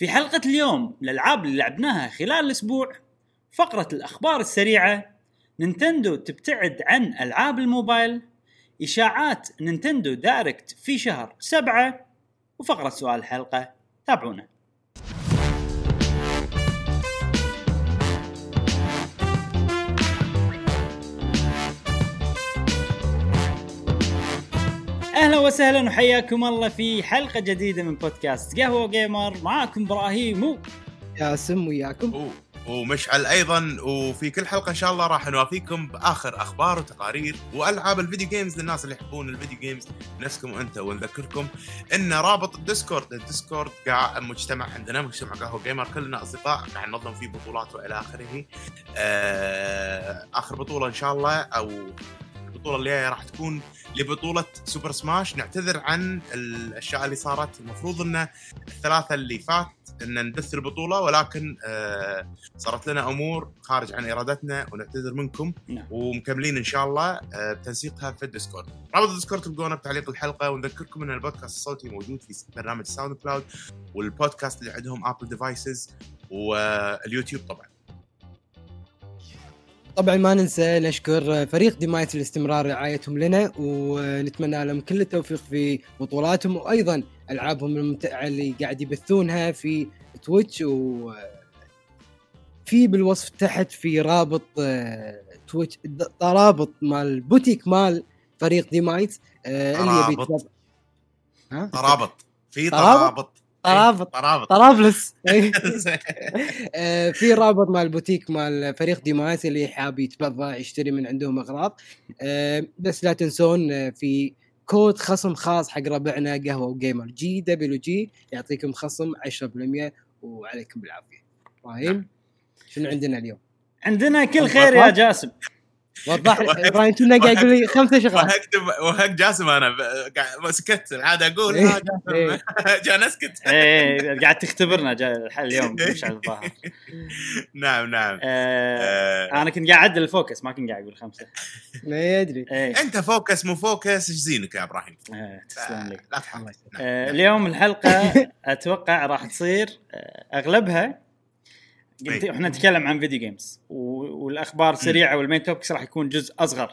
في حلقة اليوم الألعاب اللي لعبناها خلال الأسبوع فقرة الأخبار السريعة Nintendo تبتعد عن ألعاب الموبايل إشاعات Nintendo Direct في شهر سبعة وفقرة سؤال الحلقة تابعونا. أهلا وسهلا وحياكم الله في حلقة جديدة من بودكاست قهوة جيمر. معاكم إبراهيم. و جاسم وياكم ومشعل أيضا. وفي كل حلقة إن شاء الله راح نوافيكم بآخر أخبار وتقارير وألعاب ال video games للناس اللي يحبون ال video games نفسكم أنت ونذكركم إن رابط ال Discord ال Discord قاع مجتمع عندنا مجتمع قهوة gamer. كلنا أصدقاء قاعد ننظم فيه بطولات وإلى آخره. آه، آخر بطولة إن شاء الله أو البطولة الجايه راح تكون لبطولة Super Smash. نعتذر عن الأشياء اللي صارت. المفروض إن الثلاثة اللي فات إن نبث البطولة ولكن آه صارت لنا أمور خارج عن إرادتنا ونعتذر منكم نعم. ومكملين إن شاء الله آه بتنسيقها في ال Discord. رابط ال Discord تلقونه بتعليق الحلقة ونذكركم إن البودكاست الصوتي موجود في برنامج SoundCloud والبودكاست اللي عندهم Apple devices واليوتيوب طبعا. طبعا ما ننسى نشكر فريق ديمايت الاستمرار رعايتهم لنا ونتمنى لهم كل التوفيق في بطولاتهم وأيضا ألعابهم الممتعة اللي قاعد يبثونها في تويتش و في بالوصف تحت في رابط آه، تويتش رابط مال بوتيك مال فريق ديمايت آه، اللي يبي ها؟ ترابط في ترابط؟ ترابط. ترابط طرابلس. آه، في رابط مال بوتيك مال فريق ديمايس اللي حاب يتبضع يشتري من عندهم أغراض. آه، بس لا تنسون آه، في كود خصم خاص حق ربعنا قهوة وجيمر جي دبليو جي يعطيكم خصم 10% وعليكم بالعافية. إبراهيم شنو عندنا اليوم؟ عندنا كل خير يا جاسم. وضح لي إبراهيم كنا قاعد يقول لي خمسة شغلات. وهكتب وهك جاسم أنا سكت العاده أقول إيه. ها جاسم. جان اسكت إيه قاعد تختبرنا جا اليوم مشعل الظاهر. نعم نعم. آه آه، أنا كنت قاعد أعدل ال focus ما كنت قاعد أقول خمسة. ما يدري. إيه. أنت focus مو focus إيش زينك يا إبراهيم؟ آه، تسلم لي لا اليوم الحلقة أتوقع راح تصير أغلبها قلت- أي. إحنا نتكلم عن video games والأخبار سريعة وال main topics راح يكون جزء أصغر.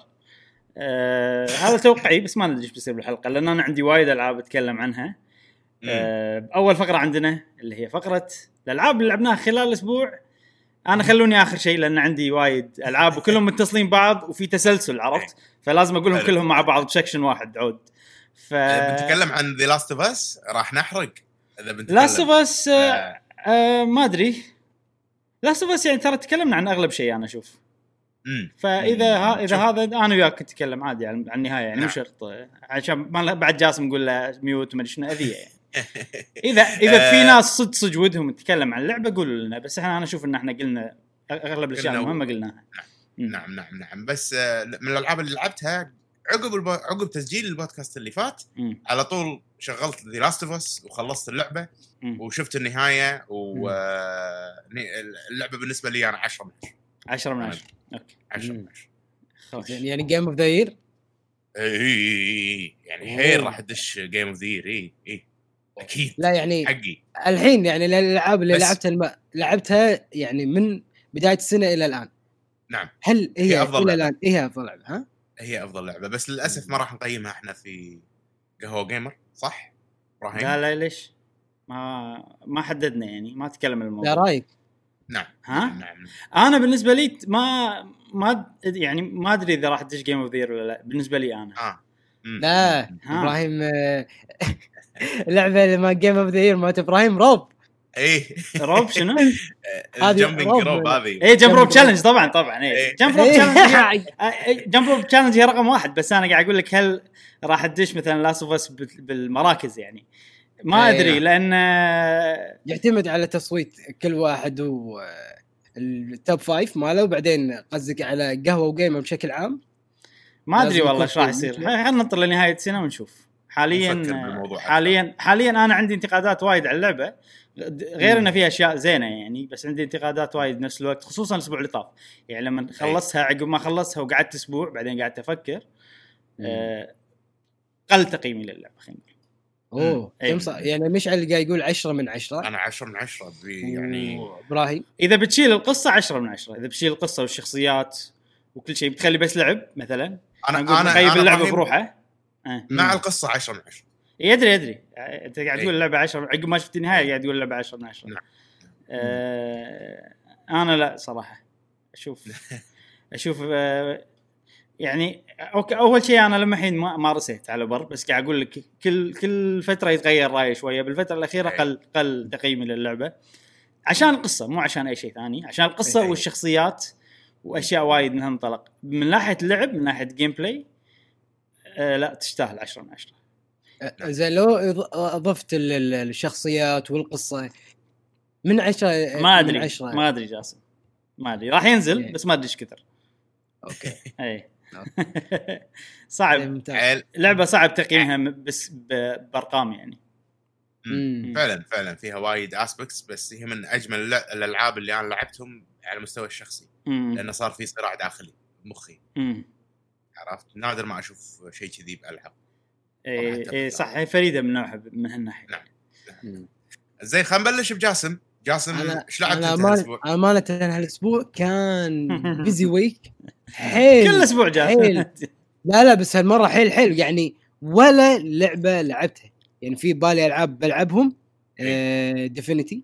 آه هذا توقعي بس ما ندري إيش بيصير بالحلقة لأن أنا عندي وايد ألعاب أتكلم عنها. آه أول فقرة عندنا اللي هي فقرة الألعاب اللي لعبناها خلال الأسبوع أنا خلوني آخر شيء لأن عندي وايد ألعاب وكلهم متصلين بعض وفي تسلسل عرفت؟ فلازم أقولهم. كلهم مع بعض ب section واحد عود. ف بنتكلم عن The Last of Us راح نحرق. إذا بنتكلم. Last of Us ما أدري. Last of Us يعني ترى تكلمنا عن أغلب شيء أنا أشوف. فإذا ها إذا هذا أنا وياك نتكلم عادي عن النهاية يعني مو نعم. شرط عشان ما بعد جاسم نقول له mute أدري شنو أذية يعني اذا إذا في آه. ناس صدق صدق ودهم نتكلم عن اللعبه قولوا لنا بس إحنا أنا أشوف إن إحنا قلنا أغلب الأشياء المهمة قلناها مم. نعم نعم نعم بس آه، من الألعاب اللي لعبتها عقب البو... عقب تسجيل البودكاست اللي فات مم. على طول شغلت The Last of Us وخلصت اللعبة مم. وشفت النهاية واللعبه بالنسبة لي أنا 10 من 10 من 10 أوكي. 10 مم. من 10 خوش. زين يعني game of the year اي يعني هي راح تدش game of the year اي اي أكيد. لا يعني حقي. الحين يعني الألعاب اللي لعبتها الم... لعبتها يعني من بداية السنة إلى الآن. نعم. هل هي, هي أفضل إلى. الان هي أفضل لعبة ها؟ هي أفضل لعبة بس للأسف ما راح نقيمها إحنا في قهوة جيمر صح؟ إبراهيم لا لا ليش؟ ما ما حددنا يعني ما تكلم لا الموضوع رأيك نعم ها؟ نعم نعم أنا بالنسبة لي ما ما يعني ما أدري إذا راح تدش game of the year ولا لا بالنسبة لي أنا آه مم. لا. إبراهيم آه، اللعبة اللي ما game of the year مالت إبراهيم rope إيه. rope شنو؟ هذه ال jumping rope. هذه. اي jump rope challenge طبعا طبعا اي إيه. jump rope challenge jump rope challenge هي رقم واحد بس أنا قاعد أقول لك هل راح تدش مثلا Last of Us بالمراكز يعني. ما إيه. أدري لأن يعتمد على تصويت كل واحد و ال top five ماله وبعدين قصدك على قهوة جيمر بشكل عام؟ ما أدري والله إيش راح يصير. خلينا ننطر لنهاية السنة ونشوف. حاليا. حاليا حاليا أنا عندي انتقادات وايد على اللعبة. غير. انه فيها أشياء زينة يعني بس عندي انتقادات وايد بنفس الوقت خصوصا الأسبوع اللي طاف. يعني لما خلصتها عقب ما خلصتها وقعدت أسبوع بعدين قعدت أفكر آه قل تقييمي للعبة خلينا نقول. أوه. كم يعني مشعل اللي قاعد يقول 10 من 10 أنا 10 من 10 يعني. إبراهيم. إذا بتشيل القصة 10 من 10 إذا بتشيل القصة والشخصيات وكل شيء بتخلي بس لعب مثلا. أنا أنا مخيب أنا اللعبة بروحه. آه. مع القصة 10 من 10 يدري يدري أنت قاعد إيه. تقول اللعبة 10 عقب ما شفت النهاية قاعد تقول اللعبة 10 من 10 نعم. آه أنا لا صراحة أشوف أشوف آه يعني أوكي أول شيء أنا لما الحين ما ما رسيت على بر بس قاعد أقول لك كل كل فترة يتغير رأيي شوية بالفترة الأخيرة إيه. قل قل تقييمي للعبة عشان القصة مو عشان أي شيء ثاني عشان القصة إيه. والشخصيات وأشياء وايد منها منطلق من ناحية اللعب من ناحية gameplay آه لا تستاهل 10 من 10 زين لو اضفت ال- ال- الشخصيات والقصة من 10 ما أدري 10 ما أدري جاسم. ما أدري. راح ينزل إيه. بس ما أدري إيش كثر. أوكي. اي إيه، صعب عيل. لعبة صعب تقييمها بس ب- بأرقام يعني. مم. فعلا فعلا. فيها وايد aspects بس هي من أجمل الألعاب اللي أنا لعبتهم على المستوى الشخصي. لأنه صار في صراع داخلي بمخي مم. عرفت نادر ما أشوف شيء كذي بألعاب اي أتفق. اي صح هي فريدة من نوعها من هالناحية نعم. مم. زين خلينا نبلش بجاسم جاسم إيش لعبت أنت هالأسبوع؟ أمانة هالأسبوع كان busy week حيل كل أسبوع جاء حيل. لا لا بس هالمرة حيل حيل يعني ولا لعبة لعبتها يعني في بالي ألعاب بلعبهم Divinity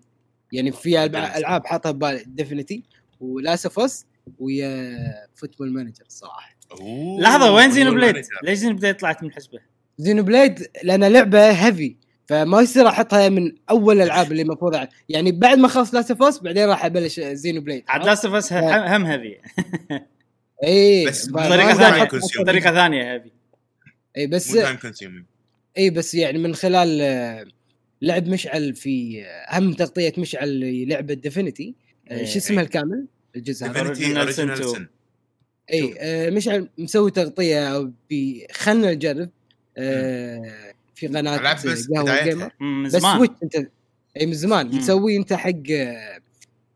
يعني في ألعاب- Divinity. ألعاب حاطها ببالي Divinity و Last of Us ويا Football Manager صراحة أوه، لحظة وين Xenoblade؟ ليش Xenoblade طلعت من الحسبه؟ Xenoblade لأن لعبة heavy فما يصير أحطها من أول الألعاب اللي المفروض. يعني بعد ما اخلص Last of Us بعدين راح أبلش Xenoblade عاد Last of Us هم heavy اي بس بطريقة ثانية بطريقه ثانية heavy اي بس اي بس يعني من خلال آه، لعب مشعل في آه، هم تغطية مشعل للعبة Divinity إيه، شو اسمها الكامل؟ الجزء هذا. اي آه، مشعل مسوي تغطية ب خلنا نجرب آه، في قناة قهوة. جيمر بس زمان. Switch أنت أي من زمان. مسوي أنت حق آه،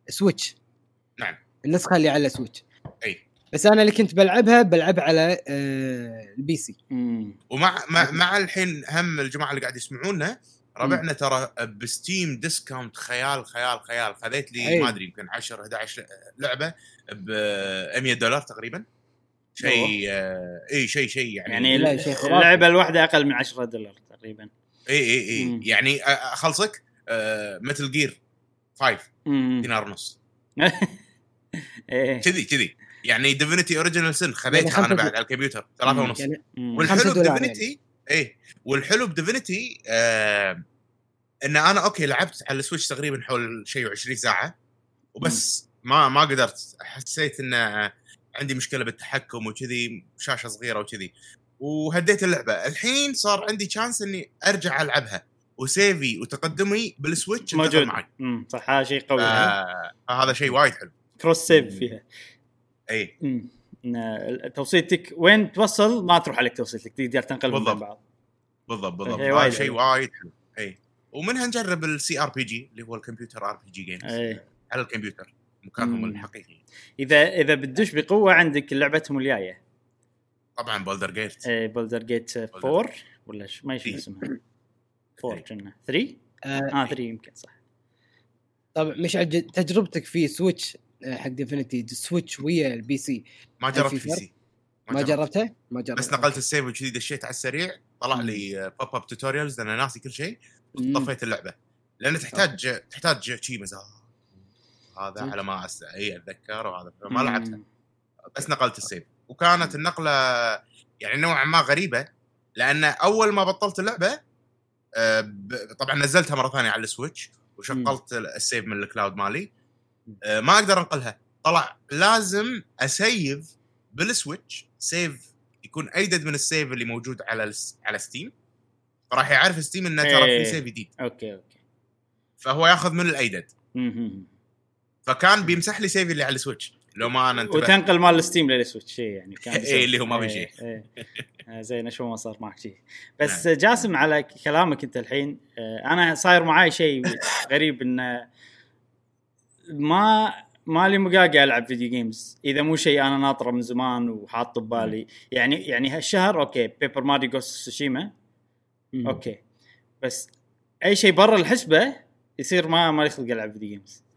Switch نعم. النسخة اللي على Switch أي. بس أنا اللي كنت بلعبها بلعبها على آه، ال PC. مم. ومع مع, مع الحين هم الجماعة اللي قاعد يسمعونا ربعنا ترى ب Steam discount خيال خيال خيال. خذيت لي. ما أدري يمكن 10 11 لعبة. ب 100 دولار تقريبا. شيء آه، اي شيء شيء يعني يعني لا، شيء خرافي. اللعبة الواحدة أقل من 10 دولار تقريبا. اي اي اي مم. يعني أ- أخلصك Metal Gear 5 مم. دينار ونص. إيه. كذي كذي. يعني Divinity Original Sin يعني خذيتها خمسة أنا بعد على الكمبيوتر. ثلاثة. ونص. يعني. والحلو ب Divinity إيه. والحلو ب Divinity آه إن أنا أوكي لعبت على ال Switch تقريبا حول شيء 20 ساعة. وبس. ما ما قدرت حسيت إن عندي مشكلة بالتحكم وكذي شاشة صغيرة وكذي. وهديت اللعبة. الحين صار عندي chance إني أرجع ألعبها. و save ي وتقدمي بال Switch موجود. معي. مم. صح. هذا شيء قوي آه هذا شيء وايد حلو. cross save فيها. اي توصيلتك وين توصل؟ ما تروح عليك توصيلتك تقدر تنقل من بالضبط. بعض. بالضبط بالضبط. هي هذا شيء. وايد حلو. اي ومنها نجرب ال CRPG اللي هو ال computer RPG games على الكمبيوتر. مكانهم. الحقيقي. إذا إذا بتدش بقوة عندك لعبتهم الجاية. طبعا Baldur's Gate إيه Baldur's Gate 4 ولا ش... ما يشوف. اسمها. 4 كنا. 3 آه، آه 3 يمكن صح. طبعا مش عج- تجربتك في Switch آه، حق Divinity Switch ويا ال PC ما جربت في؟ سي ما جربتها؟ ما جربت بس نقلت ال save وكذي دشيت على السريع. طلع لي pop up tutorials لأن ناسي كل شيء. طفيت اللعبة. لأن تحتاج تحتاج شي مزاج. هذا. على ما أس... اي أتذكر وهذا ما. لعبتها بس نقلت ال save. وكانت النقلة يعني نوعا ما غريبة لأن أول ما بطلت اللعبة آه، طبعا نزلتها مرة ثانية على ال Switch وشغلت ال save من ال cloud مالي. آه، ما أقدر أنقلها. طلع لازم أسيف بال Switch. save يكون أيدد من ال save اللي موجود على. على Steam. فراح يعرف Steam إنه ترى إيه. في save جديد. أوكي أوكي. فهو ياخذ من الأيدد. فكان بيمسح لي save ي اللي على ال Switch لو ما أنا انتبهت وتنقل مال ال Steam لل Switch شيء يعني كان بيصير. اللي هو ما في إيه، شيء. إيه. آه، زين شو ما صار معك شيء بس نعم. جاسم على كلامك انت الحين آه، أنا صاير معاي شيء غريب انه ما مالي مقاقع ألعب video games إذا مو شيء أنا ناطره من زمان وحاطه ببالي يعني يعني هالشهر okay Paper Mario Ghost Tsushima. okay بس أي شيء برا الحسبة يصير ما ما يخلق ألعب video games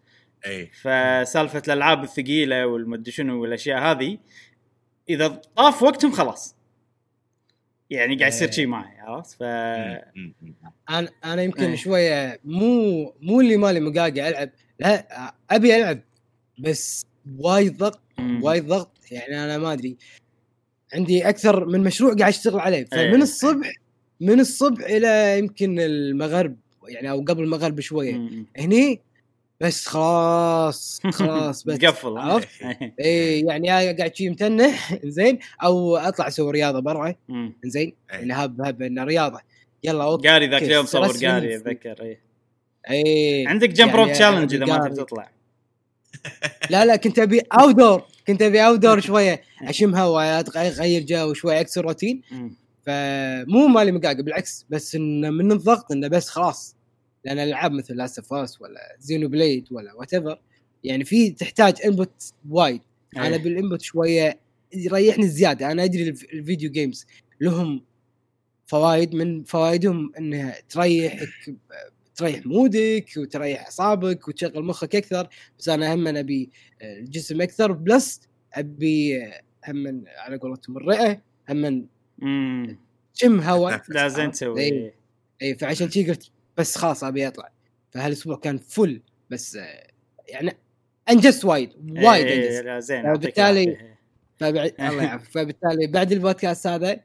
اي فسالفة الألعاب الثقيلة والمدري شنو والأشياء هذه إذا طاف وقتهم خلاص يعني قاعد يصير إيه. شيء معي عرفت ف. أنا أنا يمكن إيه. شوية مو مو اللي مالي مقاقع ألعب لا أبي ألعب بس وايد ضغط. وايد ضغط يعني أنا ما أدري عندي أكثر من مشروع قاعد أشتغل عليه إيه. فمن الصبح من الصبح إلى يمكن المغرب يعني أو قبل المغرب بشوية مم. هني بس خلاص خلاص بس. تقفل عرفت؟ اي يعني يا قاعد شي متنح زين أو أطلع أسوي رياضة برا. زين إيه. يعني حاب حاب إنه رياضة. يلا أوط- قاري ذاك اليوم صور قاري أتذكر اي اي عندك jump rope challenge إذا ما. تبي تطلع. لا لا كنت أبي outdoor كنت أبي outdoor شوية. أشم هواء اغير جو شوي أكسر روتين. فمو مالي مقاقع بالعكس بس إنه من الضغط إنه بس خلاص. لأن الألعاب مثل Last of Us ولا Xenoblade ولا وات يعني في تحتاج input وايد أنا إيه. بال input شوية يريحني زيادة أنا أدري الف- ال video games لهم فوائد من فوائدهم إنها تريحك تريح مودك وتريح أعصابك وتشغل مخك أكثر بس أنا هم أبي الجسم أكثر plus أبي هم على قولتهم الرئة هم مم. شم هواء لا زين تسوي إيه. إيه. اي فعشان شي قلت بس خلاص ابي اطلع. فهالاسبوع كان full بس آه، يعني انجزت وايد وايد إيه، انجزت. لا زين فبالتالي- الله يعافيك. فبالتالي بعد البودكاست هذا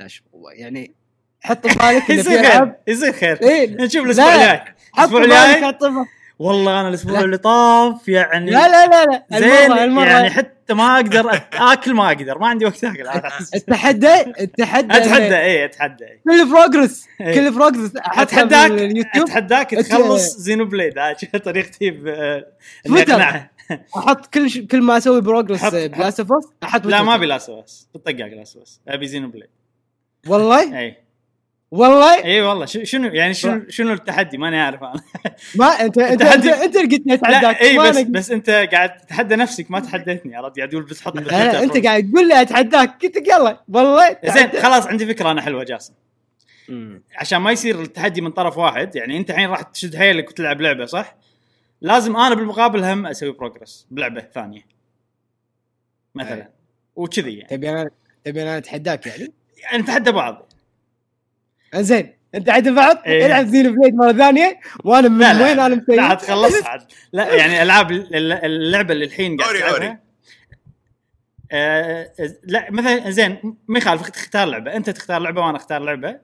لا شو هو يعني حط ببالك إنه في يصير خير ألعاب. يصير خير. إيه نشوف الأسبوع لا. الجاي. الأسبوع الجاي؟ والله أنا الأسبوع لا. اللي طاف يعني لا لا لا لا زين المره المره يعني حتى ما أقدر آكل ما أقدر ما عندي وقت آكل. التحدى التحدى أتحدى اي أتحدى. كل progress إيه. كل progress اتحداك أتحداك تخلص Xenoblade هاي طريقتي. اقنعه أحط كل ش... كل ما أسوي progress ب Last of Us أحط لا ما. ابي Last of Us بالطقاق Last of Us أبي Xenoblade والله اي والله؟ إي والله. شنو يعني شنو شنو التحدي؟ ماني عارف أنا. ما انت انت انت, التحدي- أنت اللي قلت اتحداك إي ما بس أنا- بس أنت قاعد تتحدى نفسك ما تحديتني. عرفت قاعد تقول بس حط أنت. قاعد تقول لي أتحداك. قلت لك يلا. والله زين خلاص عندي فكرة أنا حلوة جاسم. مم. عشان ما يصير التحدي من طرف واحد يعني أنت الحين راح تشد حيلك وتلعب لعبة صح؟ لازم أنا بالمقابل هم أسوي بروجرس بلعبة ثانية. مثلا. وكذي يعني. تبي أنا تبي أنا أتحداك يعني يعني؟ نتحدى بعض. زين انت عاد بعض إيه. العب زين بليد مرة ثانية وأنا من لا وين؟ أنا مسوي لا تخلص عاد. لا يعني ألعاب الل- اللعبة اللي الحين قاعد تلعبها. أوري. آه لا مثلا زين ما يخالف تختار لعبة. أنت تختار لعبة وأنا أختار لعبة.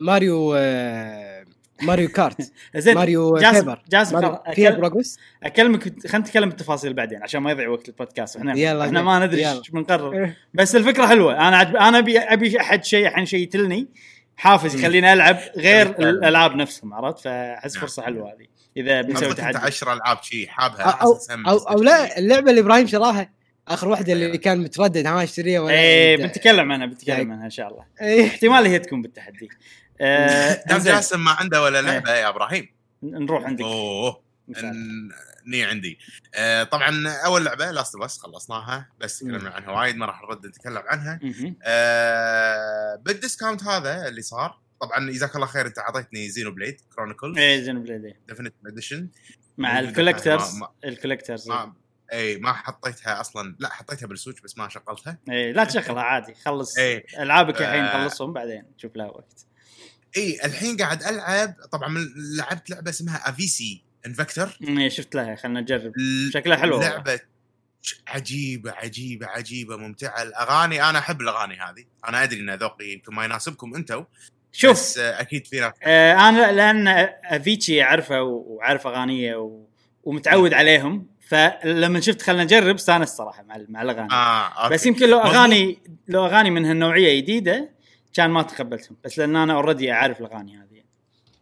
ماريو آه، Mario Kart. زين ماريو جاسم فيبر جاسم أكل- progress. أكلمك خلينا نتكلم بالتفاصيل بعدين عشان ما يضيع وقت البودكاست. إحنا يلا إحنا. ما ندري. إيش بنقرر بس الفكرة حلوة. أنا عجب... أنا ابي أبي أحد شيء الحين شيء يتلني. حافز يخليني ألعب غير. الألعاب نفسهم عرفت؟ فأحس نعم. فرصة حلوة هذه. إذا بنسوي تحدي 10 ألعاب شي حابها أو أو, أو لا اللعبة اللي إبراهيم شراها آخر واحدة اللي أيوة. كان متردد ها أشتريها ولا إيه لا. بنتكلم عنها بنتكلم يعني- عنها إن شاء الله. إيه. احتمال هي تكون بالتحدي. آه دام جاسم ما عنده ولا لعبة يا إبراهيم. نروح عندك. أوه. إن شاء الله. ن- ني عندي. آه طبعا أول لعبة Last of Us خلصناها بس تكلمنا عنها وايد ما راح نرد نتكلم عنها. آه بال discount هذا اللي صار طبعا جزاك الله خير أنت أعطيتني Xenoblade Chronicles إيه Xenoblade Definitive Edition مع ال collector's ال collector's اي ما حطيتها أصلا لا حطيتها بال Switch بس ما شغلتها. إيه لا تشغلها عادي خلص إيه. ألعابك الحين آه. خلصهم بعدين شوف لها وقت. اي الحين قاعد ألعب طبعا لعبت لعبة اسمها Avicii Invector إيه شفت لها خلنا نجرب. شكلها حلو. لعبة عجيبة عجيبة عجيبة ممتعة. الأغاني أنا أحب الأغاني هذه. أنا أدري إن ذوقي يمكن ما يناسبكم أنتم شوف. بس آه، أكيد في ناس آه أنا لأن Avicii أعرفه وعارف أغانيه و... ومتعود عليهم فلما شفت خلنا نجرب استانست صراحة مع مع الأغاني. آه okay. بس يمكن لو. اغاني لو أغاني من هالنوعية جديدة كان ما تقبلتهم. بس لأن أنا already أعرف الأغاني هذه.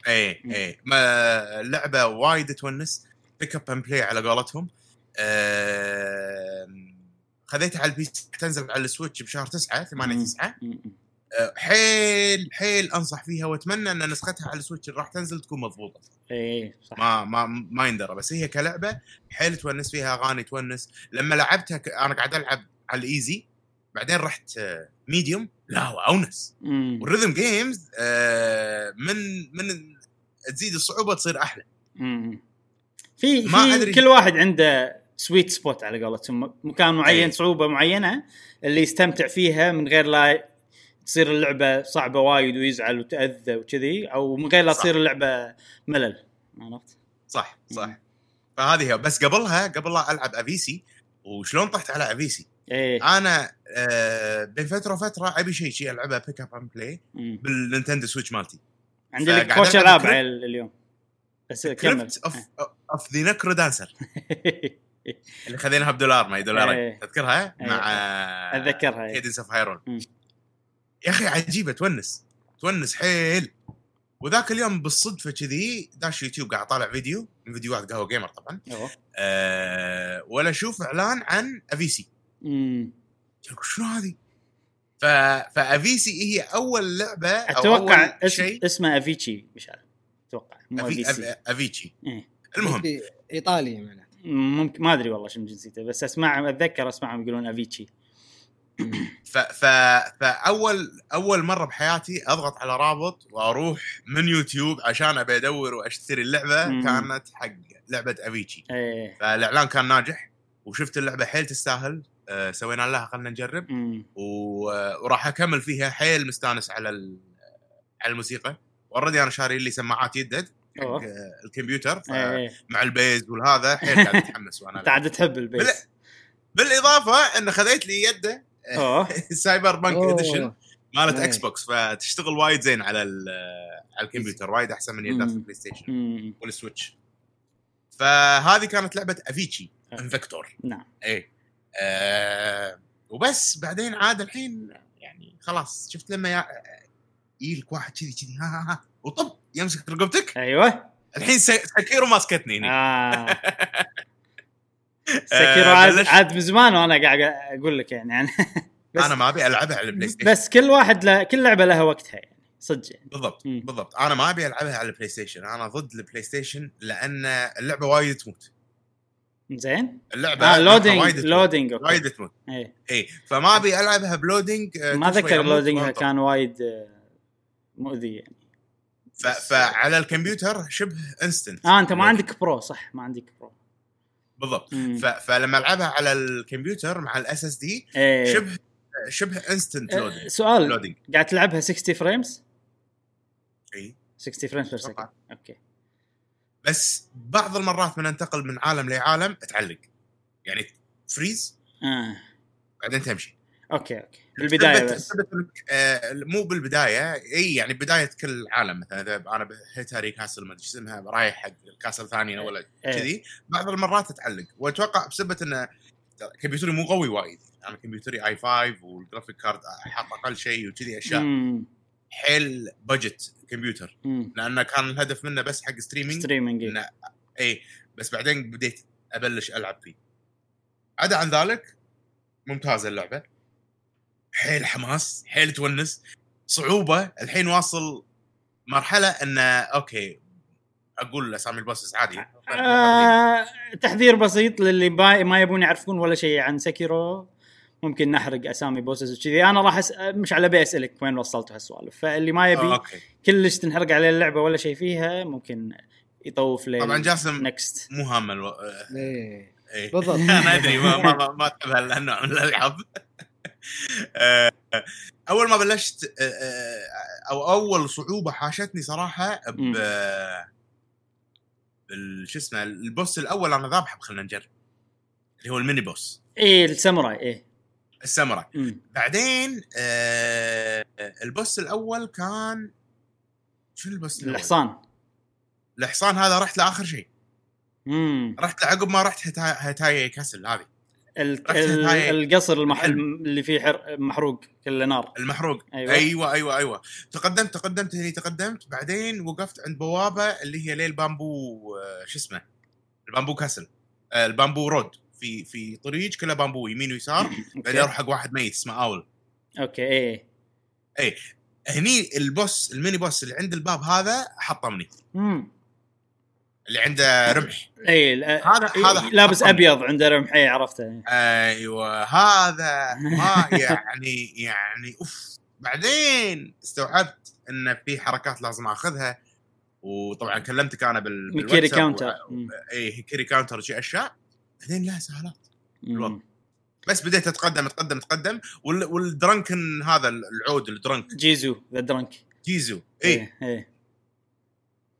اي. اي ما لعبة وايد تونس pick up and play على قولتهم. خذيتها على ال PC تنزل على ال Switch بشهر 9 8 مم. 9 م- م. آه، حيل حيل أنصح فيها وأتمنى إن نسختها على ال Switch اللي راح تنزل تكون مضبوطة. إيه صح. ما ما ما يندرى بس هي كلعبة حيل تونس فيها أغاني تونس. لما لعبتها ك... أنا قاعد ألعب على ال easy بعدين رحت آه، medium لا هو أونس مم. وال rhythm games آه من من تزيد الصعوبة تصير أحلى مم. في ما في أدري. كل واحد عنده sweet spot على قولتهم مكان معين أي. صعوبة معينة اللي يستمتع فيها من غير لا تصير اللعبة صعبة وايد ويزعل وتأذى وكذي أو من غير لا. تصير اللعبة ملل عرفت؟ صح صح مم. فهذه هي بس قبلها قبل لا ألعب Avicii وشلون طحت على Avicii إيه. أنا آه بين فترة وفتره أبي شيء شيء العبه pick up and play. بال Nintendo Switch مالتي. عندي لك ألعب العاب اليوم. بس كمل. of of the NecroDancer اللي خذيناها بدولار ما هي إيه. دولارين تذكرها؟ إيه. مع أتذكرها إيه. Cadence of Hyrule. يا أخي عجيبة تونس. تونس حيل. وذاك اليوم بالصدفة كذي داش يوتيوب قاعد طالع فيديو من فيديوهات قهوة جيمر طبعا. أوه. أه ولا أشوف إعلان عن Avicii مم. قلت شنو هذه؟ ف... ف Avicii هي أول لعبة أو أتوقع أول اسم شيء اسمه أفيتشي مشعل أتوقع مو أفي... أفيسي. أفيتشي إيه. المهم إيطالي معناته ممكن ما أدري والله شنو جنسيته بس اسمع أتذكر أسمعهم يقولون أفيتشي ف... ف... فاول أول مرة بحياتي أضغط على رابط وأروح من يوتيوب عشان أبي أدور وأشتري اللعبة مم. كانت حق لعبة أفيتشي إيه فالإعلان كان ناجح وشفت اللعبة حيل تستاهل سوينا لها خلينا نجرب. وراح أكمل فيها حيل مستانس على ال... على الموسيقى already أنا شاري لي سماعات يدد حق. آه، الكمبيوتر ف... إيه مع ال bass والهذا حيل قاعد اتحمس وأنا أنت. عاد تحب ال bass بلا- بالإضافة إن خذيت لي يده Cyberpunk. edition مالت إيه. Xbox فتشتغل وايد زين على ال- على الكمبيوتر وايد أحسن من يدات. ال PlayStation. وال Switch فهذه كانت لعبة Avicii. Invector نعم إيه آه وبس. بعدين عاد الحين يعني خلاص شفت لما يجيلك واحد كذي كذي ها ها ها وطب يمسك رقبتك. أيوه. الحين Sekiro ماسكتني هني. آه. Sekiro عاد عاد من زمان وأنا قاعد أقول لك يعني, يعني بس أنا ما أبي ألعبها على ال PlayStation بس كل واحد له كل لعبة لها وقتها يعني صدق يعني. بالضبط مم. بالضبط. أنا ما أبي ألعبها على ال PlayStation أنا ضد ال PlayStation لأن اللعبة وايد تموت. زين؟ اللعبة اللعبة loading. loading وايد تموت. إيه. اي فما أبي ألعبها ب loading آه، ما ذكر loading ها. كان وايد آه، مؤذي يعني. ف... فعلى الكمبيوتر شبه instant آه أنت ما عندك Pro صح؟ ما عندك Pro بالضبط. ف... فلما ألعبها على الكمبيوتر مع ال SSD شبه شبه instant آه، loading سؤال loading قاعد تلعبها 60 frames اي 60 frames per. second okay. بس بعض المرات من انتقل من عالم لعالم تعلق يعني freeze آه. بعدين تمشي. okay okay. بالبداية بس. آه مو بالبداية إي يعني بداية كل عالم مثلا. إذا أنا بهيتاري castle ما أدري اسمها رايح حق ال castle ثانية ولا إيه. كذي بعض المرات تعلق وأتوقع بسبه انه كمبيوتري مو قوي وايد. أنا كمبيوتري i 5 وال graphic card حاط أقل شيء وكذي أشياء. مم. حيل budget كمبيوتر. لأنه كان الهدف منه بس حق streaming streaming اي بس بعدين بديت أبلش ألعب فيه. عدا عن ذلك ممتازة اللعبة. حيل حماس حيل تونس. صعوبة. الحين واصل مرحلة إنه okay أقول اسامي ال bosses عادي. آه تحذير بسيط للي ما يبون يعرفون ولا شيء عن Sekiro ممكن نحرق أسامي bosses وكذي. أنا راح أس... مش على بالي أسألك وين وصلتوا هالسوالف. فاللي ما يبي آه، okay. كلش تنحرق عليه اللعبة ولا شيء فيها ممكن يطوف لي طبعا جاسم next مو هام ألو... آه، إيه. إيه. بالضبط. أنا أدري ما ما ما, تحب هالنوع من الالعاب أول ما بلشت آه، أو أول صعوبة حاشتني صراحة ب شو اسمه ال boss الأول أنا ذابحه خلينا نجرب. اللي هو ال mini boss. إيه الساموراي إيه. الساموراي. بعدين آه ال boss الأول كان شو ال boss الأول؟ الحصان. الحصان هذا رحت لآخر شيء. امم رحت عقب ما رحت هتا- هتاي castle هذه. ال... القصر المح... اللي فيه حر... محروق كله نار. المحروق. أيوة. أيوه أيوه أيوه. تقدمت تقدمت هني تقدمت. بعدين وقفت عند بوابة اللي هي ليل بامبو آه، شو اسمه؟ ال bamboo castle آه، ال bamboo road. في في طريق كله بامبو يمين ويسار بعدين أروح حق واحد ميت اسمه أول. okay إيه. هني ال boss ال mini boss اللي عند الباب هذا حطمني. امم اللي عنده رمح. اي هذا- إيه، هذا لابس. أبيض عنده رمح اي عرفته. أيوه هذا ما يعني يعني أوف. بعدين استوعبت إن في حركات لازم آخذها. وطبعا كلمتك أنا بال Mikiri counter و-. اي Mikiri counter وشي أشياء. بعدين لا سهالات الوضع. بس بديت أتقدم أتقدم أتقدم وال... وال drunken هذا العود ال drunk. Juzou the drunk. Juzou. اي إيه. إيه.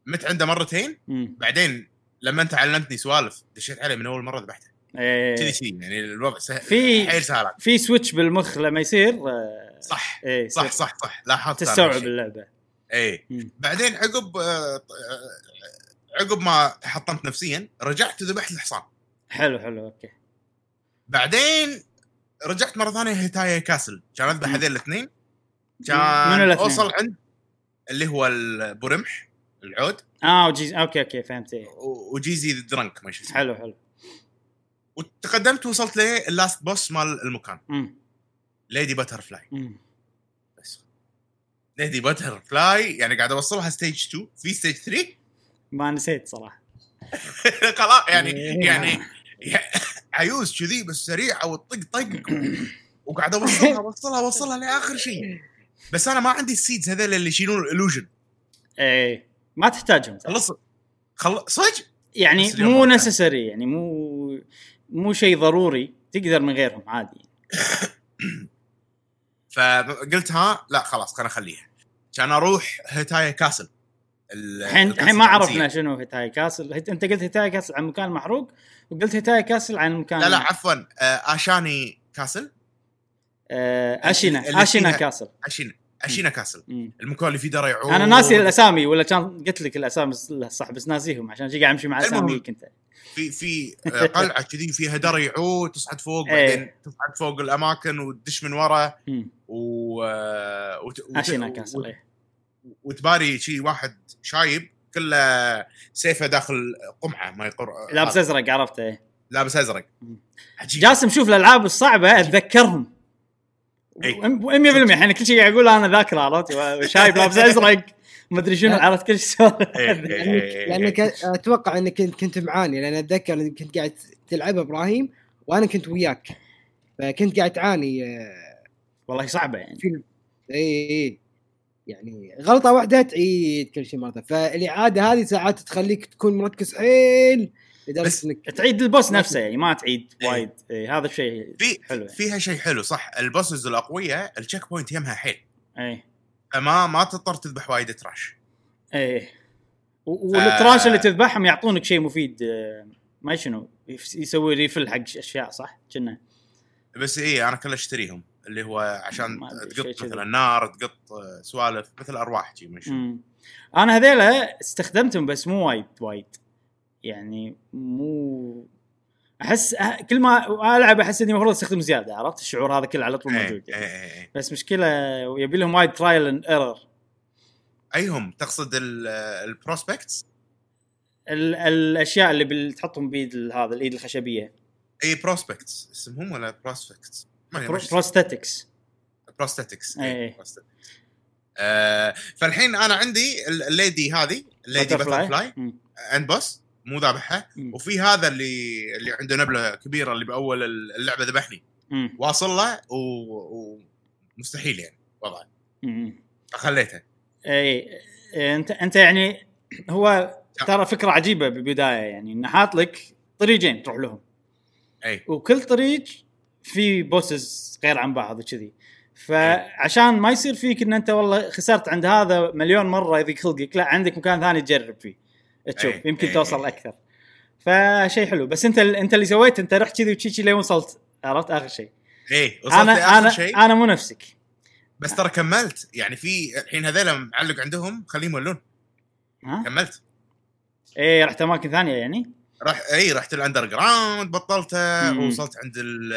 مت عنده مرتين؟ مم. بعدين لما أنت علمتني سوالف دشيت عليه من أول مرة ذبحته. إيه. كذي كذي يعني الوضع سهل في- حيل سهالات في switch بالمخ لما يصير آه، صح. إيه صح صح صح. لاحظت أنا تستوعب. اللعبة. اي. بعدين عقب آه، آه، عقب ما تحطمت نفسيا رجعت وذبحت الحصان. حلو حلو okay. بعدين رجعت مرة ثانية Hirata Castle. كان اذبح. هذول الاثنين. كان؟ اوصل عند اللي هو البرمح العود. آه Juzou okay okay فهمت. إيه و- و Juzou the drunk ما شو حلو حلو. وتقدمت وصلت لل last boss مال المكان. مم. Lady Butterfly مم. بس. Lady Butterfly يعني قاعد أوصلها stage 2 في stage 3 ما نسيت صراحة. خلاص يعني إيه. يعني عيوز كذي بس سريعه وطق طق. وقاعد أوصلها أوصلها أوصلها لآخر شيء. بس أنا ما عندي ال seeds هذول اللي يشيلون ال illusion إيه ما تحتاجهم. خلص. خل... صدق؟ يعني مو necessary يعني مو مو شيء ضروري تقدر من غيرهم عادي. فقلت ها لا خلاص خلينا اخليها كان أروح Hirata Castle. ال- الحين الحين ما. عرفنا شنو Hirata Castle. أنت قلت Hirata Castle عن مكان محروق. وقلت Hirata Castle عن مكان لا لا عفوا آه، Ashina Castle آه Ashina Ashina Castle Ashina Ashina Castle. المكان اللي فيه درع أنا ناسي الأسامي ولا كان قلت لك الأسامي صح بس ناسيهم عشان شي قاعد امشي مع. أساميك أنت في في آه، قلعة كذي فيها درع عود تصعد فوق إيه. بعدين تصعد فوق الأماكن وتدش من ورا. و وت- آشينا كاسل إيه. وتباري شي واحد شايب كله سيفه داخل قمعه ما يقر لابس أزرق عرفته إيه. لابس أزرق. عجيب. جاسم شوف الألعاب الصعبة أتذكرهم. إي. 100% الحين كل شيء قاعد أقول أنا ذاكره عرفت؟ شايب لابس أزرق ما أدري شنو عرفت؟ كل شيء إيه، إيه، لانك, إيه، لأنك أتوقع إنك كنت معاني لأن أتذكر إنك كنت قاعد تلعب إبراهيم وأنا كنت وياك. فكنت قاعد تعاني آه، والله صعبة يعني. في اي اي يعني غلطة واحدة تعيد كل شيء مرة. فالإعادة هذه ساعات تخليك تكون مركز حيل بس إنك تعيد ال boss نفسه يعني ما تعيد. وايد. إيه. هذا شيء في حلو. يعني. فيها شيء حلو صح. ال bosses الاقوياء ال checkpoint يمها حيل. اي فما ما تضطر تذبح وايد trash. اي و- وال trash اللي تذبحهم يعطونك شيء مفيد. ما شنو يسوي refill حق أشياء صح؟ كنا. بس اي أنا كله أشتريهم. اللي هو عشان شيء تقط. مثلا نار تقط آه، سوالف مثل أرواح شي مش مم. أنا هذيلا استخدمتهم بس مو وايد وايد يعني مو أحس أه- كل ما ألعب أحس إني المفروض أستخدم زيادة عرفت الشعور هذا كله على طول إيه، موجود يعني. إيه، إيه. بس مشكلة يبي لهم وايد trial and error ايهم تقصد ال- ال prospects الأشياء اللي تحطهم بيد هذا الإيد الخشبية أي prospects اسمهم ولا prospects prosthetics prosthetics إيه. آه فالحين أنا عندي ال- ال lady هذه ال Lady Butterfly end boss مو ذابحها وفي هذا اللي اللي عنده نبلة كبيرة اللي بأول اللعبة ذبحني. واصل له و- ومستحيل يعني وضعه. فخليته. اي إيه، انت أنت يعني هو ترى فكرة عجيبة بالبداية يعني إنه حاط لك طريقين تروح لهم. اي وكل طريق في بوسز غير عن بعض وكذي. فعشان ما يصير فيك إن أنت والله خسرت عند هذا مليون مرة يضيق خلقك لا عندك مكان ثاني تجرب فيه. تشوف أي، يمكن أي، توصل أي. أكثر. فشيء حلو. بس أنت أنت اللي سويت أنت رحت كذي وتشي لين وصلت. عرفت؟ آخر شيء اي وصلت أنا لآخر أنا شيء أنا مو نفسك. بس ترى كملت. يعني في الحين هذول معلق عندهم خليهم يولون. كملت. إيه رحت أماكن ثانية يعني. راح إي رحت ال underground بطلته. ووصلت عند ال-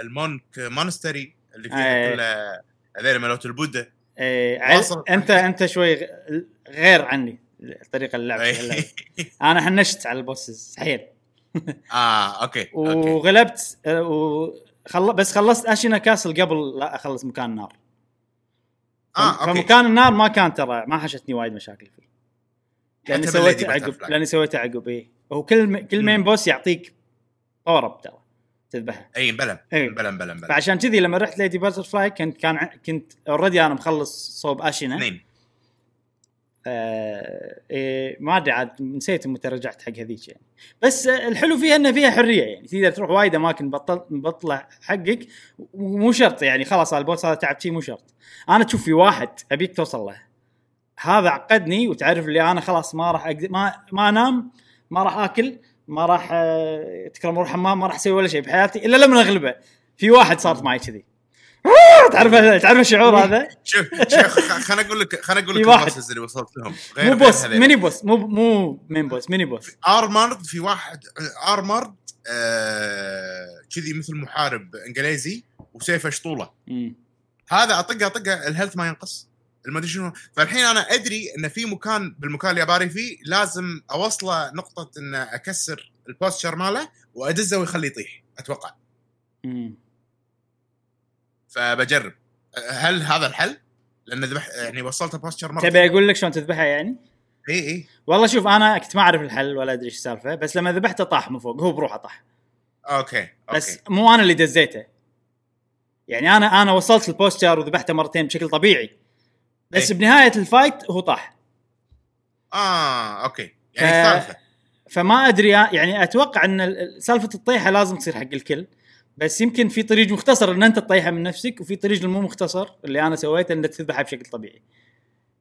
ال monk monastery اللي فيها أي. كلها هذول مالوت البودا إيه. واصل. أنت أنت شوي غير عني طريقة اللعب اللعبة. أنا حنشت على ال bosses حيل آه okay okay وغلبت آه، وخل... بس خلصت Ashina Castle قبل لا أخلص مكان النار آه okay فمكان النار ما كان ترى ما حشتني وايد مشاكل فيه لأني سويته عقب. لأني سويته عقب إيه هو كل م... كل mini. boss يعطيك power up ترى تذبحها إي مبلم إيه. مبلم مبلم مبلم فعشان كذي لما رحت Lady Butterfly كنت كان كنت already أنا مخلص صوب Ashina اثنين آه إيه ما أدري عاد نسيت متى رجعت حق هذيك يعني. بس الحلو فيها انه فيها حرية يعني تقدر تروح وايد أماكن بطل بطلع حقك ومو شرط يعني خلاص البوس هذا تعب شي مو شرط. أنا تشوف في واحد ابيك توصل له هذا عقدني وتعرف اللي أنا خلاص ما راح أقدر ما ما أنام ما راح آكل ما راح آه، تكرم أروح حمام ما راح أسوي ولا شيء بحياتي إلا لما اغلبه في واحد صارت معي كذي. تعرف تعرف الشعور هذا؟ شوف شوف خليني أقول لك خليني أقول لك. ال bosses اللي وصلت لهم. غير مو boss. mini boss مو مو mini boss mini boss. armored في واحد armored آه، كذي مثل محارب إنجليزي وسيفه شطوله. هذا اطقه اطقه ال health ما ينقص. المدري شنو. فالحين أنا أدري إن في مكان بالمكان اللي اباري فيه لازم أوصله نقطة إن أكسر ال posture ماله وأدزه ويخليه يطيح أتوقع. مم. فبجرب. هل هذا الحل؟ لأن ذبح يعني وصلت ال posture مرة تبي أقول لك شلون تذبحها يعني؟ إي إي. والله شوف أنا كنت ما أعرف الحل ولا أدري إيش السالفة بس لما ذبحته طاح من فوق هو بروحه طاح. okay okay. بس مو أنا اللي دزيته. يعني أنا أنا وصلت ال posture وذبحته مرتين بشكل طبيعي. بس إيه. بنهاية ال fight هو طاح آه okay يعني ف- فما أدري يعني أتوقع إن ال- ال- سالفة الطيحة لازم تصير حق الكل بس يمكن في طريق مختصر إن أنت تطيحها من نفسك وفي طريق المو مختصر اللي أنا سويته إنك تذبحها بشكل طبيعي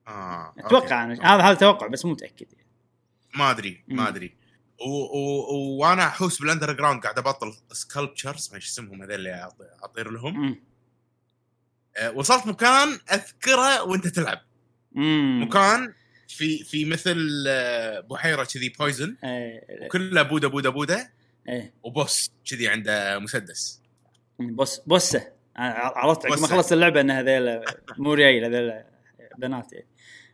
آه أتوقع okay. أنا هذا هذا توقع بس مو متأكد يعني. ما أدري. ما أدري وأنا أحوس بال underground قاعد أبطل sculptures ما إيش اسمهم هذول اللي أطير لهم مم. وصلت مكان أذكره وأنت تلعب. مم. مكان في في مثل آه، بحيره كذي poison إيه، وكلها بودة بودة بودة. إيه. و boss كذي عنده مسدس. boss بوسة. عرفت عقب ما. خلصت اللعبة إن هذيل مو ريال هذيل بنات يعني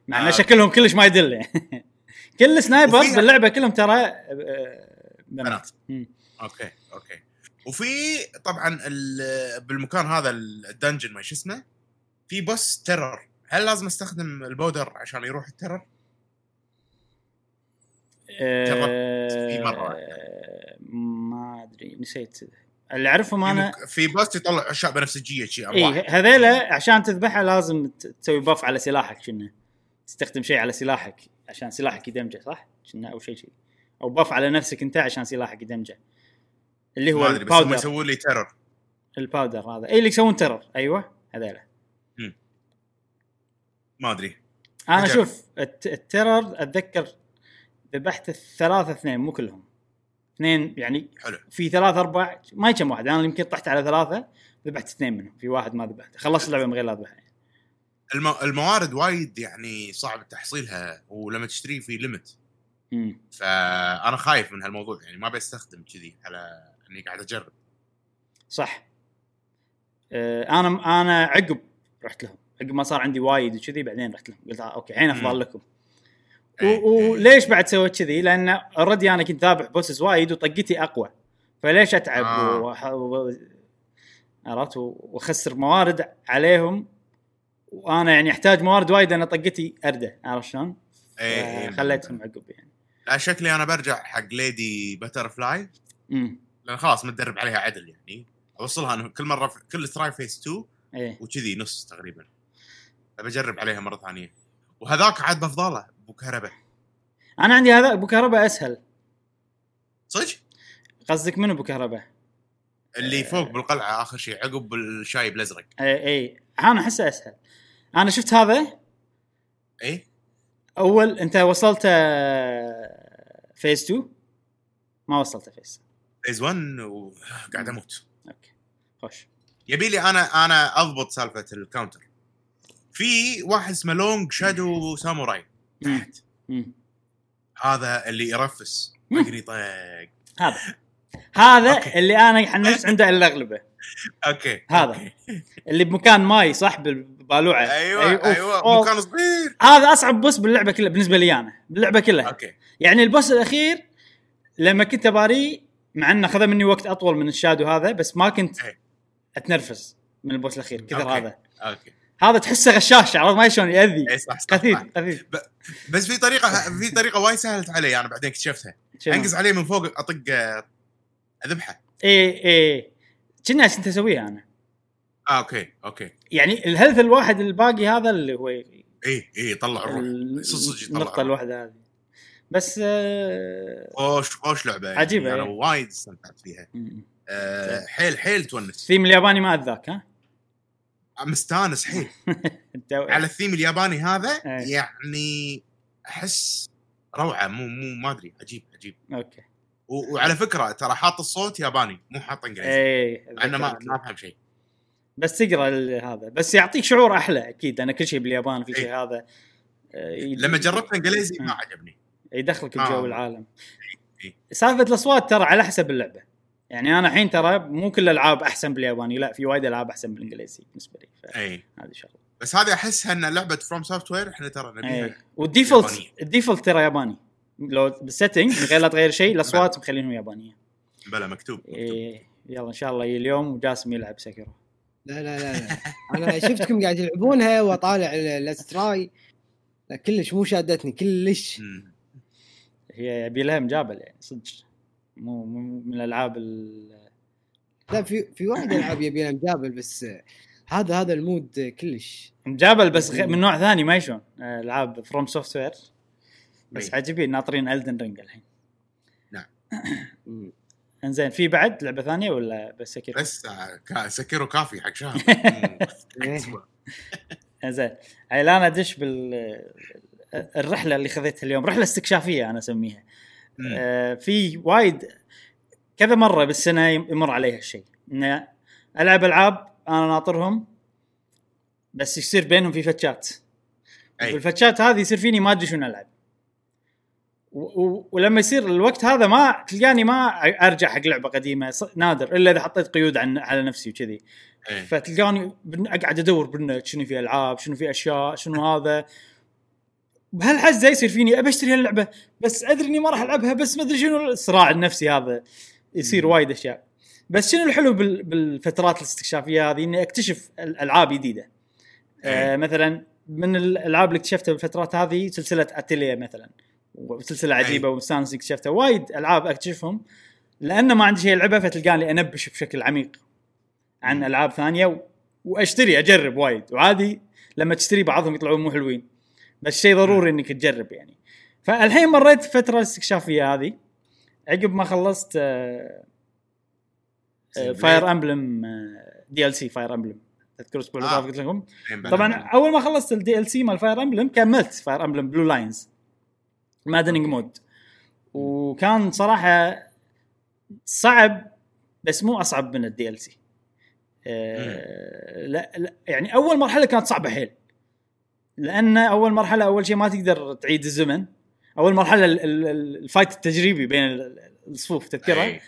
مع إن آه. شكلهم كلش ما يدل. يعني كل snipers باللعبة كلهم ترى آه، بنات. بنات. okay okay. وفي طبعا ال- بالمكان هذا ال dungeon ما شو اسمه في boss terror هل لازم أستخدم ال powder عشان يروح ال terror؟ في مرة آه، ما أدري نسيت اللي أعرفهم أنا. في boss يطلع أشياء بنفسجيه شيء اي هذيلا عشان تذبحها لازم تسوي buff على سلاحك كنا تستخدم شيء على سلاحك عشان سلاحك يدمجه صح؟ كنا أو شيء شيء أو buff على نفسك أنت عشان سلاحك يدمجه اللي هو بس هم ال powder يسوون لي terror ال powder هذا. اي اللي يسوون terror أيوه هذيلا. ما أدري. أنا. شوف الت- ال terror أتذكر ذبحت الثلاثة اثنين مو كلهم. اثنين يعني حلو. في ثلاثة أربع ما كم واحد؟ أنا يمكن طحت على ثلاثة ذبحت اثنين منهم. في واحد ما ذبحته. خلصت اللعبة من غير لا الم... الموارد وايد يعني صعب تحصيلها ولما تشتري في limit فأنا خايف من هالموضوع يعني ما بستخدم كذي على اني قاعد اجرب. صح. آه، أنا أنا عقب رحت لهم. عقب ما صار عندي وايد وكذي بعدين رحت لهم. قلت آه okay الحين افضل. لكم. إيه، إيه. وليش بعد سويت كذي؟ لأن already أنا كنت ذابح bosses وايد وطقتي أقوى. فليش أتعب؟ آه. وح- و... عرفت؟ وأخسر موارد عليهم. وأنا يعني أحتاج موارد وايد لأن طقتي أردى. عرفت شلون؟ إيه،. خليتهم عقب يعني. لا شكلي أنا برجع حق Lady Butterfly لأن خلاص متدرب عليها عدل يعني. اوصلها أنا كل مرة في كل try phase 2 إيه. وكذي نص تقريبا. فبجرب عليها مرة ثانية. وهذاك عاد بفضله أبو كهرباء أنا عندي هذا أبو كهرباء أسهل. صدق؟ قصدك من أبو كهرباء؟ اللي فوق بالقلعة آخر شيء عقب الشايب الأزرق. اي اي أنا أحسه أسهل. أنا شفت هذا. اي أول أنت وصلت phase 2 ما وصلت phase phase 1 وقاعد أموت. okay. خوش. يبي لي أنا أنا أضبط سالفة ال counter في واحد اسمه long shadow samurai. تحت. هذا اللي يرفس. يقدر يطق هذا. هذا okay. اللي أنا حنفس عنده الا اغلبه okay. هذا. okay. اللي بمكان ماي صح بالبالوعه أيوه أي- أوف، أيوه. مكان صغير. هذا أصعب boss باللعبة كلها بالنسبة لي أنا. باللعبة كلها. okay. يعني ال boss الأخير لما كنت باريه مع إنه أخذ مني وقت أطول من ال shadow هذا بس ما كنت إيه. أتنرفز من ال boss الأخير كثر okay. هذا. okay. هذا تحسه غشاش عرفت؟ ما شلون يأذي. اي صح صح. خفيف بس في طريقة في طريقة وايد سهلت علي أنا بعدين اكتشفتها؟ أنقز عليه من فوق أطق اذبحه إيه إيه. كنا كنت أسويها أنا؟ آه okay okay. يعني ال health الواحد الباقي هذا اللي هو اي اي طلع الروح. ال- صدق يطلع النقطة الواحدة هذه. بس آه، خوش خوش لعبة يعني عجيبة، أنا إيه. وايد استمتعت فيها. أه حيل حيل تونس. الثيم الياباني ما أذاك ها؟ مستانس حيل. على الثيم الياباني هذا إيه. يعني أحس روعة مو مو ما أدري عجيب عجيب. okay. وعلى فكرة ترى حاط الصوت ياباني مو حاط إنجليزي. إيه مع إنه ما افهم شيء. بس تقرأ هذا. بس يعطيك شعور أحلى أكيد. أنا كل شيء باليابان كل شيء إيه. هذا آه، لما جربت إنجليزي. ما عجبني. يدخلك آه. بجو العالم. إيه. سالفة الأصوات ترى على حسب اللعبة. يعني أنا الحين ترى مو كل الألعاب أحسن بالياباني لا في وايد ألعاب أحسن بالإنجليزي بالنسبة لي. إي. فهذه شغله بس هذه أحسها إن لعبة FromSoftware إحنا ترى نبيها وال default. ال default ترى ياباني. لو بال setting من غير لا تغير شيء الأصوات مخلينهم يابانيه بلا مكتوب, مكتوب. إيه يلا إن شاء الله اليوم وجاسم يلعب Sekiro لا لا لا, لا. أنا شفتكم قاعد تلعبونها وأطالع let's try لا كلش مو شادتني كلش. مم. هي يبي لها مجابل يعني صدق. مو مو من الألعاب ال- لا في في واحد العاب يبي لها مجابل بس هذا هذا ال mood كلش. مجابل بس غ- من نوع ثاني ما يشون آه، ألعاب FromSoftware بس. عجيبين ناطرين Elden Ring الحين. مم. إنزين في بعد لعبة ثانية ولا بس Sekiro؟ بس آه، Sekiro كافي حق شهر. إيه. إنزين. الان أدش بال الرحلة اللي خذيتها اليوم رحلة استكشافية أنا أسميها. آه، في وايد كذا مرة بالسنة يمر علي هالشيء ان ألعب ألعاب أنا ناطرهم بس يصير بينهم في فتشات أي. والفتشات هذه يصير فيني ما أدري شنو ألعب ولما يصير الوقت هذا ما تلقاني ما أرجع حق لعبة قديمة نادر إلا إذا حطيت قيود عن على نفسي وكذي. فتلقاني أقعد أدور بالنت شنو في ألعاب شنو في أشياء شنو هذا بهالحزه يصير فيني أبي أشتري هاللعبة بس أدري إني ما راح ألعبها بس ما أدري شنو الصراع النفسي هذا. يصير وايد أشياء. بس شنو الحلو بال- بالفترات الاستكشافية هذه؟ إني أكتشف الالعاب جديدة. آه. مثلا من الألعاب اللي اكتشفتها بالفترات هذه سلسلة أتيليا مثلا وسلسلة عجيبة ومستانس اكتشفتها. وايد ألعاب أكتشفهم. لأن ما عندي شيء العبه فتلقاني أنبش بشكل عميق عن ألعاب ثانية و... وأشتري أجرب وايد. وعادي لما تشتري بعضهم يطلعون مو حلوين. بس شيء ضروري إنك تجرب يعني. فالحين مريت فترة الاستكشافية هذه. عقب ما خلصت آه، Fire Emblem DLC Fire Emblem تذكر الأسبوع اللي آه. قلت لكم طبعا. أول ما خلصت ال DLC مال Fire Emblem كملت Fire Emblem Blue Lions maddening mode وكان صراحة صعب بس مو أصعب من ال DLC لا لا يعني أول مرحلة كانت صعبة حيل. لأن أول مرحلة أول شيء ما تقدر تعيد الزمن. أول مرحلة ال- ال- ال- ال fight التجريبي بين ال- الصفوف تذكرها؟ إيه.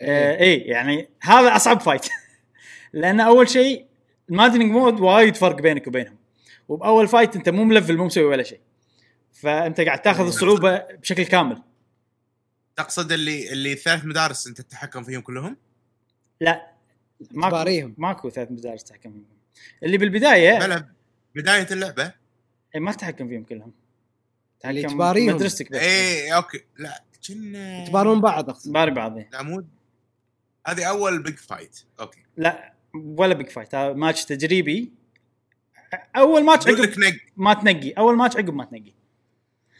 آه إيه يعني هذا أصعب fight. لأن أول شيء ال maddening mode وايد فرق بينك وبينهم. وبأول fight أنت مو ملفل مو مسوي ولا شيء. فأنت قاعد تاخذ الصعوبة بشكل كامل. تقصد اللي اللي ثلاث مدارس أنت تتحكم فيهم كلهم؟ لا. ماكو تباريهم. ماكو ثلاث مدارس تحكم فيهم. اللي بالبداية بلا بداية اللعبة. إيه، ما تحكم فيهم كلهم. تحكم تباريهم. مدرستك بس. اي okay. لا كنا يتبارون بعض أقصد. باري بعض. إيه. العمود هذه أول big fight okay. لا ولا big fight هذا ماتش تجريبي. أول ماتش عقب ما تنقي. أول ماتش عقب ما تنقي.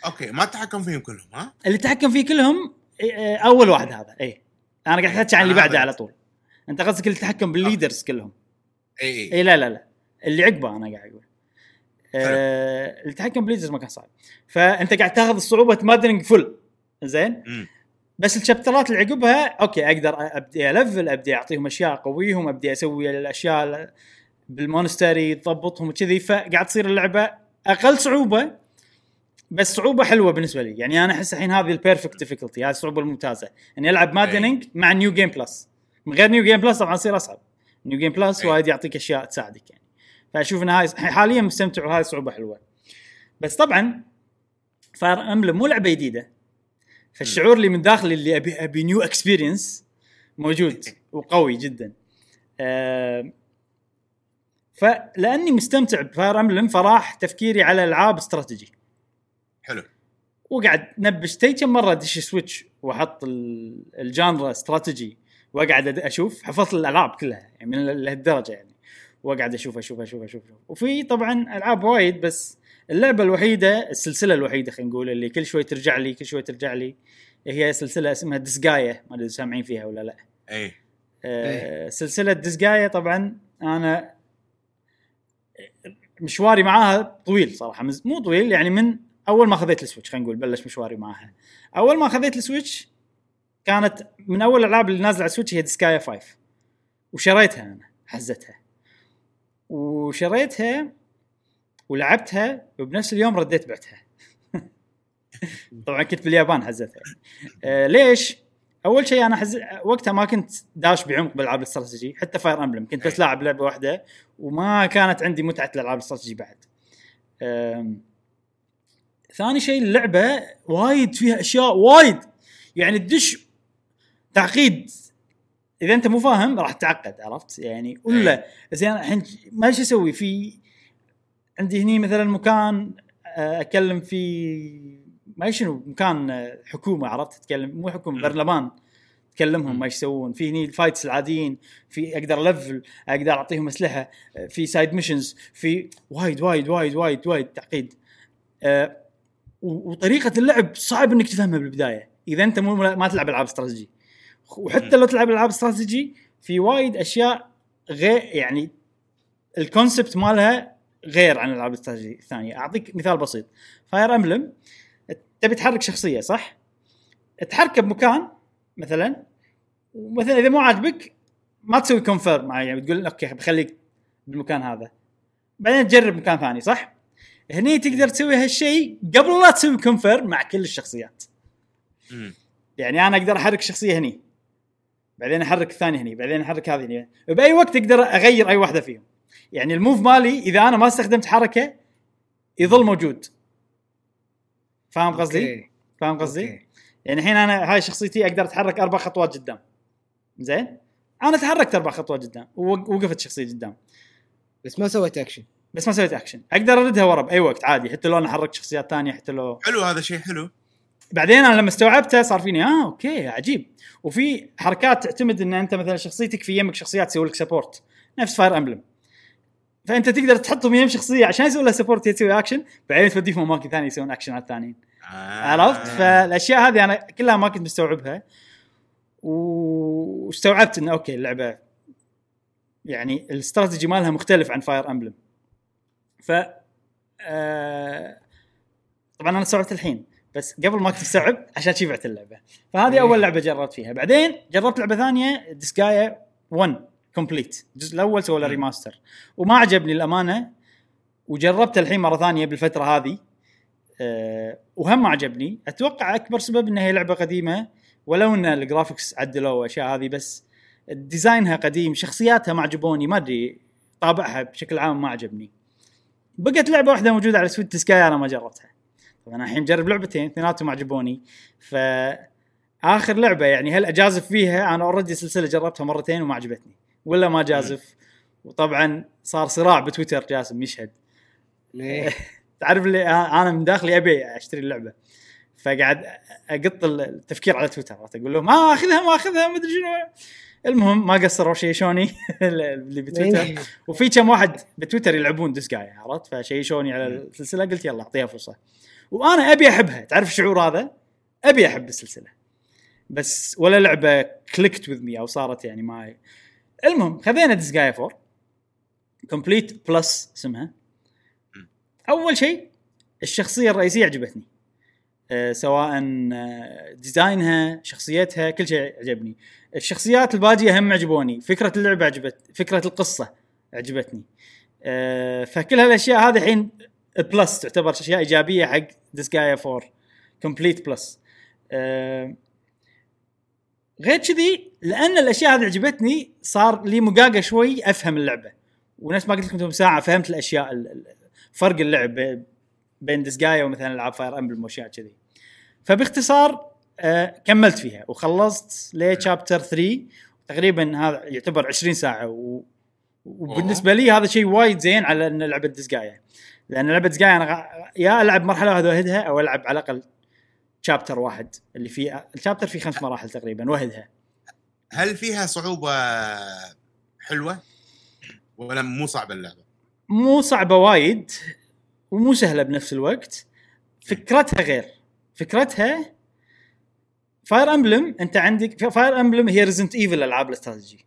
okay ما تتحكم فيهم كلهم ها؟ اللي تحكم فيه كلهم إيه، إيه، أول واحد هذا. اي أنا قاعد أحكي عن اللي بعده. على طول. أنت قصدك اللي تحكم بال leaders كلهم. اي اي اي لا لا لا. اللي عقبه أنا قاعد أقول. آه اللي تحكم بال leaders ما كان صعب. فأنت قاعد تاخذ الصعوبة maddening فل زين. بس ال chapter ات اللي عقبها okay أقدر أبدي ألفل أبدي أعطيهم أشياء اقويهم أبدي أسوي الأشياء بال monastery تضبطهم وكذي. فقاعد تصير اللعبة أقل صعوبة بس صعوبة حلوة بالنسبة لي. يعني أنا أحس الحين هذه ال perfect difficulty هذه الصعوبة الممتازة. إني ألعب maddening مع New Game Plus من غير New Game Plus طبعا يصير أصعب. New Game Plus. وايد يعطيك أشياء تساعدك يعني. فاشوف إن هاي حاليا مستمتع وهاي صعوبة حلوة. بس طبعا Fire Emblem مو لعبة جديدة. فالشعور اللي من داخلي اللي ابي أبي new experience موجود وقوي جدا. آه فلأني مستمتع ب Fire Emblem فراح تفكيري على ألعاب استراتيجي. حلو. وقاعد نبش تي كم مرة أدش Switch وأحط ال- ال genre strategy وأقعد أشوف حفظت الألعاب كلها يعني من لهالدرجة يعني. واقعد أشوف أشوف أشوف أشوف, أشوف. وفي طبعا ألعاب وايد بس اللعبة الوحيدة السلسلة الوحيدة خلينا نقول اللي كل شوي ترجع لي كل شوي ترجع لي هي سلسلة اسمها Disgaea ما أدري سامعين فيها ولا لا. اي آه، سلسلة Disgaea طبعا أنا مشواري معاها طويل صراحة. مز- مو طويل يعني من أول ما خذيت ال Switch خلينا نقول بلش مشواري معاها. أول ما خذيت ال Switch كانت من أول الألعاب اللي نازلة على ال Switch هي Disgaea 5 وشريتها أنا حزتها. وشريتها ولعبتها وبنفس اليوم رديت بعتها. طبعا كنت باليابان حزتها. آه ليش؟ أول شيء أنا حز... وقتها ما كنت داش بعمق بالألعاب الاستراتيجي حتى Fire Emblem كنت بس أي. لاعب لعبة واحدة وما كانت عندي متعة الالعاب الاستراتيجي بعد. أم... ثاني شيء اللعبة وايد فيها أشياء وايد. يعني تدش تعقيد إذا أنت مو فاهم راح تعقد عرفت؟ يعني ولا زين الحين ما إيش أسوي؟ في عندي هني مثلا مكان آه، اكلم فيه ما شنو مكان آه، حكومة عرفت؟ تتكلم مو حكومة مم. برلمان. تكلمهم ما إيش يسوون. في هني ال fights العاديين في أقدر level أقدر أعطيهم أسلحة آه، في side missions في وايد وايد وايد وايد وايد تعقيد. وطريقة اللعب صعب إنك تفهمها بالبداية. إذا أنت مو ما تلعب ألعاب استراتيجي. وحتى لو تلعب ألعاب استراتيجي في وايد أشياء غير يعني ال concept مالها غير عن الالعاب الاستراتيجيه الثانية أعطيك مثال بسيط. Fire Emblem تبي تحرك شخصية صح؟ تحركه بمكان مثلا ومثلا إذا مو عاجبك ما تسوي confirm يعني بتقول okay بخليك بالمكان هذا. بعدين تجرب مكان ثاني صح؟ هني تقدر تسوي هالشيء قبل لا تسوي confirm مع كل الشخصيات. يعني أنا أقدر أحرك شخصية هني. بعدين أحرك الثاني هني بعدين أحرك هذه هني. باي وقت أقدر أغير أي واحدة فيهم. يعني ال move مالي إذا أنا ما استخدمت حركة يظل موجود. فاهم قصدي؟ فاهم قصدي؟ يعني الحين أنا هاي شخصيتي أقدر أتحرك أربع خطوات قدام. زين؟ أنا تحركت أربع خطوات قدام. ووقفت شخصيتي قدام. بس ما سويت اكشن بس ما سويت اكشن أقدر أردها ورا بأي وقت. عادي حتى لو أنا حركت شخصيات ثانية حتى لو حلو هذا شيء حلو. بعدين أنا لما استوعبته صار فيني آه okay عجيب. وفي حركات تعتمد إن أنت مثلا شخصيتك في يمك شخصيات تسوي لك support نفس Fire Emblem فأنت تقدر تحطهم يم شخصية عشان يسوي لها support تسوي اكشن بعدين توديهم اماكن ثانية يسوون اكشن على الثانيين. آه. عرفت؟ فالأشياء هذه أنا كلها ما كنت مستوعبها. واستوعبت انه okay اللعبة يعني الاستراتيجي مالها مختلف عن Fire Emblem ف آه طبعا أنا استوعبت الحين. بس قبل ما كنت مستوعب عشان شي بعت اللعبة. فهذه إيه. أول لعبة جربت فيها. بعدين جربت لعبة ثانية Disgaea 1 Complete الجزء الأول سوى له. remaster وما عجبني الامانه وجربته الحين مرة ثانية بالفترة هذه. أه وهم ما عجبني. أتوقع أكبر سبب انها هي لعبة قديمة ولو إن ال graphics عدلوا وأشياء هذه بس design ها قديم شخصياتها ما عجبوني ما أدري طابعها بشكل عام ما عجبني. بقت لعبة واحدة موجودة على Switch Disgaea أنا ما جربتها. أنا الحين مجرب لعبتين اثنيناتهم عجبوني. ف آخر لعبة يعني هل أجازف فيها؟ أنا already سلسلة جربتها مرتين وما عجبتني. ولا ما جازف وطبعا صار صراع بتويتر جاسم يشهد. إيه. تعرف اللي أنا من داخلي أبي أشتري اللعبة. فقاعد أقط التفكير على تويتر؟ أقول لهم ما أخذها ما أخذها ما أدري شنو. المهم ما قصروا شيشوني اللي بتويتر. وفي كم واحد بتويتر يلعبون Disgaea عرفت فشيشوني على السلسلة قلت يلا أعطيها فرصة. وأنا ابي احبها. تعرف الشعور هذا؟ ابي احب السلسلة. بس ولا لعبة clicked with me أو صارت يعني معي المهم خذينا Disgaea 4 Complete Plus اسمها أول شيء الشخصية الرئيسية عجبتني. أه سواء design ها شخصيتها كل شيء عجبني. الشخصيات الباقيه هم عجبوني. فكرة اللعبة عجبت فكرة القصة عجبتني. أه فكل هالأشياء هذه الحين plus تعتبر اشياء إيجابية حق Disgaea 4 Complete Plus أه غير كذي لأن الأشياء هذه عجبتني صار لي مقاقة شوي أفهم اللعبة. ونفس ما قلت لكم ساعة فهمت الأشياء ال- ال- فرق اللعب بين Disgaea ومثلا العاب Fire Emblem وأشياء كذي. فباختصار آه كملت فيها وخلصت ل chapter 3 تقريبا هذا يعتبر 20 ساعة و... وبالنسبة لي هذا شيء وايد زين على إن لعبة Disgaea لأن لعبه Disgaea أنا غ- يا ألعب مرحلة واحدة وأهدها أو ألعب على الأقل chapter واحد اللي فيه ال chapter فيه خمس مراحل تقريبا وأهدها. هل فيها صعوبة حلوة؟ ولا مو صعبة اللعبة؟ مو صعبة وايد ومو سهلة بنفس الوقت. فكرتها غير. فكرتها Fire Emblem أنت عندك Fire Emblem هي Resident Evil ألعاب الاستراتيجي.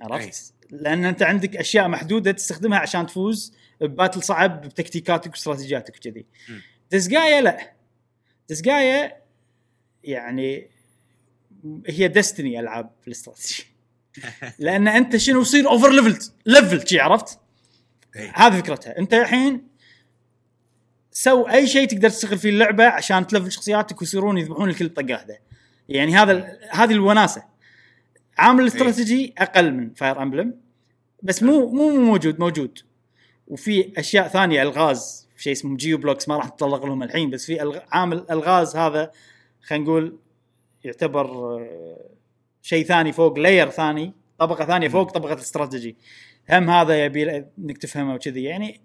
عرفت؟ لأن أنت عندك أشياء محدودة تستخدمها عشان تفوز. ب battle صعب بتكتيكاتك واستراتيجياتك وكذي. Disgaea لا. Disgaea يعني هي Dynasty ألعاب الاستراتيجي لأن أنت شنو يصير over leveled level شي عرفت؟ إيه. هذه فكرتها. أنت الحين سو أي شيء تقدر تشتغل فيه اللعبة عشان تلفل شخصياتك ويصيرون يذبحون الكل بطقة وحدة يعني هذا هذه الوناسة. عامل الاستراتيجي أقل من Fire Emblem بس مو مو موجود موجود. وفي أشياء ثانية ألغاز في شيء اسمه Geo Blocks ما راح نتطرق لهم الحين بس في عامل ألغاز هذا خلينا نقول يعتبر آه، شيء ثاني فوق layer ثاني طبقة ثانية فوق طبقة الاستراتيجي هم هذا يبي إنك تفهمه وكذي يعني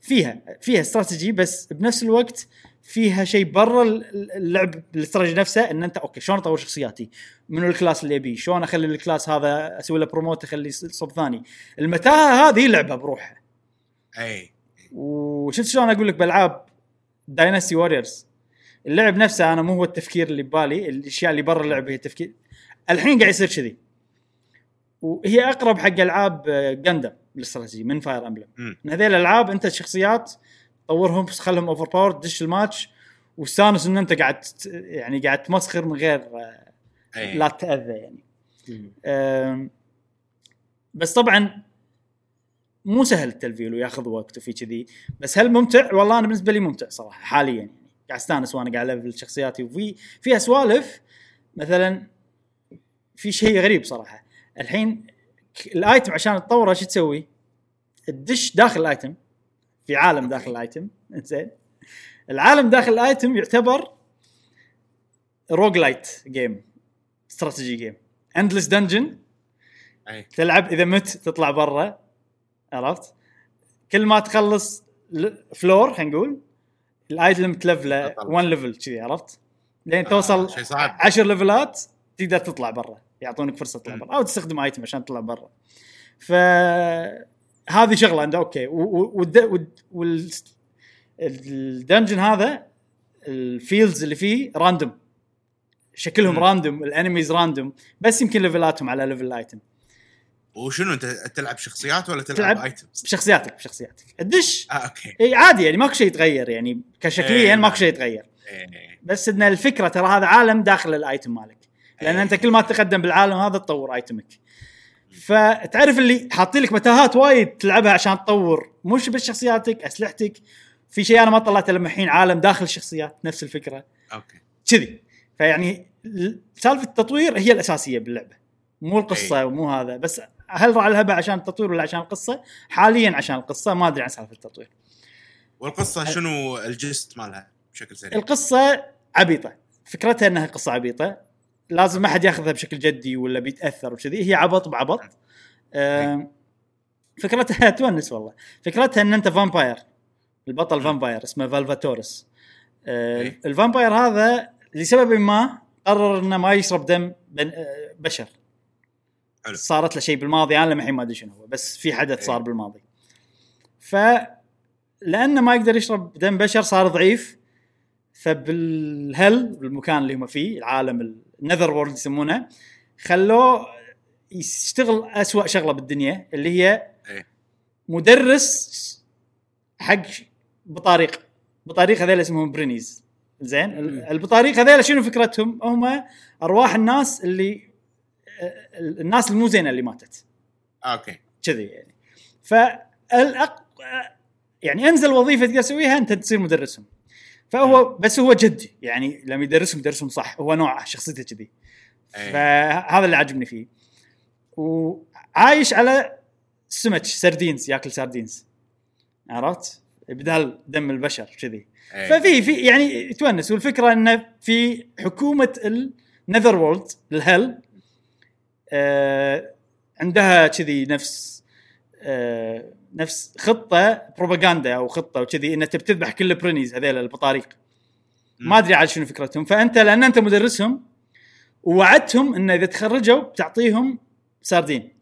فيها فيها استراتيجي بس بنفس الوقت فيها شيء برا ال- اللعب الاستراتيجي نفسه إن أنت أوكي شلون أطور شخصياتي؟ منو ال class اللي ابيه؟ شلون أخلي ال class هذا أسوي له promote اخليه صوب ثاني؟ المتاهة هذه لعبة بروحها اي وشفت شلون أقول لك بألعاب Dynasty Warriors اللعب نفسه أنا مو هو التفكير اللي ببالي الأشياء اللي برا اللعبه هي التفكير. الحين قاعد يصير كذي. وهي أقرب حق ألعاب Gundam ال strategy من Fire Emblem. من هذيل الألعاب أنت الشخصيات طورهم بس خلهم over power تدش الماتش واستانس إن أنت قاعد يعني قاعد تمسخر من غير آه، اي لا تتاذى يعني. بس طبعا مو سهل التلفيل وياخذ وقت وفي كذي. بس هل ممتع؟ والله أنا بالنسبة لي ممتع صراحة حاليا يعني. قاعد أستانس وأنا قاعد الفل شخصياتي وفي فيها سوالف مثلا في شيء غريب صراحة. الحين ال item عشان تطوره شو تسوي؟ تدش داخل ال item في عالم داخل ال item. زين العالم داخل ال item يعتبر roguelite game strategy game. endless dungeon تلعب إذا مت تطلع برا. عرفت؟ كل ما تخلص floor خلينا نقول ال item تلفله تطلع. 1 level كذي عرفت؟ لين آه، توصل شيء صعب. 10 level ات تقدر تطلع برا يعطونك فرصة تطلع. برا أو تستخدم item عشان تطلع برا ف هذه شغلة عنده أوكي و- و- والد- والد- وال ال dungeon هذا ال fields اللي فيه random شكلهم. random ال enemies random بس يمكن level اتهم على level ال item وشنو أنت تلعب شخصيات ولا تلعب, تلعب items؟ بشخصياتك بشخصياتك. الدش آه أوكي. إي عادي يعني ماكو شيء يتغير يعني كشكليا إيه، ماكو نعم. شيء يتغير. إيه. بس إن الفكرة ترى هذا عالم داخل ال item مالك. لأن إيه. انت كل ما تتقدم بالعالم هذا تطور item ك. فتعرف اللي حاطين لك متاهات وايد تلعبها عشان تطور مش بس شخصياتك أسلحتك. في شيء أنا ما طلعته لما الحين عالم داخل الشخصيات نفس الفكرة. أوكي. كذي. فيعني ال- سالفة التطوير هي الأساسية باللعبة. مو القصة. ومو هذا. بس هل راح الهبه عشان التطوير ولا عشان القصة؟ حاليا عشان القصة ما أدري عن سالفة التطوير. والقصة شنو الجست مالها بشكل سريع؟ القصة عبيطة. فكرتها إنها قصة عبيطة. لازم ما حد ياخذها بشكل جدي ولا بيتأثر وكذي. هي عبط بعبط. آم، فكرتها تونس والله. فكرتها إن أنت vampire البطل vampire اسمه Valvatorez إيه. ال vampire هذا لسبب ما قرر إنه ما يشرب دم آه، بشر. حلو. صارت له شيء بالماضي أنا للحين ما أدري شنو هو بس في حدث إيه. صار بالماضي ف لأنه ما يقدر يشرب دم بشر صار ضعيف فبالهل بالمكان اللي هم فيه العالم ال Netherworld يسمونه خلوه يشتغل أسوأ شغلة بالدنيا اللي هي إيه. مدرس حق بطاريق بطاريق هذول اسمهم Prinnies زين ال- البطاريق هذول شنو فكرتهم؟ هم أرواح الناس اللي الناس المو زينه اللي ماتت. أوكي. كذي يعني. فالأق... يعني أنزل وظيفة تقدر تسويها أنت تصير مدرسهم. فهو بس هو جدي يعني لما يدرسهم يدرسهم صح. هو نوع شخصيته كذي. إيه. فهذا اللي عجبني فيه. وعايش على سمك sardines ياكل sardines عرفت؟ بدال دم البشر كذي. إيه. ففي في يعني تونس. والفكرة إنه في حكومة ال Netherworld ال hell عندها كذي نفس آه نفس خطة بروباغندا أو خطة وكذي إنها تبي تذبح كل ال prinnies هذيل البطاريق. ما أدري عاد شنو فكرتهم. فأنت لأن أنت مدرسهم ووعدتهم انه إذا تخرجوا بتعطيهم ساردين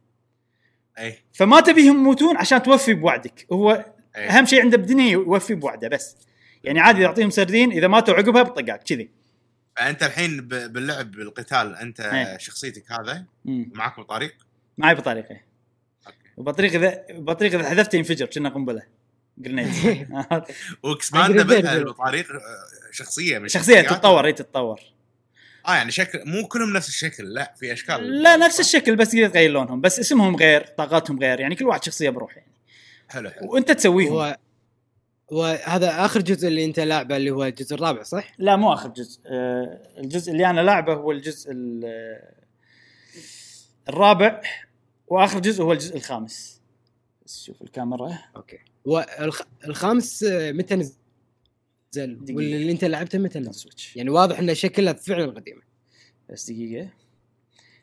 أي. فما تبيهم يموتون عشان توفي بوعدك. هو أي. أهم شيء عنده بالدنيا يوفي بوعده بس. يعني عادي يعطيهم سردين إذا ماتوا عقبها بطقاك كذي. فأنت الحين ب- باللعب بالقتال أنت إيه. شخصيتك هذا؟ مم. معك بطريق؟ معي بطريقه أوكي. وبطريقه اذا بطريقه إذا حذفته ينفجر كنا قنبلة. grenade و expand. البطاريق آه، شخصية من شخصية. تتطور هي تتطور. آه يعني شكل مو كلهم نفس الشكل لا في أشكال. لا نفس الشكل بس تقدر تغير لونهم بس اسمهم غير طاقاتهم غير يعني كل واحد شخصية بروح يعني. حلو حلو. وأنت تسويهم. هو وهذا آخر جزء اللي أنت لاعبه اللي هو الجزء الرابع صح؟ لا مو آخر جزء آه الجزء اللي أنا لاعبه هو الجزء ال- الرابع وآخر جزء هو الجزء الخامس بس شوف الكاميرا okay والخامس آه، متى نزل؟ واللي أنت لعبته متى نزل؟ Switch يعني واضح انه شكلها فعلا قديمه بس دقيقة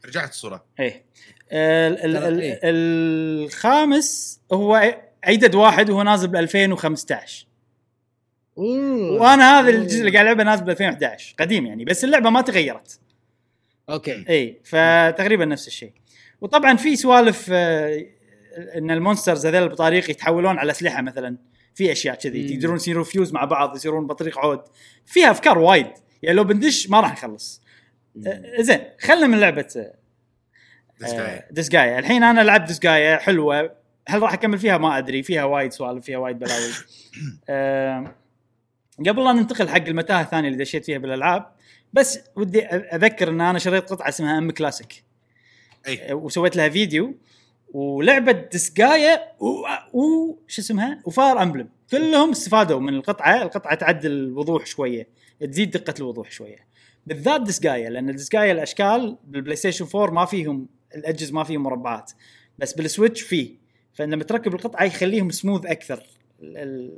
رجعت الصورة إيه إيه. الخامس هو عدد واحد وهو نازل ب 2015 أوه. وأنا هذا الجزء اللي قاعد ألعبه نازل ب 2011 قديم يعني بس اللعبة ما تغيرت. okay. إي فتقريبا نفس الشيء. وطبعا في سوالف آه، إن ال monsters هذول البطاريق يتحولون على أسلحة مثلا. في أشياء كذي. تقدرون يصيرون فيوز مع بعض يصيرون بطريق عود. فيها أفكار وايد. يعني لو بندش ما راح نخلص. آه، زين خلنا من لعبة Disgaea. Disgaea الحين أنا لعبت Disgaea حلوة. هل راح أكمل فيها؟ ما أدري. فيها وايد سوالف فيها وايد بلاوي. آه، قبل لا ننتقل حق المتاهة الثانية اللي دشيت فيها بالألعاب بس ودي أذكر إن أنا شريت قطعة اسمها mClassic. أي. وسويت لها فيديو ولعبة Disgaea و, و... شو اسمها؟ و Fire Emblem. كلهم استفادوا من القطعة. القطعة تعدل الوضوح شوية تزيد دقة الوضوح شوية. بالذات Disgaea لأن Disgaea الأشكال بال PlayStation 4 ما فيهم ال edges ما فيهم مربعات. بس بال Switch فيه. فلما تركب القطعة يخليهم سموث أكثر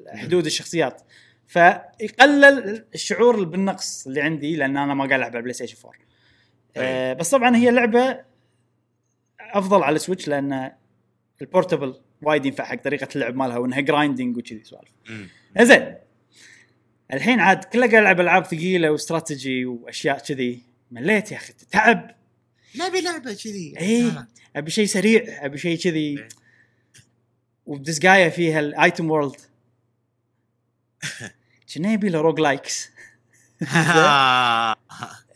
حدود الشخصيات. فيقلل الشعور بالنقص اللي عندي لأن أنا ما قاعد ألعب على ال PlayStation 4 آه بس طبعا هي لعبة أفضل على ال Switch لأن ال portable وايد ينفع حق طريقة اللعب مالها وإنها grinding وكذي سوالف. زين. الحين عاد كله قاعد ألعب ألعاب ثقيلة واستراتيجي وأشياء كذي. مليت يا أخي تعب نبي لعبة كذي. اي أبي شيء سريع أبي شيء كذي. إيه. و Disgaea فيها ال Item World كنا يبي له roguelikes آه.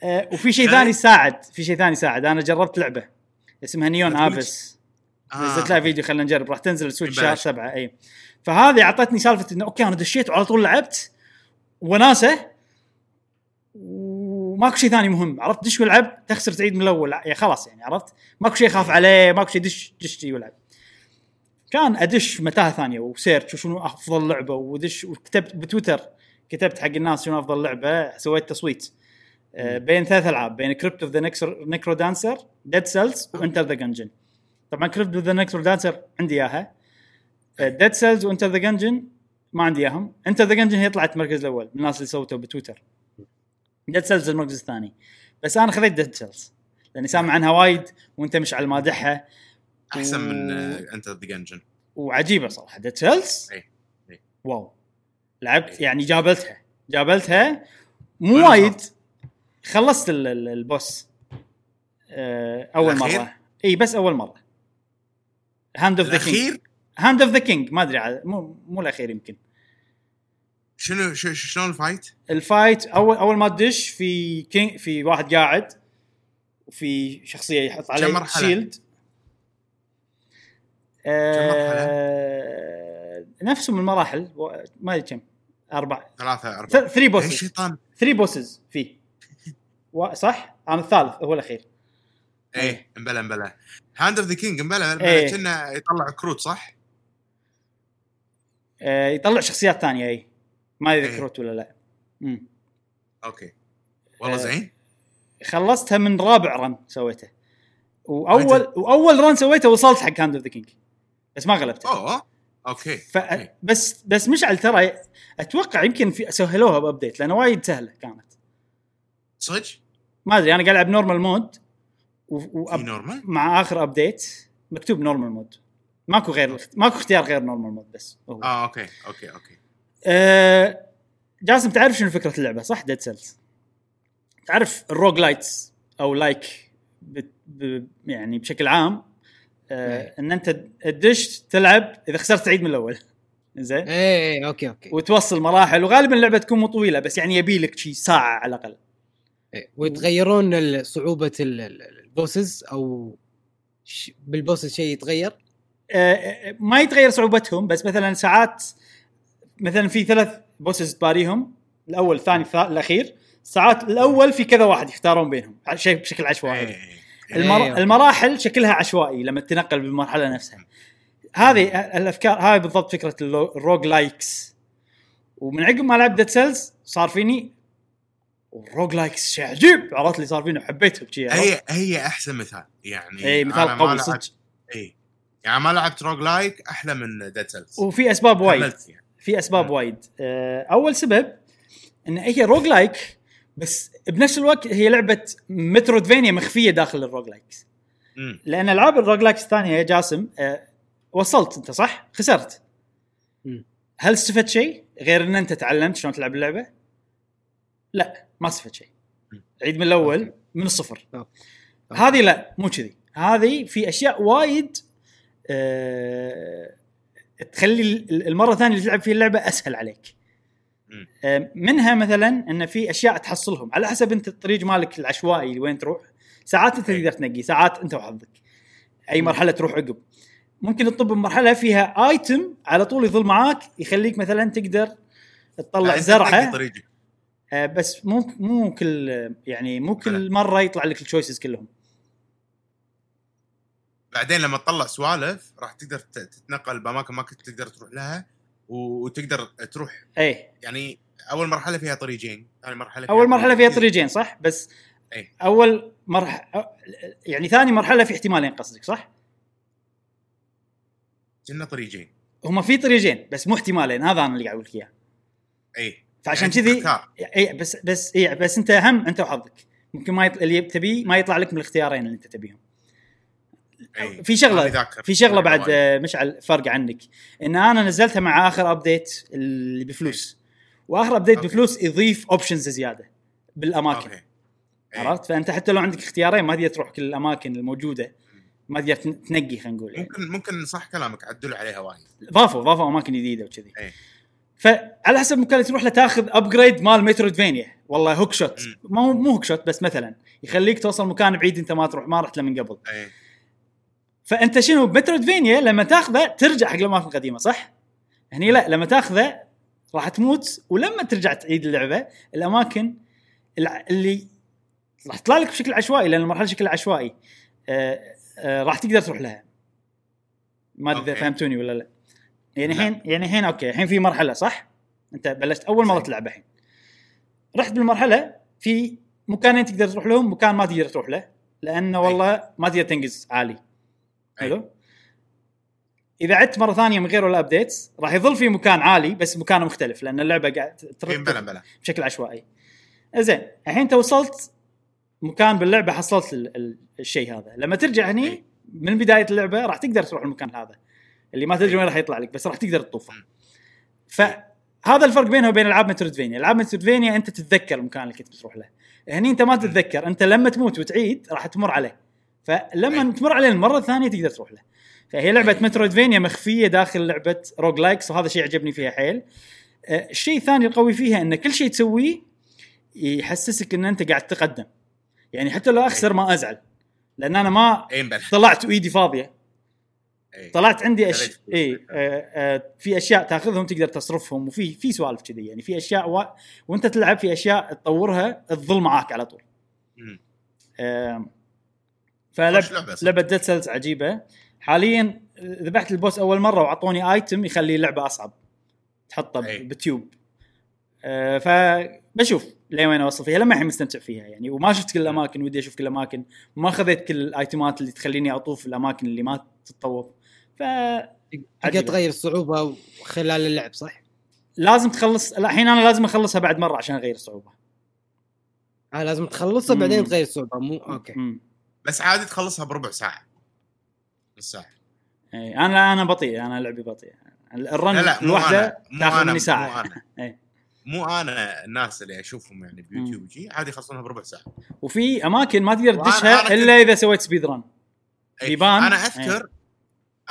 وفي شيء ثاني يساعد في شيء ثاني يساعد أنا جربت لعبة اسمها Neon Abyss آه. نزلت لها فيديو خلينا نجرب. راح تنزل ال Switch شهر. سبعة اي فهذه أعطتني سالفة إنه أوكي أنا دشيت وعلى طول لعبت وناسة. وماكو شيء ثاني مهم. عرفت؟ دش والعب تخسر تعيد من الأول. يعني خلاص يعني عرفت؟ ماكو شيء خاف عليه ماكو شيء دش دش والعب. كان أدش متاهة ثانية و search وشنو أفضل لعبة ودش وكتبت بتويتر كتبت حق الناس شنو أفضل لعبة سويت تصويت. آه، بين ثلاث ألعاب بين Crypt of the NecroDancer Dead Cells و Enter the Gungeon طبعا Crypt of the NecroDancer عندي إياها. Dead Cells و Enter the Gungeon ما عندي إياهم. Enter the Gungeon هي طلعت المركز الأول من الناس اللي سوته بتويتر. Dead Cells المركز الثاني. بس أنا خذيت Dead Cells لأني سامع عنها وايد وأنت مشعل مادحها أحسن من Enter the Gungeon وعجيبة صراحة Dead Cells. إي. wow لعبت يعني جابلتها جابلتها مو وايد؟ خلصت ال- ال- ال boss آه، أول؟ مرة إي بس أول مرة Hand of the King Hand of the King ما أدري مو مو الأخير يمكن شنو شلون الفايت؟ الفايت أول أول ما تدش في كينج في واحد قاعد وفي شخصية يحط عليه؟ شيلد؟ آه نفسه من المراحل و- ما أدري كم أربع. ثلاثة أربعة. ثري بوسز الشيطان ثري بوسز فيه. و- صح؟ أنا الثالث هو الأخير. إيه امبلا امبلا هاند اوف ذا كينج امبلا كنا يطلع كروت صح؟ آه يطلع شخصيات ثانية اي ما أدري إيه. كروت ولا لا. مم. okay. والله آه. زين. خلصتها من رابع run سويته. وأول وأول run سويته وصلت حق Hand of the King بس ما غلبته أوه okay ف... okay. بس بس مشعل ترى أتوقع يمكن في سهلوها ب update لأنه وايد سهلة كانت صدق؟ ما أدري أنا قاعد ألعب normal mode و... normal؟ مع آخر update مكتوب normal mode ماكو غير ماكو اختيار غير normal mode بس هو. آه okay okay okay آه جاسم تعرف شنو فكرة اللعبة صح Dead Cells تعرف ال roguelites أو like ب... ب... يعني بشكل عام آه إيه. إن أنت تدش تلعب إذا خسرت تعيد من الأول. زين إيه إيه okay okay. وتوصل مراحل وغالبا اللعبة تكون مو طويله بس يعني يبي لك شي ساعة على الأقل. إيه. ويتغيرون صعوبة ال- ال- ال bosses أو ش- بال bosses شيء يتغير؟ آه، ما يتغير صعوبتهم بس مثلا ساعات مثلا في ثلاث bosses تباريهم الأول الثاني الثا- الأخير ساعات الأول في كذا واحد يختارون بينهم شيء بشكل عشوائي. okay. المراحل شكلها عشوائي لما تنقل بالمرحلة نفسها. هذه الأفكار هاي بالضبط فكرة ال roguelikes. ومن عقب ما لعبت Dead Cells صار فيني ال roguelikes شيء عجيب. عرفت اللي صار فيني شي عرفت؟ هي هي أحسن مثال. يعني اي مثال قوي صدق. اي يعني ما لعبت roguelike أحلى من Dead Cells وفي أسباب وايد. يعني. في أسباب. وايد. آه، أول سبب إن هي roguelike بس بنفس الوقت هي لعبة metroidvania مخفية داخل ال roguelikes. لأن ألعاب ال roguelikes الثانية يا جاسم آه، وصلت أنت صح؟ خسرت مم. هل استفدت شيء غير إن أنت تعلمت شلون تلعب اللعبة؟ لا ما استفدت شيء. عيد من الأول أوكي. من الصفر. هذه لا مو كذي هذه في أشياء وايد آه تخلي ال- المرة الثانية اللي تلعب فيها اللعبة أسهل عليك منها مثلا إن في أشياء تحصلهم. على حسب أنت الطريق مالك العشوائي وين تروح ساعات أنت. تقدر تنقي ساعات أنت وحظك أي مرحلة تروح عقب. ممكن تطب بمرحله فيها ايتم على طول يظل معاك يخليك مثلا تقدر تطلع أنت زرعة. آه، بس مو مو كل يعني مو كل. مرة يطلع لك التشويسز كلهم. بعدين لما تطلع سوالف راح تقدر تتنقل بأماكن ما كنت تقدر تروح لها. وتقدر تروح اي يعني أول مرحلة فيها طريقين ثاني مرحلة فيها اول مرحله فيها طريقين. صح بس أي. أول مرحله يعني ثاني مرحلة في احتمالين قصدك صح كنا طريقين هما في طريقين بس مو احتمالين هذا أنا اللي قاعد أقول لك إياه اي فعشان يعني كذي. اي بس بس اي بس أنت هم أنت وحظك ممكن ما يطلع اللي تبيه ما يطلع لك من الاختيارين اللي أنت تبيهم. في شغله. في شغلة بعد مشعل فرق عنك. إن أنا نزلتها مع آخر update اللي بفلوس. وآخر update okay. بفلوس يضيف options زيادة بالأماكن. okay. إي. عرفت؟ فأنت حتى لو عندك اختيارين ما تقدر تروح كل الأماكن الموجودة. ما تقدر تن- تنقي خلينا نقول. يعني. ممكن ممكن صح كلامك عدلوا عليها وايد. ضافوا ضافوا أماكن جديدة وكذي. إيه. فعلى حسب المكان اللي تروح له تاخذ upgrade مال metroidvania والله hookshot. مو مو hookshot بس مثلا. يخليك توصل مكان بعيد أنت ما تروح ما رحت له من قبل. اي فأنت شنو ب metroidvania لما تاخذه ترجع حق الأماكن القديمة صح؟ هني لا لما تاخذه راح تموت ولما ترجع تعيد اللعبة الأماكن اللي راح تطلع لك بشكل عشوائي لأن المرحلة شكلها عشوائي آه آه راح تقدر تروح لها ما أدري. فهمتوني ولا لا يعني. الحين يعني الحين okay الحين في مرحلة صح؟ أنت بلشت أول مرة. تلعب الحين رحت بالمرحلة في مكانين تقدر تروح لهم مكان ما تقدر تروح له لأنه والله ما تقدر تنقز عالي حلو. إذا عدت مرة ثانية من غير ولا updates راح يظل في مكان عالي بس مكانه مختلف لأن اللعبة قاعد إي، ترتب blah blah. بشكل عشوائي. زين الحين انت وصلت مكان باللعبة حصلت ال- ال- الشيء هذا. لما ترجع هني. من بداية اللعبة راح تقدر تروح المكان هذا. اللي ما تدري. وين راح يطلع لك بس راح تقدر تطوفه. فهذا الفرق بينه وبين ألعاب metroidvania ألعاب metroidvania أنت تتذكر المكان اللي كنت بتروح له. هني أنت ما تتذكر أنت لما تموت وتعيد راح تمر عليه. فلما أي. تمر عليه المرة الثانية تقدر تروح له فهي لعبة metroidvania مخفية داخل لعبة roguelikes وهذا شيء عجبني فيها حيل آه، الشيء الثاني القوي فيها إن كل شيء تسويه يحسسك إن أنت قاعد تقدم يعني حتى لو أخسر ما أزعل لأن أنا ما طلعت وإيدي فاضية. طلعت عندي فلوس. إي آه آه في أشياء تأخذهم تقدر تصرفهم وفي في سوالف كذي يعني في أشياء و... وأنت تلعب في أشياء تطورها تظل معاك على طول. آه خوش فلعب لعبة صدق. لعبة Dead Cells عجيبة حاليا ذبحت ال boss أول مرة وأعطوني item يخلي اللعبة أصعب تحطه أي. ب- بتيوب آه فبشوف لين وين أوصل فيها لما الحين مستمتع فيها يعني وما شفت كل الأماكن ودي أشوف كل الأماكن وما خذيت كل الايتمات اللي تخليني أطوف الأماكن اللي ما تتطوف ف تقدر. تغير الصعوبة خلال اللعب صح؟ لازم تخلص الحين أنا لازم أخلصها بعد مرة عشان أغير الصعوبة آه لازم تخلصها. بعدين تغير الصعوبة مو okay مم. بس عادي تخلصها بربع ساعة. نص ساعه إيه، أنا أنا بطيء أنا لعبي بطيء. ال run لا لا مو الواحده تاخذ أنا مني ساعة. مو أنا. مو أنا الناس اللي أشوفهم يعني بيوتيوب وشي عادي يخلصونها بربع ساعة. وفي أماكن ما تقدر تدشها إلا إذا سويت speed run أي. بيبان. أنا أذكر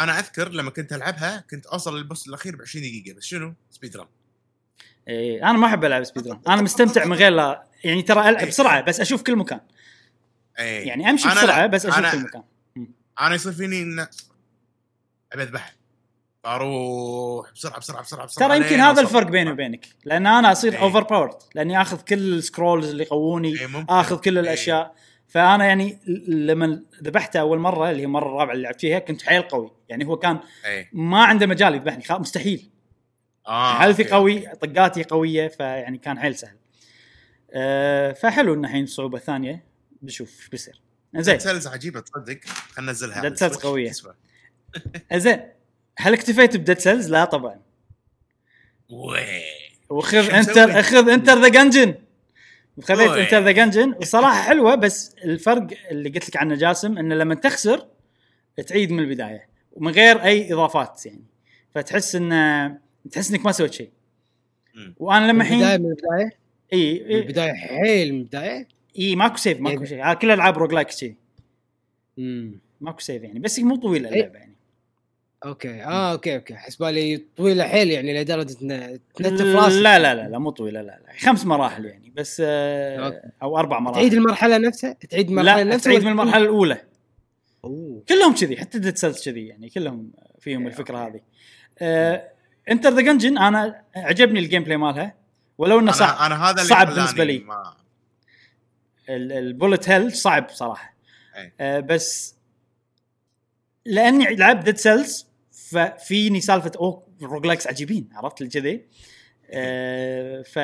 أنا أذكر لما كنت ألعبها كنت أوصل لل boss الأخير ب 20 دقيقة بس شنو؟ speed run إيه أنا ما أحب ألعب speed run أنا مستمتع من غير لا يعني ترى ألعب. بسرعة بس أشوف كل مكان. اي يعني أمشي أنا بسرعة. بس أشوف أنا- كل مكان أنا يصير فيني إن ابي اذبحها أروح بسرعة بسرعة بسرعة بسرعة ترى يمكن هذا. الفرق بيني وبينك لأن أنا أصير إيه. overpowered لأني آخذ كل ال scrolls اللي يقووني إيه،. آخذ كل إيه. الأشياء فأنا يعني لما ذبحته أول مرة اللي هي المره الرابعة اللي لعبت فيها كنت حيل قوي يعني هو كان اي ما عنده مجال يذبحني مستحيل آه حالتي. قوي طقاتي قوية فيعني كان حيل سهل أه فحلو إن الحين صعوبة ثانية بشوف إيش بيصير زين ديد Cells عجيبة تصدق خلينا ننزلها ال Switch. قوية. تسوى. زين هل اكتفيت ب Dead Cells؟ لا طبعا وخذ Enter؟ اخذ Enter the Gungeon خذيت. Enter the Gungeon وصراحة حلوة بس الفرق اللي قلت لك عنه جاسم انه لما تخسر تعيد من البداية ومن غير أي إضافات يعني فتحس انه تحس إنك ما سويت شيء. وأنا لما من البداية الحين من البداية إي من اي, البداية حيل من البداية إي ماكو save ماكو شيء آه، كل ألعاب roguelike شيء امم ماكو save يعني بس مو طويلة إيه. اللعبة يعني. okay. آه okay okay. حسبالي طويلة حيل يعني لدرجة إن تنتف راسك. لا لا لا لا مو طويلة لا لا. خمس مراحل يعني بس آه. أو أربع مراحل. تعيد المرحلة نفسها؟ تعيد المرحلة لا نفسها تعيد من المرحلة الأولى. أوه. كلهم كذي حتى Dead Cells كذي يعني كلهم فيهم الفكرة هذه. آه Enter the Gungeon أنا عجبني ال gameplay مالها. ولو إنه صعب أنا هذا اللي صعب خلاني بالنسبة لي. ما... ال bullet hell صعب صراحة. أي. آه بس لأني لعبت Dead Cells ففيني سالفة أوه roguelikes عجيبين. عرفت؟ اللي كذي آه ف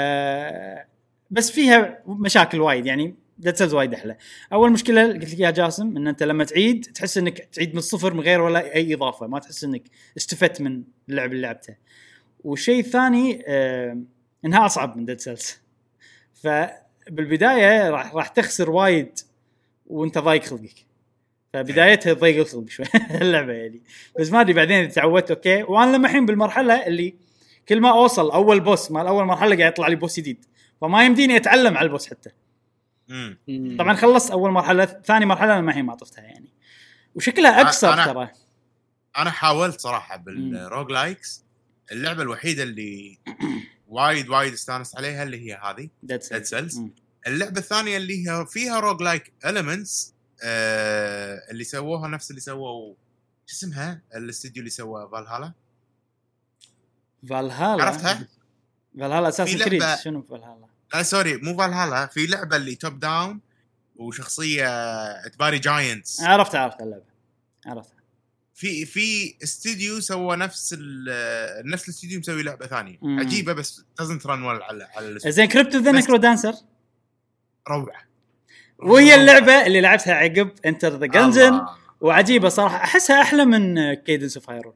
بس فيها مشاكل وايد يعني Dead Cells وايد أحلى. أول مشكلة قلت لك يا جاسم إن أنت لما تعيد تحس إنك تعيد من الصفر من غير ولا أي إضافة ما تحس إنك استفدت من اللعب اللي لعبته. والشيء الثاني آه إنها أصعب من Dead Cells فبالبدايه راح راح تخسر وايد وانت ضايق خلقك. فبدايتها تضيق الخلق شوي. اللعبة يعني. بس ما أدري بعدين إذا تعودت okay. وأنا لما الحين بالمرحلة اللي كل ما أوصل أول boss مال أول مرحلة قاعد يطلع لي boss جديد. فما يمديني أتعلم على ال boss حتى. طبعا خلصت أول مرحلة ثاني مرحلة أنا ما الحين ما طفتها يعني. وشكلها أقصر أنا- ترى. أنا حاولت صراحة بالروج لايكس اللعبة الوحيدة اللي وايد وايد استانست عليها اللي هي هذه ديد. مم. اللعبة الثانية اللي هي فيها روج لايك المنتس اللي سووها نفس اللي سووا شو اسمها الاستديو اللي سوى فالهالا فالهالا عرفتها؟ فالهالا اساسن في كريد شنو فالهالا؟ لا سوري مو فالهالا في لعبة اللي توب داون وشخصية تباري جاينتس عرفت عرفت اللعبة عرفتها في في استديو سوى نفس نفس الاستديو مسوي لعبة ثانية مم. عجيبة بس دزنت رن على على. زين كريبتو ذا نكرو دانسر روعة. وهي اللعبة اللي لعبتها عقب انتر ذا الله. وعجيبة صراحة. أحسها أحلى من كيدنس اوف هايرول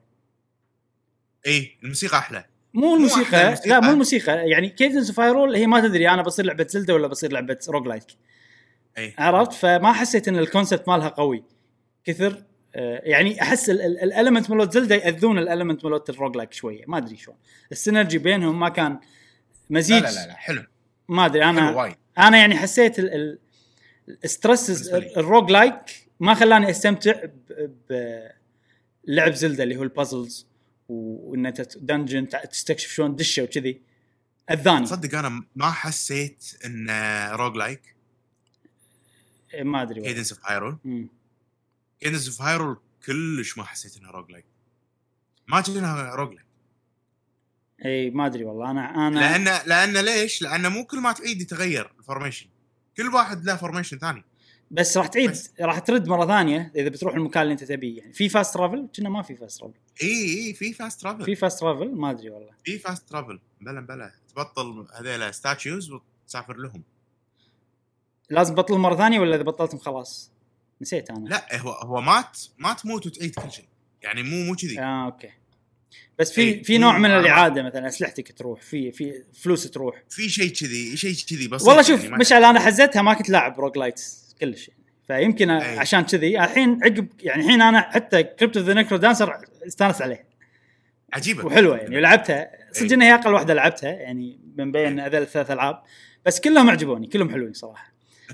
اي الموسيقى أحلى. مو الموسيقى. الموسيقى. لا مو الموسيقى. يعني كيدنس اوف هايرول هي ما تدري أنا بصير لعبة زلده ولا بصير لعبة روج لايك اي عرفت؟ فما حسيت إن ال concept مالها قوي. كثر آه، يعني أحس ال element مالوت Zelda يأذون ال element مالوت ال roguelike شوية. ما أدري شلون. ال synergy بينهم ما كان لا مزيج. لا لا, لا حلو. ما أدري حلو أنا وايد. أنا يعني حسيت ال- ال- ال stress. ال roguelike ما خلاني أستمتع بلعب Zelda اللي هو ال puzzles وان انت dungeon تستكشف شلون دشه وكذي أذاني تصدق أنا ما حسيت ان roguelike إيه، ما أدري. Cadence of Hyrule. Cadence of Hyrule كلش ما حسيت انها roguelike ما كأنها roguelike اي ما أدري والله. أنا أنا لأن لأن ليش؟ لأن مو كل ما تعيد يتغير ال formation كل واحد له formation ثاني. بس راح تعيد بس. راح ترد مرة ثانية إذا بتروح المكان اللي أنت تبيه. يعني في fast travel كنا ما في fast travel إي إي في fast travel في fast travel ما أدري والله. في fast travel بلا بلا. تبطل هذيلا statues وتسافر لهم. لازم بطل مرة ثانية ولا إذا بطلتم خلاص؟ نسيت أنا. لا هو هو مات ما تموت وتعيد كل شيء. يعني مو مو كذي. آه okay. بس في إيه، في نوع من. الإعادة مثلا أسلحتك تروح في في فلوس تروح. في شيء كذي شيء كذي بسيط والله شوف يعني مشعل أنا حزتها ما كنت لاعب roguelites كلش يعني. فيمكن أي. عشان كذي الحين عقب يعني الحين أنا حتى Crypt of the NecroDancer استانس عليه. عجيبة. وحلوة يعني لعبتها. صدق إنها هي أقل واحدة لعبتها يعني من بين هذول الثلاث ألعاب. بس كلهم عجبوني كلهم حلوين صراحة.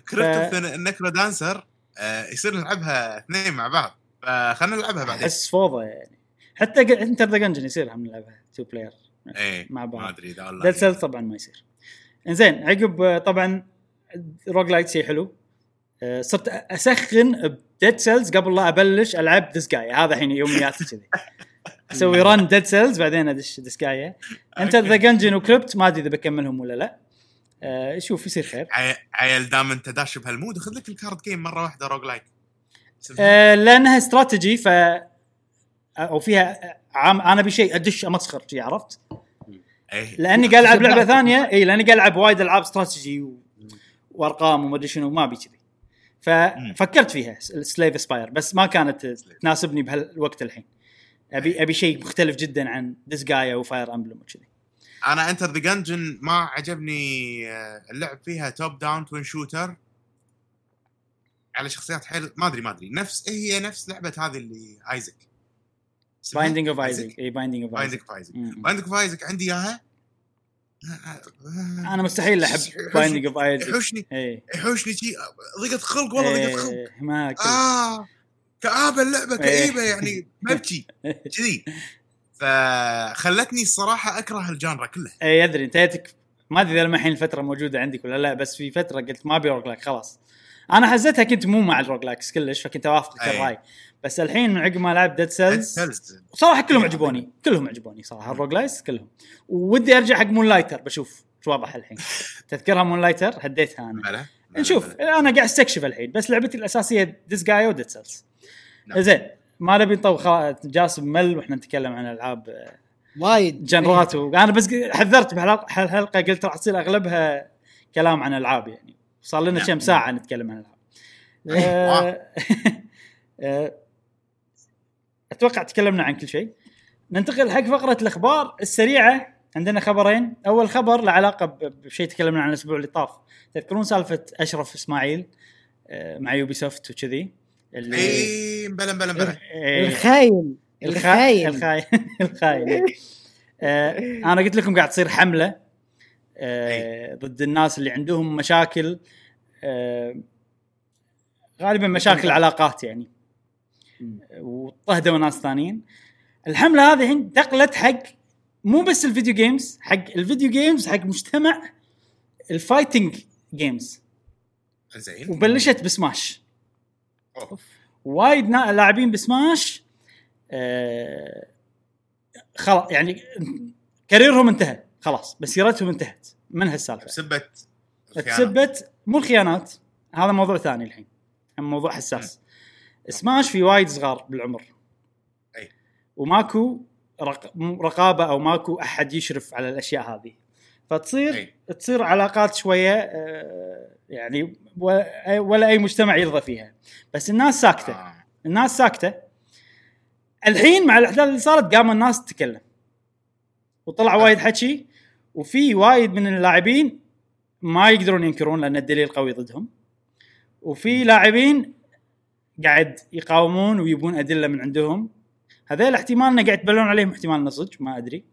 كريبت النكرو دانسر آه، يصير نلعبها اثنين مع بعض. فخلنا نلعبها بعدين. أحس فوضى يعني. حتى Enter the Gungeon يصير هم نلعبها two player إيه مع ما بعض أدري إذا Dead Cells طبعا ما يصير. إنزين عقب آه، طبعا roguelite شيء حلو. آه، صرت أسخن ب Dead Cells قبل لا أبلش ألعب Disgaea هذا الحين يومياتي كذي. أسوي run Dead Cells بعدين أدش Disgaea Enter the Gungeon و Crypt ما أدري إذا بكملهم ولا لا. آه، شوف يصير خير. عي- عيل دام أنت داش بهال mood خذ لك ال card game مرة واحدة roguelike آه، لأنها استراتيجي ف أو فيها عام أنا بشيء أدش أمسخر شي عرفت؟ إيه. لأني قاعد ألعب لعبة ثانية إي لأني قاعد ألعب وايد ألعاب استراتيجي و... وأرقام وما أدري شنو ما أبي كذي. ففكرت فيها Slay the Spire بس ما كانت تناسبني بهالوقت الحين. أبي أبي شيء مختلف جدا عن Disgaea و Fire Emblem وكذي. أنا Enter the Gungeon ما عجبني آه، اللعب فيها top down twin shooter على شخصيات حيل ما أدري ما أدري. نفس هي نفس لعبة هذه اللي Isaac Binding of Isaac اي Binding of Binding Isaac of Isaac Binding of Isaac عندي إياها؟ أنا مستحيل أحب Binding of Isaac يحوشني اي يحوشني شي ضيقة خلق والله ضيقة خلق. إيه، ما آه كآبة اللعبة كئيبة يعني مبكي. كذي. فخلتني الصراحة أكره ال genre كله. اي ادري أنت ما أدري إذا الحين الفترة موجودة عندك ولا لا بس في فترة قلت ما أبي roguelike خلاص. أنا حزتها كنت مو مع ال roguelikes كلش فكنت أوافقك. الرأي. بس الحين من عقب ما لعب Dead Cells صراحة كلهم عجبوني. كلهم عجبوني صراحة. ال roguelikes كلهم. ودي أرجع حق Moonlighter بشوف شو وضعها الحين. تذكرها Moonlighter هديتها أنا. نشوف. أنا قاعد أستكشف الحين. بس لعبتي الأساسية Disgaea و Dead Cells نعم. زين. ما نبي نطول جاسم مل وإحنا نتكلم عن ألعاب وايد. جنرات. وأنا بس حذرت بهالحلقه قلت راح تصير أغلبها كلام عن ألعاب يعني. صار لنا نعم. كم ساعة نتكلم عن ألعاب. أتوقع تكلمنا عن كل شيء. ننتقل حق فقرة الأخبار السريعة. عندنا خبرين. أول خبر له علاقة بشيء تكلمنا عنه الأسبوع اللي طاف. تذكرون سالفة أشرف إسماعيل آه، مع Ubisoft وكذي؟ اللي إي blah blah blah. الخاين الخاين الخاين. الخاين الخاين. آه أنا قلت لكم قاعد تصير حملة. آه ضد الناس اللي عندهم مشاكل. غالبا مشاكل علاقات يعني. واضطهدوا ناس ثانيين. الحملة هذه الحين انتقلت حق مو بس ال video games حق ال video games حق مجتمع ال fighting games زين. وبلشت بسماش. أوه. وايد نا- لاعبين بسماش آه خلاص يعني career هم انتهى. خلاص مسيرتهم انتهت. من هالسالفة؟ الخيانة. تسبت مو الخيانات. هذا موضوع ثاني الحين. هم موضوع حساس. سماش في وايد صغار بالعمر. أي. وماكو رقابة أو ماكو أحد يشرف على الأشياء هذه. فتصير أي. تصير علاقات شوية آه، يعني ولا أي مجتمع يرضى فيها. بس الناس ساكتة. آه. الناس ساكتة. الحين مع الأحداث اللي صارت قام الناس تتكلم. وطلع وايد حكي. وفي وايد من اللاعبين ما يقدرون ينكرون لأن الدليل قوي ضدهم. وفي لاعبين قاعد يقاومون ويبون أدلة من عندهم. هذول احتمال إنه قاعد يتبلون عليهم احتمال إنه صج ما أدري.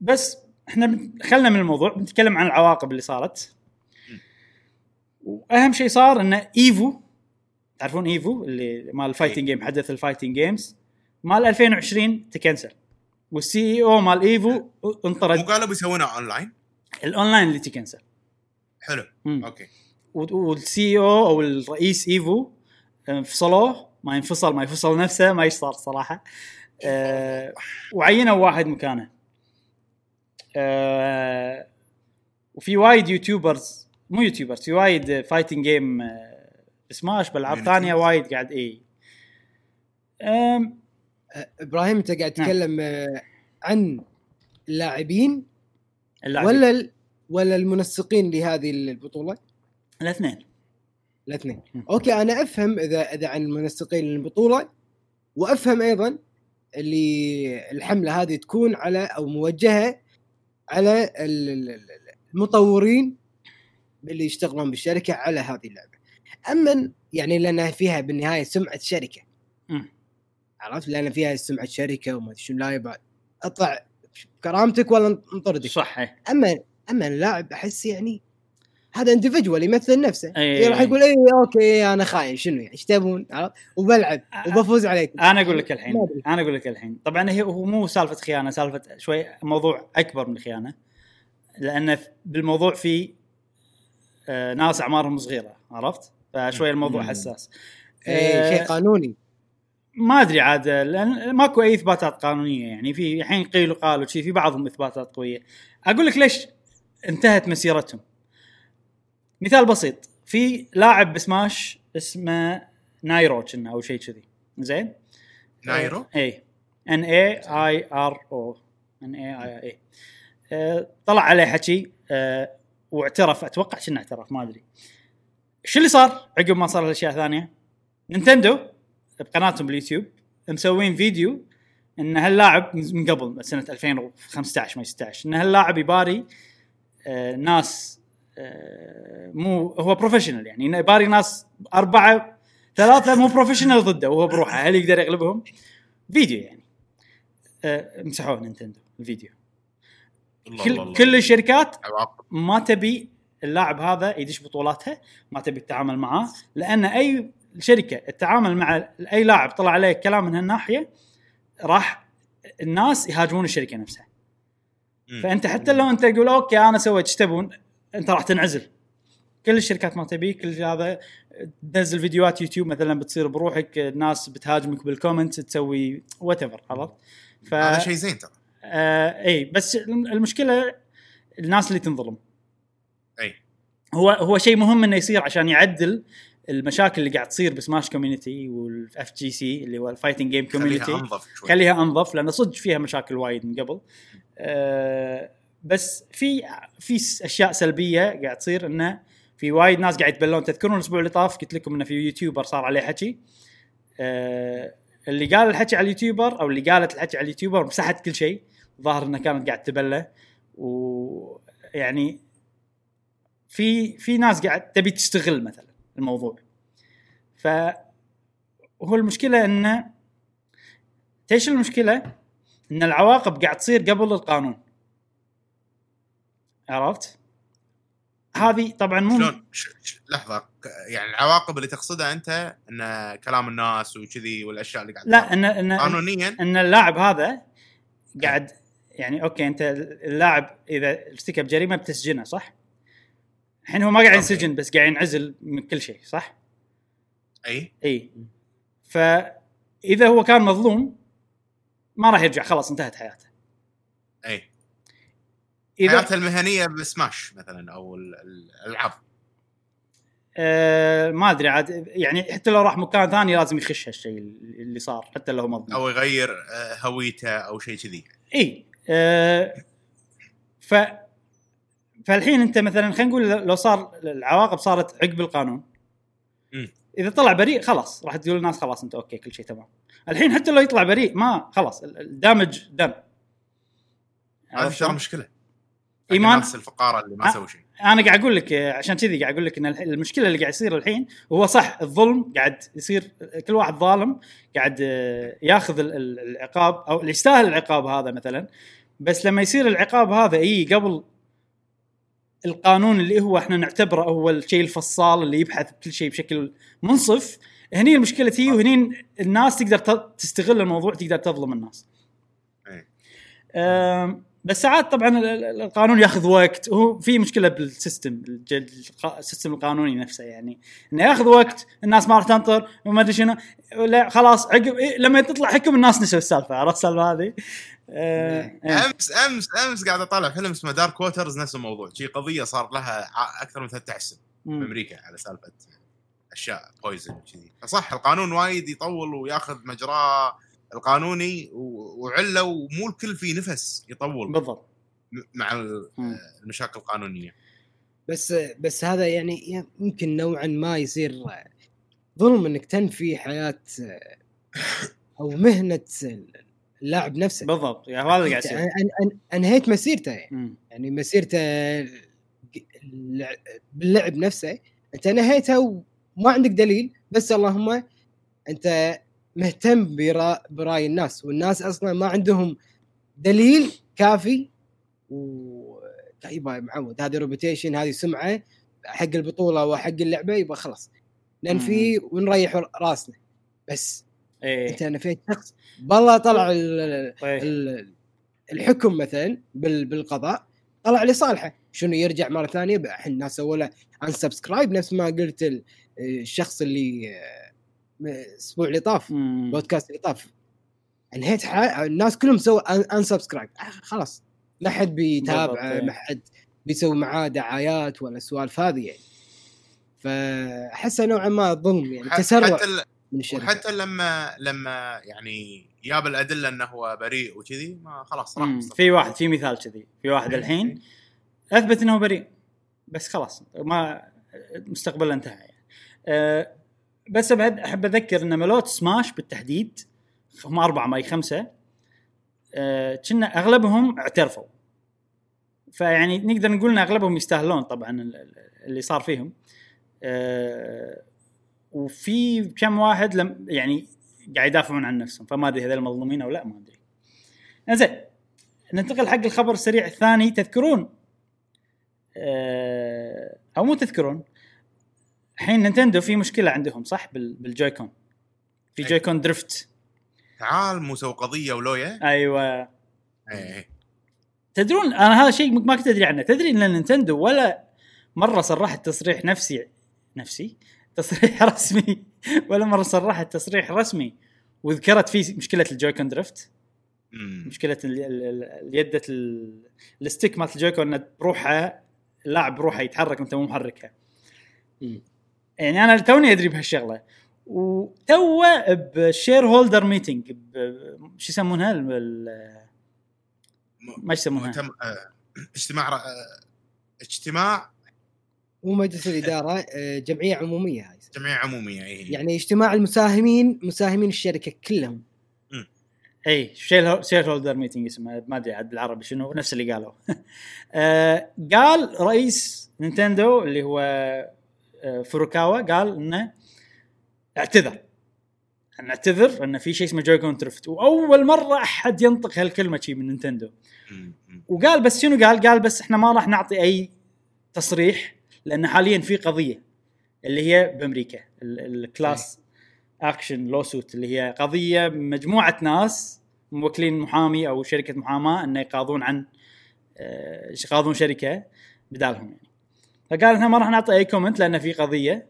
بس إحنا خلنا من الموضوع بنتكلم عن العواقب اللي صارت. وأهم شيء صار انه EVO تعرفون EVO اللي مال ال fighting game حدث ال fighting games مال 2020 تكنسل. وال CEO مال EVO مو انطرد. قالوا بيسوونها اونلاين الاونلاين اللي تكنسل. حلو. مم. أوكي. وال CEO أو الرئيس EVO انفصلوه ما ينفصل ما يفصل نفسه ما إيش صار صراحة أه وعينوا واحد مكانه أه وفي وايد YouTubers مو YouTubers في وايد fighting game Smash بألعاب. ثانية وايد قاعد إي إبراهيم أنت قاعد نعم. تتكلم آه، عن اللاعبين اللاعبين. ولا ال- ولا المنسقين لهذه البطولة؟ الاثنين الاثنين. أوكي أنا أفهم إذا إذا عن المنسقين للبطولة وأفهم أيضا اللي الحملة هذه تكون على أو موجهة على ال- ال- ال- المطورين اللي يشتغلون بالشركة على هذه اللعبة أما يعني لانها فيها بالنهاية سمعة شركه. عرفت لأن فيها سمعة شركه وما أدري شنو لا يبعد أطلع كرامتك ولا نطردك صح. أما أما اللاعب أحس يعني هذا individual يمثل نفسه. أي. راح يقول اي أوكي أنا خاين شنو يعني؟ إيش تبون؟ وبلعب وبفوز عليكم. أنا أقول لك الحين. أنا أقول لك الحين. طبعا هي هو مو سالفة خيانة سالفة شوي موضوع أكبر من الخيانه لأن بالموضوع في آه، ناس أعمارهم صغيرة عرفت؟ فشوي الموضوع مم. حساس. اي آه، شيء قانوني. ما أدري عاد لأن ماكو أي إثباتات قانونية يعني. في الحين قيل وقال وشي في بعضهم إثباتات قوية. أقول لك ليش انتهت مسيرتهم. مثال بسيط. في لاعب بسماش اسمه Nairo كنا أو شيء كذي. زين؟ Nairo؟ اي N A I R O N A I طلع عليه حكي آه، واعترف. أتوقع شنو اعترف ما أدري. شو اللي صار عقب ما صار الأشياء ثانية Nintendo بقناتهم باليوتيوب مسوين فيديو إن هاللاعب من قبل سنة 2015 ما 16 إن هاللاعب يباري آه، ناس مو هو professional يعني إنه يباري ناس أربعة ثلاثة مو professional ضده وهو بروحه هل يقدر يغلبهم؟ فيديو يعني آه، مسحوه Nintendo الفيديو الله كل, الله. كل الشركات ما تبي اللاعب هذا يدش بطولاتها ما تبي تتعامل معاه لأن أي شركة التعامل مع أي لاعب طلع عليه كلام من هالناحية راح الناس يهاجمون الشركة نفسها. فأنت حتى لو أنت تقول أوكي أنا سويت إيش تبون انت راح تنعزل. كل الشركات ما تبيك كل هذا تنزل فيديوهات يوتيوب مثلا بتصير بروحك الناس بتهاجمك بال comment تسوي whatever عرفت؟ ف هذا شيء زين ترى. آه إي بس المشكلة الناس اللي تنظلم. إي. هو هو شيء مهم إنه يصير عشان يعدل المشاكل اللي قاعد تصير ب Smash community وال FGC اللي هو ال fighting game خليها community أنظف شوي. خليها أنظف لأن صدق فيها مشاكل وايد من قبل. آه بس في في أشياء سلبية قاعد تصير إنه في وايد ناس قاعد يتبلون. تذكرون الأسبوع اللي طاف؟ قلت لكم إنه في YouTuber صار عليه حكي. آه اللي قال الحكي على اليوتيوبر أو اللي قالت الحكي على اليوتيوبر مسحت كل شيء. ظاهر انها كانت قاعد تبلى ويعني في في ناس قاعد تبي تستغل مثلا الموضوع. ف هو المشكلة إنه إيش المشكلة؟ إن العواقب قاعد تصير قبل القانون. عرفت؟ هذه طبعا مو شلون. لحظة يعني العواقب اللي تقصدها أنت إن كلام الناس وكذي والأشياء اللي قاعد لا. ان ان قانونيا إن اللاعب هذا قاعد يعني أوكي أنت اللاعب إذا ارتكب جريمه بتسجنه صح؟ الحين هو ما قاعد. ينسجن بس قاعد ينعزل من كل شيء صح؟ أي إي فاذا هو كان مظلوم ما راح يرجع خلاص انتهت حياته أي اذا حياته المهنية بسماش مثلا أو ال- ال- الألعاب. آه ما أدري عاد يعني حتى لو راح مكان ثاني لازم يخش هالشيء اللي صار حتى لو مظلوم. أو يغير آه، هويته أو شيء كذي. إي آه ف فالحين أنت مثلا خلينا نقول لو صار العواقب صارت عقب القانون. مم. إذا طلع بريء خلاص راح تقول للناس خلاص انت أوكي كل شيء تمام. الحين حتى لو يطلع بريء ما خلاص ال- ال damage done هذه ترى؟ مشكلة. إيمان الناس الفقارة اللي ما. سووا شيء أنا قاعد أقول لك عشان كذي قاعد أقول لك إن المشكلة اللي قاعد يصير الحين وهو صح الظلم قاعد يصير كل واحد ظالم قاعد آه، ياخذ ال- ال- العقاب أو اللي يستاهل العقاب هذا مثلا بس لما يصير العقاب هذا إي قبل القانون اللي هو إحنا نعتبره هو الشيء الفصال اللي يبحث كل شيء بشكل منصف هني المشكلة تي وهني الناس تقدر تستغل الموضوع تقدر تظلم الناس. إيه. بس ساعات طبعا ال- ال- القانون ياخذ وقت وهو في مشكلة بال system ال system القانوني نفسه يعني إنه ياخذ وقت الناس ما راح تنطر وما أدري شنو لا خلاص عقب إيه لما تطلع حكم الناس نسوا السالفة عرفت السالفة هذه؟ أه، إيه. أمس أمس أمس قاعد أطالع فيلم اسمه Dark Waters نفس الموضوع شي قضية صار لها أكثر من 13 سنة مم. بامريكا على سالفة أشياء بويزن كذي فصح القانون وايد يطول وياخذ مجراه القانوني وعله ومو الكل فيه نفس يطول بالضبط. مع. المشاكل القانونية. بس بس هذا يعني يمكن نوعا ما يصير ظلم إنك تنفي حياة أو مهنة اللاعب نفسه بالضبط. يعني هذا اللي قاعد يصير. أن- أن- أنهيت مسيرته يعني. يعني مسيرته اللع- باللعب نفسه. أنت نهيتها وما عندك دليل. بس اللهم أنت مهتم برا- برأي الناس والناس أصلا ما عندهم دليل كافي و يبا معود هذه reputation هذه سمعة حق البطولة وحق اللعبة يبقى خلاص. لأن في ونريح رأسنا. بس إيه. أنت نفيت شخص بالله طلع ال- إيه. ال- الحكم مثلا بال- بالقضاء طلع لصالحه شنو يرجع مرة ثانية؟ الناس سووا له unsubscribe نفس ما قلت ال- الشخص اللي الأسبوع اللي طاف. بودكاست اللي طاف. انهيت ح- الناس كلهم سووا unsubscribe خلاص. ما حد بيتابعه ما حد بيسوي معاه دعايات ولا سوالف هذه يعني. فاحسه نوعا ما ظلم يعني تسرع حتى ال- من الشركة. وحتى لما لما يعني جاب الأدلة إنه هو بريء وكذي ما خلاص راح. في واحد في مثال كذي. في واحد الحين أثبت إنه بريء. بس خلاص ما مستقبله انتهى يعني. أه بس بعد أحب أذكر إن ملوت سماش بالتحديد هم أربعة ما هي خمسة أه كنا أغلبهم اعترفوا. فيعني نقدر نقول إن أغلبهم يستاهلون طبعا ال- ال- اللي صار فيهم. أه وفي كم واحد لم يعني قاعد يدافعون عن نفسهم فما أدري هذول مظلومين أو لا ما أدري. زين ننتقل حق الخبر السريع الثاني تذكرون؟ آه، أو مو تذكرون الحين نينتندو في مشكلة عندهم صح؟ بال- بال Joy-Con. في أي. Joy-Con drift. تعال مو سوي قضية ولويا. أيوه. اي اي تدرون أنا هذا الشيء ما كنت أدري عنه. تدري إن نينتندو ولا مرة صرحت تصريح نفسي نفسي؟ تصريح رسمي. ولا مرة صرحت تصريح رسمي. وذكرت فيه مشكلة ال Joy-Con drift. مشكلة ال- ال- ال- اليدة ال- ال stick مالت ال Joy-Con إنه بروحها اللاعب بروحه يتحرك وأنت مو محركها. يعني أنا توني أدري بهالشغلة. وتو ب shareholder meeting شو يسمونها؟ ما يسمونها؟ مؤتم... آه، اجتماع آه، اجتماع. مو مجلس الإدارة آه، جمعية عمومية هاي. جمعية عمومية اي يعني اجتماع المساهمين مساهمين الشركة كلهم. إي shareholder meeting اسمه ما أدري عاد بالعربي شنو نفس اللي قالوا آه، قال رئيس نينتندو اللي هو فوروكاوا قال إنه اعتذر. نعتذر أن في شيء اسمه Joy-Con drift وأول مرة أحد ينطق هالكلمة شي من نينتندو. وقال بس شنو قال؟ قال بس إحنا ما راح نعطي أي تصريح لأن حاليا في قضية اللي هي بأمريكا. ال- ال class action lawsuit اللي هي قضية مجموعة ناس موكلين محامي أو شركة محاماة إنه يقاضون عن آه، يقاضون شركة بدالهم يعني. فقال إحنا ما راح نعطي أي comment لأن في قضية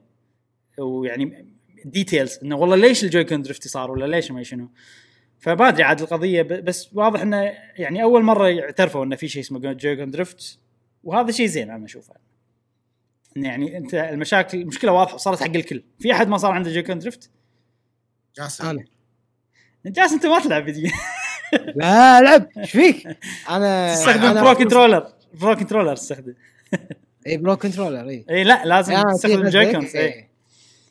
ويعني details إنه والله ليش ال Joy-Con drift يصار ولا ليش ما شنو. فما أدري عاد القضية بس واضح إنه يعني أول مرة يعترفوا إنه في شيء اسمه Joy-Con drift وهذا شيء زين أنا أشوفه. إن يعني أنت المشاكل المشكلة واضحة صارت حق الكل. في أحد ما صار عنده جويكون درفت جاسم. أنا. جالس أنت ما تلعب فيديو. لا ألعب. إيش فيك؟ أنا تستخدم أنا Pro Controller Pro Controller تستخدم. اي Pro Controller اي اي لا لازم آه، تستخدم Joy-Cons؟ اي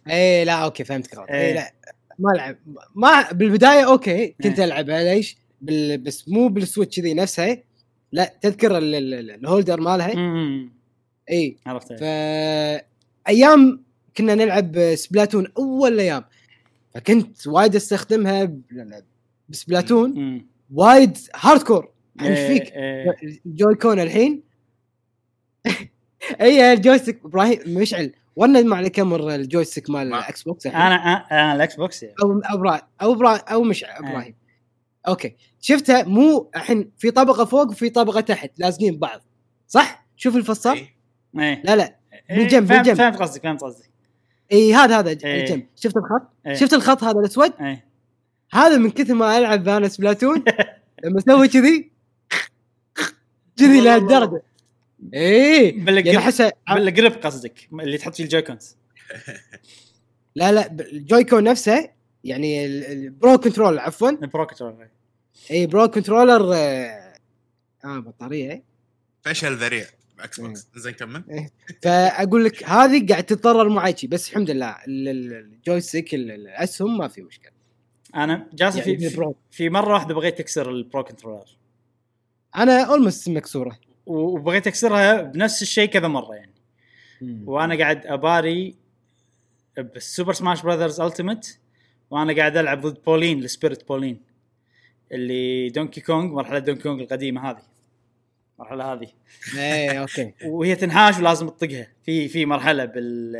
اي لا okay فهمتك غلط إيه. اي لا ما العب ما بالبداية okay كنت إيه. العبها ليش؟ بال... بس مو بال Switch ذي نفسها لا تذكر ال- ال- ال- ال holder مالها اي عرفت ف أيام كنا نلعب Splatoon أول أيام فكنت وايد أستخدمها ب Splatoon. وايد hardcore إيش إيه، فيك؟ إيه. Joy-Con الحين اي الجويستيك إبراهيم مشعل ورنا معنا كم مرة الجويستيك مال ما- الاكس بوكس الحين. أنا أنا أنا الأكس بوكس يعني. أو أو برا أو برا أو مش إبراهيم أوكي شفتها مو الحين في طبقة فوق وفي طبقة تحت لازقين ببعض صح؟ شوف الفصل إي. إيه لا لا إيه، بالجنب- فهمت بالجنب. فهمت قصدك فهمت قصدك اي هذا هذا إيه. الجنب شفت الخط؟ إيه. شفت الخط هذا الأسود؟ إيه هذا من كثر ما ألعب أنا سبلاتون لما أسوي كذي كذي لهالدرجه إيه بالقرب يعني احسه بالقرب قصدك اللي تحط فيه الجويكونز لا لا الجويكون نفسه يعني ال- البرو كنترول عفوا. البرو كنترولر اي برو كنترولر آه, آه بطارية فشل ذريع باكس بوكس إيه. زين كمل. فأقول لك هذه قاعد تتضرر معي شي، بس الحمد لله ال- ال- الجويستيك ال- الأسهم ما في مشكلة. أنا جاسم يعني في. في مرة واحدة بغيت اكسر البرو كنترولر. أنا اولموست مكسورة. وبغيت أكسرها بنفس الشيء كذا مرة يعني. وأنا قاعد أباري بالسوبر سماش براذرز التيمت وأنا قاعد ألعب ضد بولين السبيريت بولين اللي دونكي كونغ مرحلة دونكي كونغ القديمة هذه. المرحله هذه. إيه أوكي. وهي تنحاش ولازم تطقها. في في مرحلة بال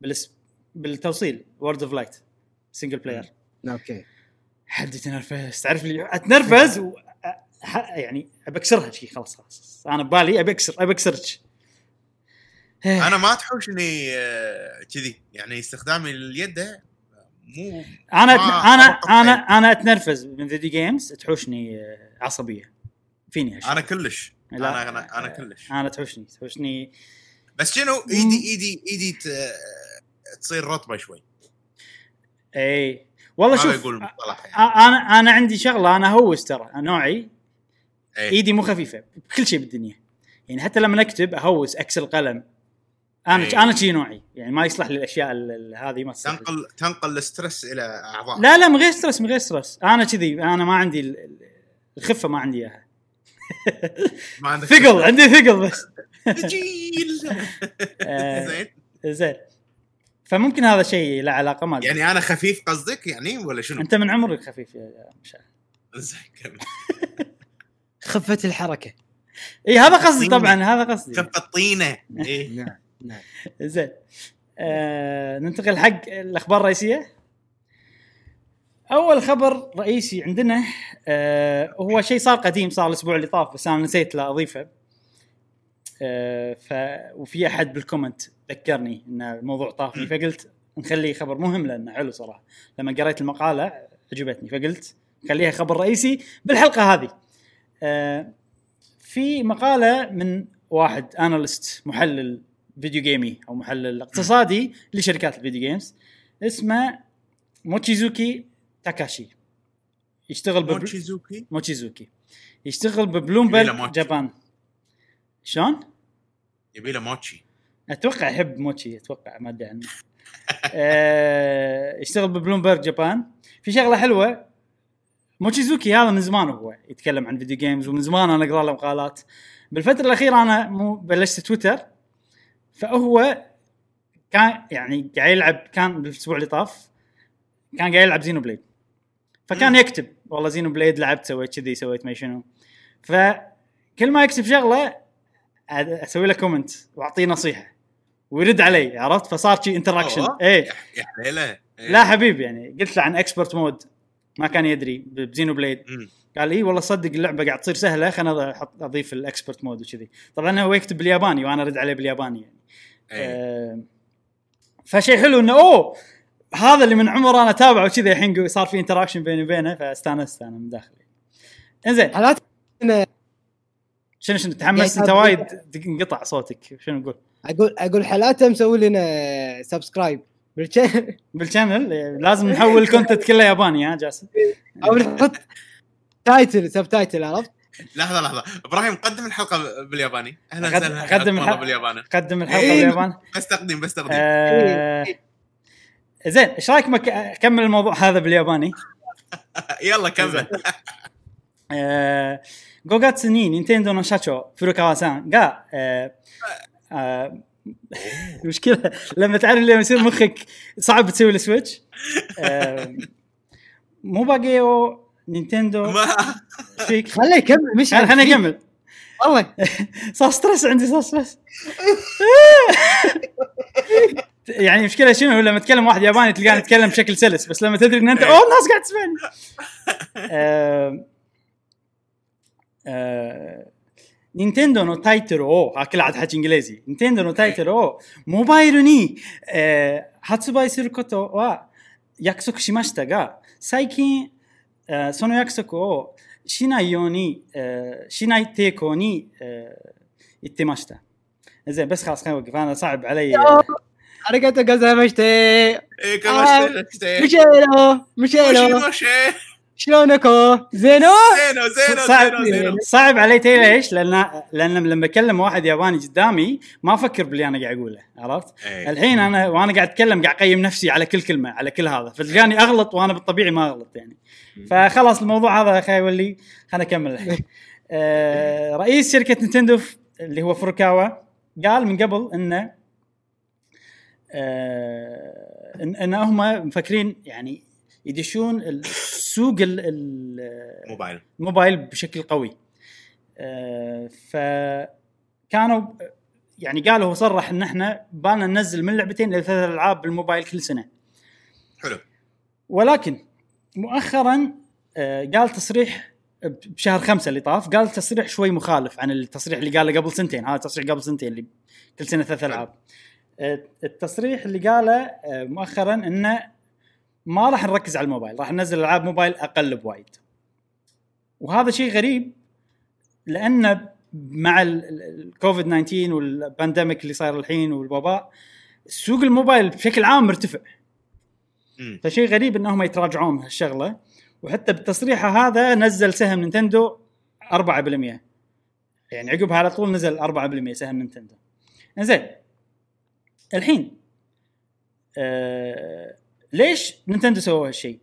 بالس بالتوصيل وورد اوف لايت سنجل بلاير okay. حد يتنرفز. تعرف لي أتنرفز؟ يعني ابى أكسرها شي خلاص خلاص. أنا ببالي أبي أكسر أبي أكسرك. أنا ما تحوشني آه، كذي. يعني استخدامي لليد مو أنا أنا أنا شيء. أنا أتنرفز من video games تحوشني آه، عصبية. فيني هالشيء. أنا كلش. لا. أنا أنا أنا كلش. أنا تحوشني تحوشني. بس شنو؟ ايدي ايدي إيدي تصير رطبة شوي. اي والله شوف يعني. أنا أنا عندي شغلة أنا هوس ترى نوعي. إيه. إيدي مو خفيفة بكل شيء بالدنيا. يعني حتى لما اكتب أهوس اكسر القلم أنا إيه. أنا شي نوعي يعني ما يصلح ال- هذه ما تصلح. لي. تنقل تنقل ال stress إلى أعضاء. لا لا من غير stress من غير stress. أنا كذي أنا ما عندي ال- ال- الخفة ما عندي إياها. ما عندك ثقل عندي ثقل بس. ثقيل آه، زين. زين فممكن هذا شيء له علاقة ما. يعني أنا خفيف قصدك يعني ولا شنو؟ أنت من عمرك خفيف يا يا مشعل زين خفه الحركة. إي هذا قصدي. طبعا هذا قصدي. خف الطينة. إيه. نعم نعم. زين. آه ننتقل حق الأخبار الرئيسية. أول خبر رئيسي عندنا آه هو شيء صار قديم صار الأسبوع اللي طاف بس أنا نسيت لا أضيفه. آه ف وفي أحد بالكومنت ذكرني إن الموضوع طافني فقلت نخليه خبر مهم لأنه حلو صراحة. لما قريت المقالة عجبتني فقلت خليها خبر رئيسي بالحلقة هذه. في مقالة من واحد analyst محلل video game أو محلل اقتصادي لشركات ال video games اسمه موتشيزوكي تاكاشي. يشتغل ببل... موتشيزوكي؟ موتشيزوكي. يشتغل ببلومبرج. جابان. شلون؟ يبي له موتشي. أتوقع يحب موتشي أتوقع ما أدري عنه. آه، يشتغل ببلومبرج جابان. في شغلة حلوة موتشيزوكي هذا من زمان هو يتكلم عن video games ومن زمان أنا أقرأ له مقالات. بالفترة الأخيرة أنا مو بلشت تويتر فهو كان يعني قاعد يلعب كان بالأسبوع اللي طاف كان قاعد يلعب Xenoblade فكان يكتب والله Xenoblade لعبت سويت كذي سويت ما شنو. فكل ما يكتب شغلة أسوي له comment وأعطيه نصيحة ويرد علي عرفت؟ فصار شي interaction؟ إيه يا يا حليلة. إيه. لا حبيبي يعني قلت له عن expert mode ما كان يدري ب Xenoblade. قال اي والله صدق اللعبة قاعد تصير سهلة خلنا أحط أضيف ال expert mode وكذي. طبعا هو يكتب بالياباني وأنا أرد عليه بالياباني يعني. إيه. آه فشيء حلو إنه أوه! هذا اللي من عمر أنا أتابعه وكذا الحين صار في interaction بيني وبينه فاستانست أنا من داخلي. إنزين. حالات شنو شنو تحمست؟ يعني أنت وايد انقطع صوتك شنو نقول؟ أقول أقول حالاته مسوي لنا subscribe بال channel بال channel؟ لازم نحول ال content كله ياباني ها جاسم؟ أو نحط title subtitle عرفت؟ لحظة لحظة. إبراهيم قدم الحلقة بالياباني. أهلا وسهلا قدم الحلقة بالياباني قدم الحلقة إيه. بالياباني. بس تقديم بس تقديم آه، زين إيش رأيك اكمل كمل الموضوع هذا بالياباني؟ يلا كمل. 五月に任天堂の社長古川さんが المشكلة لما تعرف لما يصير مخك صعب تسوي ال switch آه، مو باقيو نينتندو. فيك. خليه يكمل مش خليني أكمل. والله. صار ستريس عندي صار ستريس يعني المشكلة شنو؟ لما تكلم واحد ياباني تلقاه يتكلم بشكل سلس بس لما تدري إن انت إيه. أوه الناس قاعد تسمعني. آه، آه، 任天堂のタイトルを、あ、كل عاد حكي انجليزي。任天堂のタイトルをモバイルに、えー発売することは約束しましたが、最近、えーその約束をしないように、えーしない抵抗に、えー言ってました。زين بس خلاص خلينا نوقف انا صعب علي حركته قزمشتي إيه، كما اشتريت. مشيلو مشيلو موشي موشي شلونكو زينو؟ زينو زينو صعب زينو زينو. صعب علي تي ليش؟ لأن لأن لما أكلم واحد ياباني قدامي ما أفكر باللي أنا قاعد أقوله عرفت؟ إيه. الحين أنا وأنا قاعد أتكلم قاعد أقيم نفسي على كل كلمة على كل هذا. فتلقاني أغلط وأنا بالطبيعي ما أغلط يعني. فخلاص الموضوع هذا خلينا يولي خلينا نكمل الحين. آه، رئيس شركة نينتندو اللي هو فروكاوا قال من قبل إنه آه، ان إن هم مفكرين يعني يدشون السوق ال- ال- موبايل. الموبايل بشكل قوي. آه، فكانوا يعني قالوا هو صرح إن إحنا بالنا ننزل من لعبتين إلى ثلاث ألعاب بالموبايل كل سنة. حلو. ولكن مؤخرا آه، قال تصريح بشهر خمسة اللي طاف قال تصريح شوي مخالف عن التصريح اللي قاله قبل سنتين. هذا تصريح قبل سنتين اللي كل سنة ثلاث ألعاب. آه، التصريح اللي قاله مؤخرا إنه ما راح نركز على الموبايل راح ننزل ألعاب موبايل أقل بوايد. وهذا شيء غريب لأن مع ال- ال- الكوفيد 19 وال pandemic اللي صاير الحين والوباء سوق الموبايل بشكل عام مرتفع. فشيء غريب إنهم يتراجعون هالشغلة. وحتى بتصريحه هذا نزل سهم نينتندو 4% يعني عقبها على طول نزل 4% سهم نينتندو. زين الحين آه ليش نينتندو سووا هالشيء؟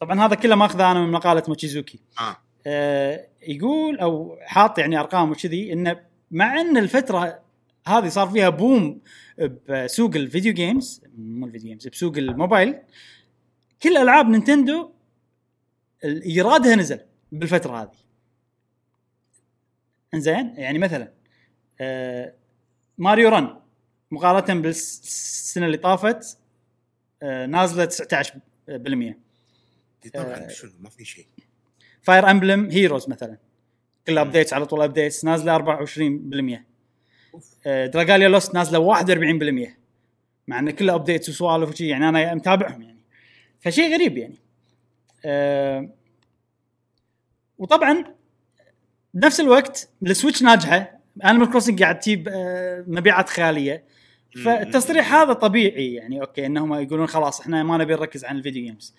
طبعا هذا كله ماخذه أنا من مقالة موتشيزوكي آه. آه، يقول أو حاط يعني أرقام وكذي انه مع إن الفترة هذه صار فيها boom بسوق ال video games مو ال video games بسوق الموبايل كل ألعاب نينتندو ايرادها نزل بالفترة هذه. إنزين؟ يعني مثلا آه، Mario Run مقارنة بالسنة اللي طافت آه، نازلة 19% طبعا شنو؟ ما في شيء. Fire Emblem Heroes مثلا. كل updates على طول updates نازلة 24% آه، Dragalia Lost نازلة 41% مع إن كلها updates وسوالف وشي يعني أنا متابعهم يعني. فشيء غريب يعني. آه، وطبعا بنفس الوقت ال Switch ناجحة. Animal Crossing قاعد تجيب آه، مبيعات خيالية. فالتصريح هذا طبيعي يعني okay إنهم يقولون خلاص إحنا ما نبي نركز عن ال video games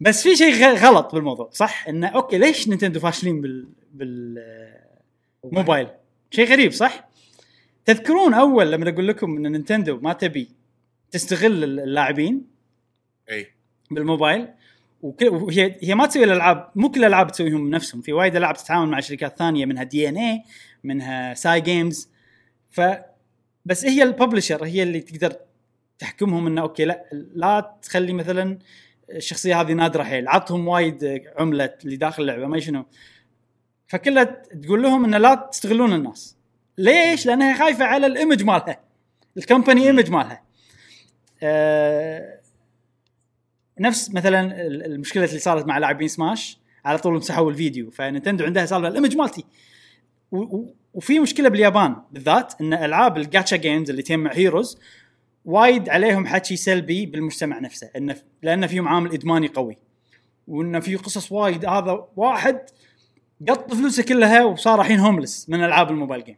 بس في شيء غلط بالموضوع صح؟ انه okay ليش نينتندو فاشلين بال بالموبايل شيء غريب صح؟ تذكرون أول لما أقول لكم إن نينتندو ما تبي تستغل اللاعبين إي. بالموبايل وهي هي ما تسوي الألعاب مو كل الألعاب تسويهم بنفسهم في وايد ألعاب تتعاون مع شركات ثانية منها DeNA منها Cygames ف بس هي ال publisher هي اللي تقدر تحكمهم إنه okay لا لا تخلي مثلا الشخصية هذه نادرة حيل عطهم وايد عملة اللي داخل اللعبة ما شنو. فكلها تقول لهم إنه لا تستغلون الناس. ليش؟ لأنها خايفة على ال image مالها ال company image مالها. آه نفس مثلا ال- المشكلة اللي صارت مع لاعبين سماش على طول مسحوا الفيديو فنتندو عندها سالفة ال image مالتي. و- وفي مشكلة باليابان بالذات إن ألعاب ال gacha games اللي تجمع heroes وايد عليهم حكي سلبي بالمجتمع نفسه انه لأن فيهم عامل إدماني قوي. وانه في قصص وايد هذا واحد قط فلوسه كلها وصار الحين homeless من ألعاب ال mobile game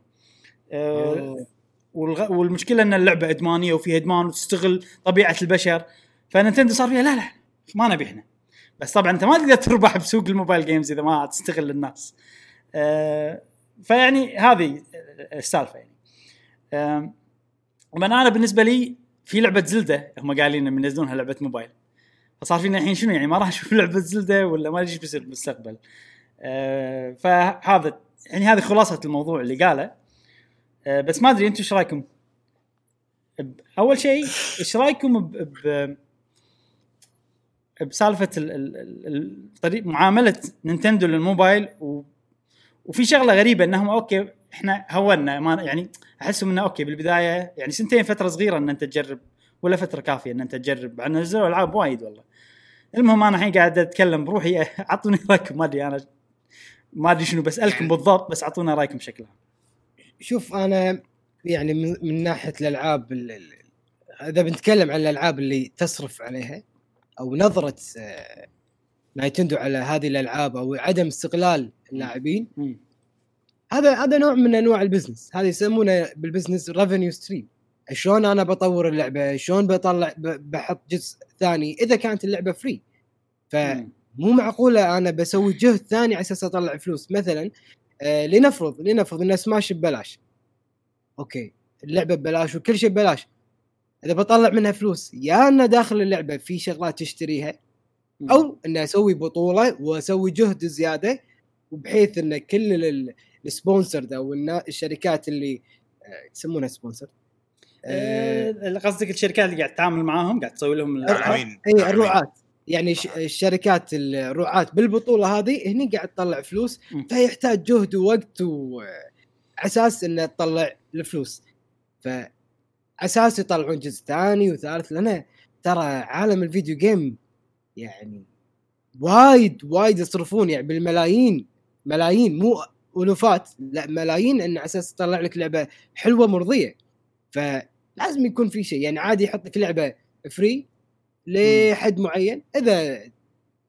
أه والغ... والمشكلة إن اللعبة إدمانية وفيها إدمان وتستغل طبيعة البشر. ف Nintendo صار فيها لا لا ما نبي إحنا. بس طبعا أنت ما تقدر تربح بسوق ال mobile games إذا ما تستغل الناس. أه فيعني هذه السالفة يعني. ومن أنا بالنسبة لي في لعبة زلدة هم قايلين إنهم ينزلونها لعبة موبايل. فصار فينا الحين شنو يعني؟ ما راح أشوف لعبة زلدة ولا ما أدري إيش بيصير بالمستقبل. أه فهذا يعني هذه خلاصة الموضوع اللي قاله. أه بس ما أدري أنتم إيش رأيكم؟ أول شيء إيش رأيكم ب, ب بسالفة ال- ال- ال- الطريق معاملة نينتندو للموبايل وفي شغلة غريبة إنهم okay إحنا هونا ما يعني أحسهم إنه okay بالبداية يعني سنتين فترة صغيرة إن أنت تجرب ولا فترة كافية إن أنت تجرب. عن نزلوا العاب وايد والله. المهم أنا الحين قاعد أتكلم بروحي أعطوني رأيكم. ما أدري أنا ما أدري شنو ببالكم بالضبط بس أعطونا رأيكم بشكل عام شوف أنا يعني من, من ناحية الألعاب ال- ال- إذا بنتكلم عن الألعاب اللي تصرف عليها أو نظرة آه، Nintendo على هذه الألعاب أو عدم استغلال اللاعبين. هذا هذا نوع من أنواع ال business. هذا يسمونه بال business revenue stream شلون أنا بطور اللعبة؟ شلون بطلع بحط جزء ثاني إذا كانت اللعبة free فمو. معقولة أنا بسوي جهد ثاني على أساس أطلع فلوس. مثلا آه لنفرض لنفرض إن سماش ببلاش. okay. اللعبة ببلاش وكل شيء ببلاش. إذا بطلع منها فلوس يا ان داخل اللعبة في شغلات تشتريها. أو ان أسوي بطولة واسوي جهد زيادة وبحيث إن كل ال- sponsored أو الشركات اللي آه، يسمونها sponsor آه، قصدك الشركات اللي قاعد تتعامل معاهم قاعد تسوي لهم إي الرعاة. يعني ش- الشركات الرعاة بالبطولة هذه هني قاعد تطلع فلوس. فيحتاج جهد ووقت واساس إنه تطلع الفلوس. ف أساس يطلعون جزء ثاني وثالث لأن ترى عالم ال video game يعني وايد وايد يصرفون يعني بالملايين ملايين مو ألوفات لا ملايين إن على أساس تطلع لك لعبة حلوة مرضية. فلازم يكون في شيء يعني عادي يحط لك لعبة free لحد معين. إذا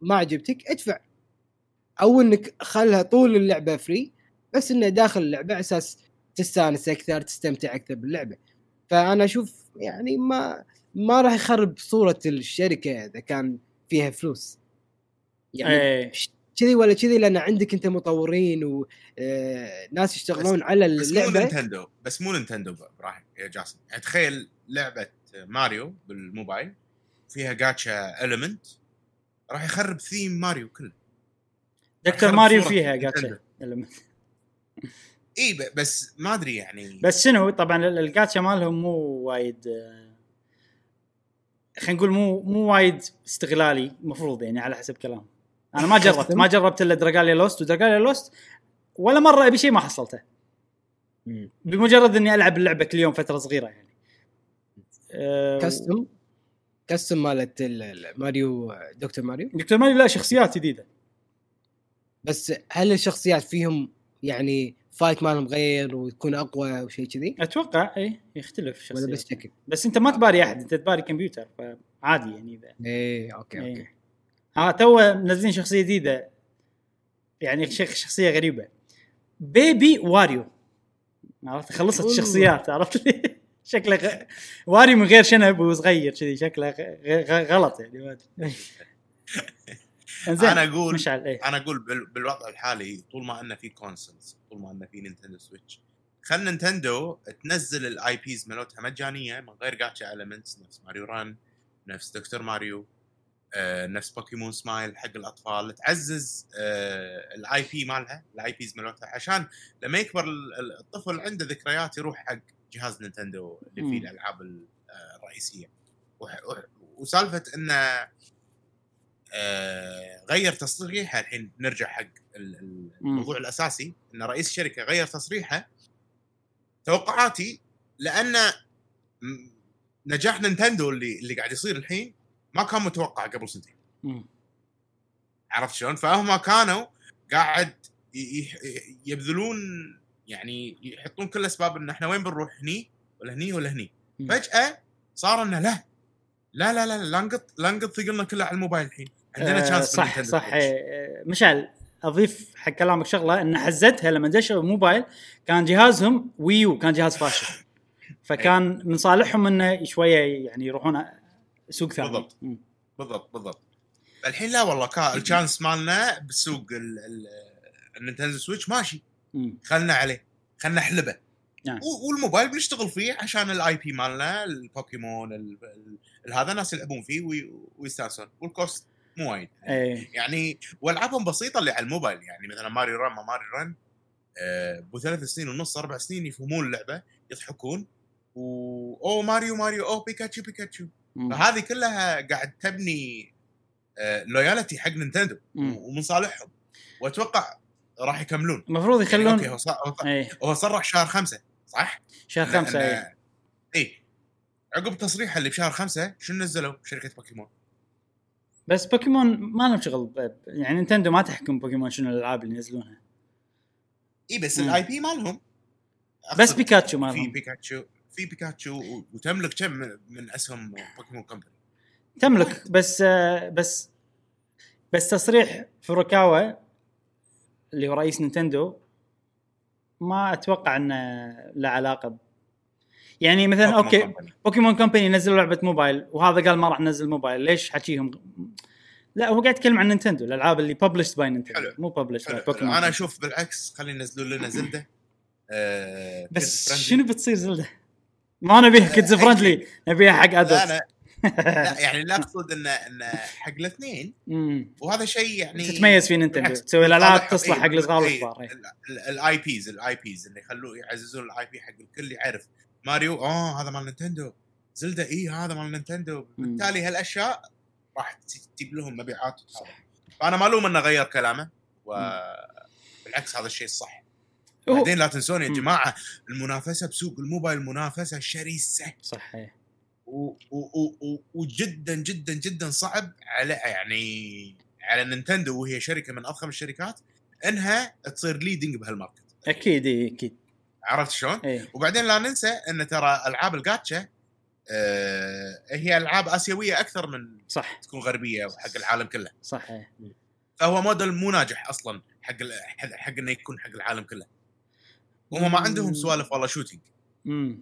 ما عجبتك ادفع. أو إنك خلها طول اللعبة free بس إنه داخل اللعبة على أساس تستانس أكثر تستمتع أكثر باللعبة. فأنا أشوف يعني ما ما راح يخرب صورة الشركة إذا كان فيها فلوس. يعني إيه. كذي ولا كذي لأن عندك أنت مطورين وناس يشتغلون على بس مو اللعبة. Nintendo بس مو Nintendo إبراهيم يا جاسم. يعني تخيل لعبة ماريو بالموبايل فيها gacha element راح يخرب theme Mario كله. Doctor Mario فيها. جاتشا اي ب- بس ما أدري يعني. بس شنو طبعا ال- الجاتشا مالهم مو وايد آه، خلينا نقول مو مو وايد استغلالي المفروض يعني على حسب كلام. أنا ما جربت ما جربت إلا Dragalia Lost و Dragalia Lost ولا مرة أبي شيء ما حصلته. بمجرد إني ألعب اللعبة كل يوم فترة صغيرة يعني. أه custom custom مالت ال- ال- Mario Doctor Mario؟ Doctor Mario لا شخصيات جديدة. بس هل الشخصيات فيهم يعني fight مالهم غير وتكون أقوى وشيء كذي. أتوقع إي يختلف ولا شخصيات بس شكل؟ بس أنت ما تباري أحد أنت تباري كمبيوتر فعادي يعني إذا. إيه okay إيه. okay. ها تو منزلين شخصية جديدة. يعني شخ- شخصية غريبة. Baby Wario. عرفت؟ خلصت. الشخصيات عرفت؟ لي شكله غ... Wario من غير شنب وصغير كذي شكله غ... غ... غلط يعني ما أدري. انزين أنا أقول مشعل إيه. أنا أقول بال- بالوضع الحالي طول ما إنه في consoles طول ما إنه في Nintendo Switch. خل Nintendo تنزل ال IPs مالتها مجانية من غير gacha elements نفس Mario Run نفس Doctor Mario آه، نفس Pokémon Smile حق الأطفال. تعزز آه، ال IP مالها ال IPs مالتها عشان لما يكبر ال- ال- الطفل عنده ذكريات يروح حق جهاز Nintendo اللي. فيه الألعاب ال- آه، الرئيسية. وسالفة إنه آه، غير تصريحه الحين نرجع حق. الموضوع الأساسي إن رئيس الشركة غير تصريحه توقعاتي لأن نجاح نينتندو اللي اللي قاعد يصير الحين ما كان متوقع قبل سنتين. عرفت شلون؟ فهم كانوا قاعد يبذلون يعني يحطون كل أسباب إن إحنا وين بنروح هني ولا هني ولا هني. فجأة صار إنه لا لا لا لا لا نقط لا نقط ثقلنا كله على الموبايل الحين عندنا آه، chance صح صح. آه، مشعل أضيف حق كلامك شغلة إن حزتها لما دشوا موبايل كان جهازهم Wii U كان جهاز فاشل. فكان من صالحهم إنه شوية يعني يروحون سوق ثاني. بالضبط. بالضبط بالضبط. الحين لا والله كا ال chance مالنا بالسوق ال- ال- ال Nintendo Switch ماشي. خلنا عليه خلنا احلبه نعم. والموبايل بنشتغل فيه عشان ال IP مالنا البوكيمون ال- ال- هذا ناس يلعبون فيه وي- ويستانسون. وال cost مو وايد إيه. يعني والعابهم بسيطة اللي على الموبايل يعني مثلا Mario Run ما Mario Run آه، ابو ثلاث سنين ونص أربع سنين يفهمون اللعبة يضحكون و اوه Mario Mario اوه Pikachu Pikachu. فهذه كلها قاعد تبني loyalty حق Nintendo. ومن صالحهم. وأتوقع راح يكملون. المفروض يعني أوكي يخلون هو صار هو صرح شهر خمسة صح؟ شهر إيه. اي عقب تصريحه اللي بشهر خمسة شنو نزلوا؟ شركة بوكيمون؟ بس بوكيمون ما لهم شغل يعني Nintendo ما تحكم بوكيمون شنو الألعاب اللي ينزلونها إي بس. ال IP مالهم بس بيكاتشو في مالهم بيكاتشو في بيكاتشو وتملك كم من- أسهم Pokémon Company تملك بس بس بس تصريح فوروكاوا اللي هو رئيس نينتندو ما أتوقع إنه له علاقة. يعني مثلا okay. Pokémon Company نزلوا لعبة موبايل وهذا قال ما راح ننزل موبايل ليش حكيهم لا هو قاعد يتكلم عن نينتندو الألعاب اللي published by نينتندو حلو. مو published by. Pokémon أنا أشوف بالعكس خلي ينزلون لنا زلدة آه، بس. شنو بتصير زلدة؟ ما نبيها kids friendly نبيها حق adult لا يعني لا أقصد انه انه حق الاثنين وهذا شيء يعني تتميز في نينتندو تسوي الالعاب صالح- تصلح إيه، حق الصغار إيه، والكبار إيه. ال IPs ال IPs اللي يخلوه يعززون ال IP حق الكل يعرف ماريو آه هذا مال نينتندو. زلدا اي هذا مال نينتندو. بالتالي هالأشياء راح تجيب لهم مبيعات صح. فأنا ما الوم إنه غير كلامه وبالعكس هذا الشيء الصح. بعدين لا تنسون يا. جماعة المنافسة بسوق الموبايل منافسة شرسة. صح. و- و- و- و- وجدا جدا جدا صعب على يعني على نينتندو وهي شركة من أضخم الشركات إنها تصير leading بهال market أكيد إيه، أكيد. عرفت شلون؟ إيه. وبعدين لا ننسى إن ترى ألعاب الجاتشا آه هي ألعاب آسيوية أكثر من صح. تكون غربية وحق العالم كله. صح. إيه. فهو موديل مو ناجح أصلا حق حق حق إنه يكون حق العالم كله. هم ما عندهم سوالف والله shooting. امم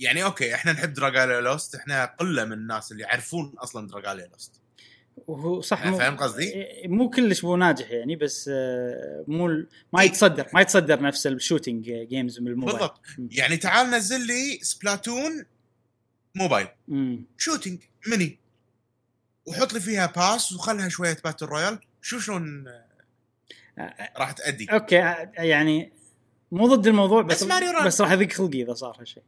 يعني okay إحنا نحب Dragalia Lost إحنا قلة من الناس اللي يعرفون أصلا Dragalia Lost وهو صح مو فاهم قصدي؟ إيه، مو كلش مو ناجح يعني بس آه، مو ما يتصدر ما يتصدر نفس ال shooting games من الموبايل. بالضبط. يعني تعال نزل لي Splatoon موبايل. shooting mini وحط لي فيها pass وخلها شوية battle royale شوف شلون راح تأدي؟ okay آه، يعني مو ضد الموضوع بس بس Mario Run. بس راح يضيق خلقي إذا صار هالشيء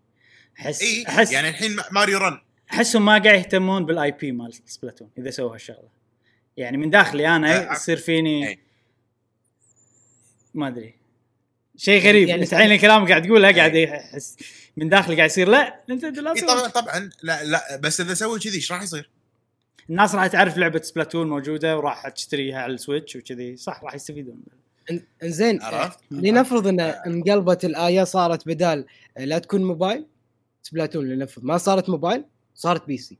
أحس اي أحس يعني الحين Mario Run أحسهم ما قاعد يهتمون بال IP مال Splatoon إذا سووا هالشغلة. يعني من داخلي أنا أه، يصير فيني. ما أدري. شيء غريب. يعني أنت الحين الكلام قاعد تقوله قاعد احس من داخلي قاعد يصير لا أنت لا. طبعا طبعا. لا لا بس إذا سوي كذي إيش راح يصير؟ الناس راح تعرف لعبة Splatoon موجودة وراح تشتريها على ال Switch وكذي. صح راح يستفيدون. إن- إن زين عرفت؟ لنفرض إن انقلبت الآية صارت بدال لا تكون موبايل Splatoon لنفرض. ما صارت موبايل صارت PC.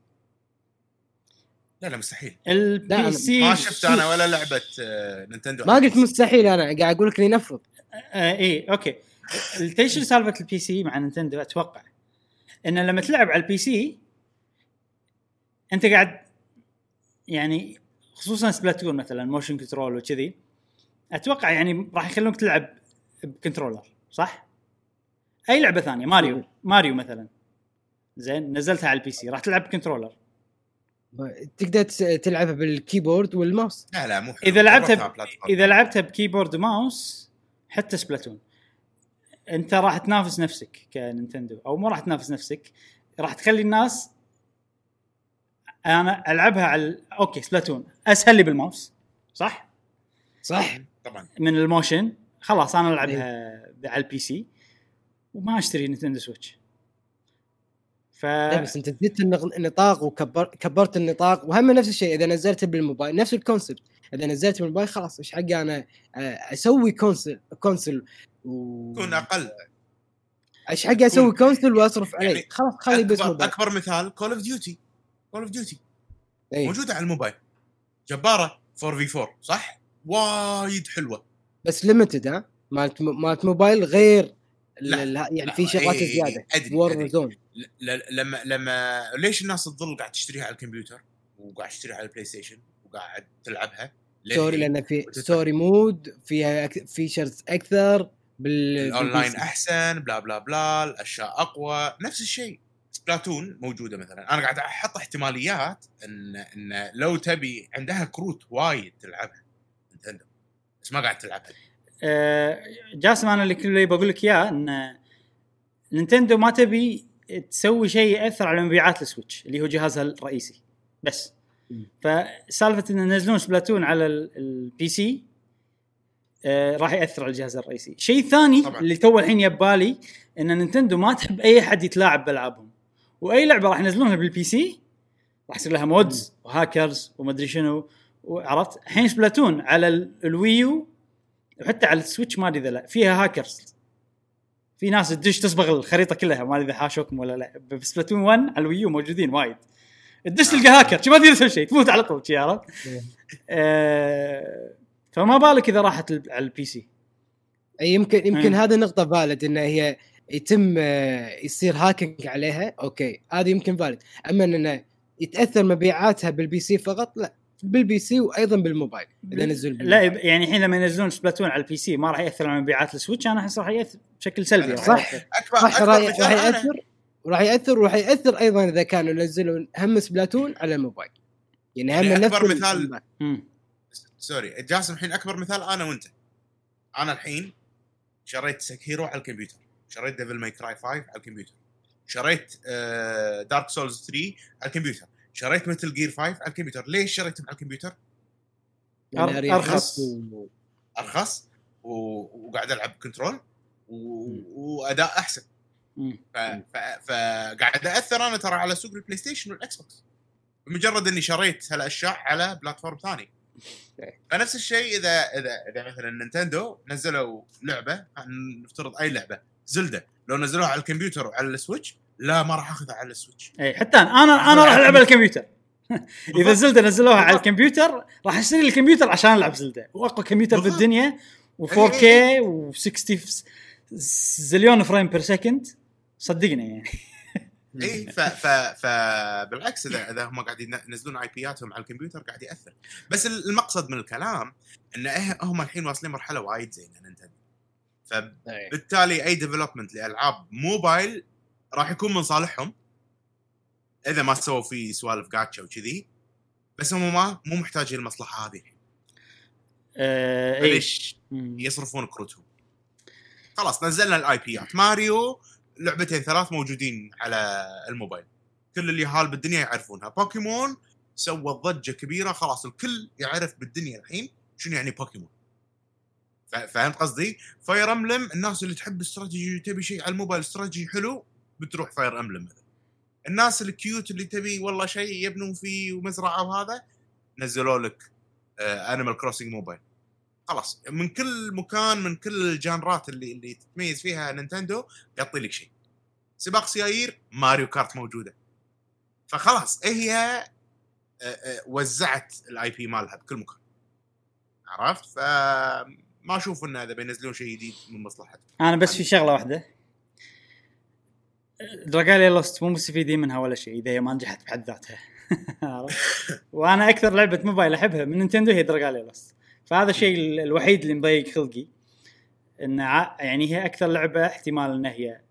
لا لا مستحيل. ال P لا، C ما شفت أنا ولا لعبة آه، نينتندو. ما قلت مستحيل أنا قاعد أقول لك لنفرض آه اي okay. التيشن سالفة ال PC مع نينتندو أتوقع. إن لما تلعب على ال PC أنت قاعد يعني خصوصا Splatoon مثلا motion control وكذي أتوقع يعني راح يخلونك تلعب ب controller صح؟ أي لعبة ثانية ماريو ماريو مثلا. زين نزلتها على ال PC. راح تلعب ب controller. تقدر تلعبها بال keyboard والماوس. لا لا مو حلو. إذا لعبتها ب... إذا لعبتها ب keyboard و mouse حتى Splatoon. أنت راح تنافس نفسك كنينتندو. أو مو راح تنافس نفسك راح تخلي الناس أنا ألعبها على okay Splatoon. أسهل لي بالماوس. صح؟ صح. طبعا. من ال motion. خلاص أنا ألعبها على ال PC. وما أشتري نينتندو Switch. ف لا بس أنت زدت النطاق وكبرت كبرت النطاق وهم نفس الشيء. إذا نزلت بالموبايل نفس ال concept إذا نزلت بالموبايل خلاص إيش حقي أنا آه، أسوي console console و يكون أقل. إيش حقي أسوي console وأصرف عليه؟ يعني خلاص خلي بس اكبر, موبايل. أكبر مثال Call of Duty Call of Duty. موجوده على الموبايل. جبارة 4 في 4 صح؟ وايد حلوة. بس limited ها؟ مالت مالت موبايل غير لا، يعني لا، في شغلات إيه، زيادة أدري، Warzone لما لما ليش الناس تظل قاعد تشتريها على الكمبيوتر وقاعد تشتريها على البلاي ستيشن وقاعد تلعبها story؟ لأن في. story mode فيها features أكثر بال ال online بال PC. أحسن blah blah blah الأشياء أقوى نفس الشيء Splatoon موجودة مثلا أنا قاعد أحط احتماليات إن إن لو تبي عندها كروت وايد تلعبها بس ما قاعد تلعبها جاسم أنا اللي بقول لك إياه إن نينتندو ما تبي تسوي شيء يأثر على مبيعات ال Switch اللي هو جهازها الرئيسي. بس. فسالفة إن ينزلون Splatoon على ال- ال- PC آه، راح يأثر على الجهاز الرئيسي. شيء ثاني طبعاً. اللي تو الحين يبالي إن نينتندو ما تحب أي احد يتلاعب بألعابهم. وأي لعبة راح ينزلونها بال PC راح يصير لها mods و hackers ومدري شنو. وعرفت الحين Splatoon على ال- الويو وحتى على ال Switch ما أدري إذا لا. فيها هاكرز. في ناس تدش تصبغ الخريطة كلها. ما أدري إذا حاشوكم ولا لا. ب Splatoon 1 على ال Wii U موجودين وايد. تدش تلقى هاكر. شي ما تقدر تسوي شيء تموت على طول. شي عرفت؟ إيه. آه، فما بالك إذا راحت على ال PC أي يمكن يمكن مم. هذا نقطة valid إن هي يتم آه، يصير hacking عليها. okay. هذه يمكن valid أما انه يتأثر مبيعاتها بال PC فقط لا. بال PC وأيضا بالموبايل إذا نزل لا يعني الحين لما ينزلون سبلاتون على ال PC ما راح يأثر على مبيعات السويتش أنا أحس راح يأثر بشكل سلبي. راح صح. يأثر. اكبر صح أكبر راح يأثر. وراح يأثر وراح يأثر أيضا إذا كانوا ينزلون هم سبلاتون على الموبايل. يعني هم يعني نفس أكبر ال- مثال-. sorry جاسم الحين أكبر مثال أنا وأنت. أنا الحين شريت Sekiro على الكمبيوتر. شريت Devil May Cry 5 على الكمبيوتر. شريت Dark Souls 3 على الكمبيوتر. شريت مثل جير 5 على الكمبيوتر. ليش شريته على الكمبيوتر؟ يعني. و- أرخص. و... وقاعد ألعب كنترول و... وأداء أحسن. ف... ف... فقاعد اثر أنا ترى على سوق البلاي ستيشن والاكس بوكس بمجرد إني شريت هالأشياء على platform ثاني. فنفس الشيء اذا اذا إذا مثلا نينتندو نزلوا لعبة نفترض أي لعبة زلدة. لو نزلوها على الكمبيوتر وعلى السويتش لا ما راح أخذها على السويتش. إي حتى أنا أنا أنا راح ألعب على الكمبيوتر. إذا زلدة نزلوها على الكمبيوتر راح أشتري الكمبيوتر عشان ألعب زلدة. وأقوى كمبيوتر. بالدنيا و 4K و60 زليون frame per second صدقني يعني. إي ف ف فبالعكس اذا إذا هم قاعدين ينزلون IP اتهم على الكمبيوتر قاعد يأثر. بس المقصد من الكلام إن إيه- هم الحين واصلين مرحلة وايد زينة نينتندو. فبالتالي أي development لألعاب موبايل راح يكون من صالحهم. إذا ما سووا فيه سوالف جاتشا وكذي. بس هم ما مو محتاجين المصلحة هذه الحين. فليش؟ مم. يصرفون كروتهم. خلاص نزلنا ال IP ات ماريو لعبتين ثلاث موجودين على الموبايل. كل اللي هال بالدنيا يعرفونها. بوكيمون سوت ضجة كبيرة. خلاص الكل يعرف بالدنيا الحين شنو يعني بوكيمون. فهمت قصدي؟ Fire Emblem الناس اللي تحب استراتيجي وتبي شيء على الموبايل استراتيجي حلو بتروح Fire مثلا. الناس ال cute اللي تبي والله شيء يبنون فيه ومزرعة وهذا نزلوا لك Animal Crossing موبايل خلاص من كل مكان من كل ال genre ات اللي اللي تتميز فيها نينتندو يعطي لك شيء. سباق سيايير Mario Kart موجودة. فخلاص هي آه، آه، وزعت ال IP مالها بكل مكان. عرفت؟ فما أشوف إنه إذا بينزلون شيء جديد من مصلحتهم. أنا بس في شغلة واحدة. Dragalia Lost مو مستفيدين منها ولا شيء إذا هي ما نجحت بحد ذاتها؟ وأنا أكثر لعبة موبايل أحبها من نينتندو هي Dragalia Lost. فهذا الشيء ال- الوحيد اللي مضيق خلقي. إن يعني هي أكثر لعبة احتمال إن هي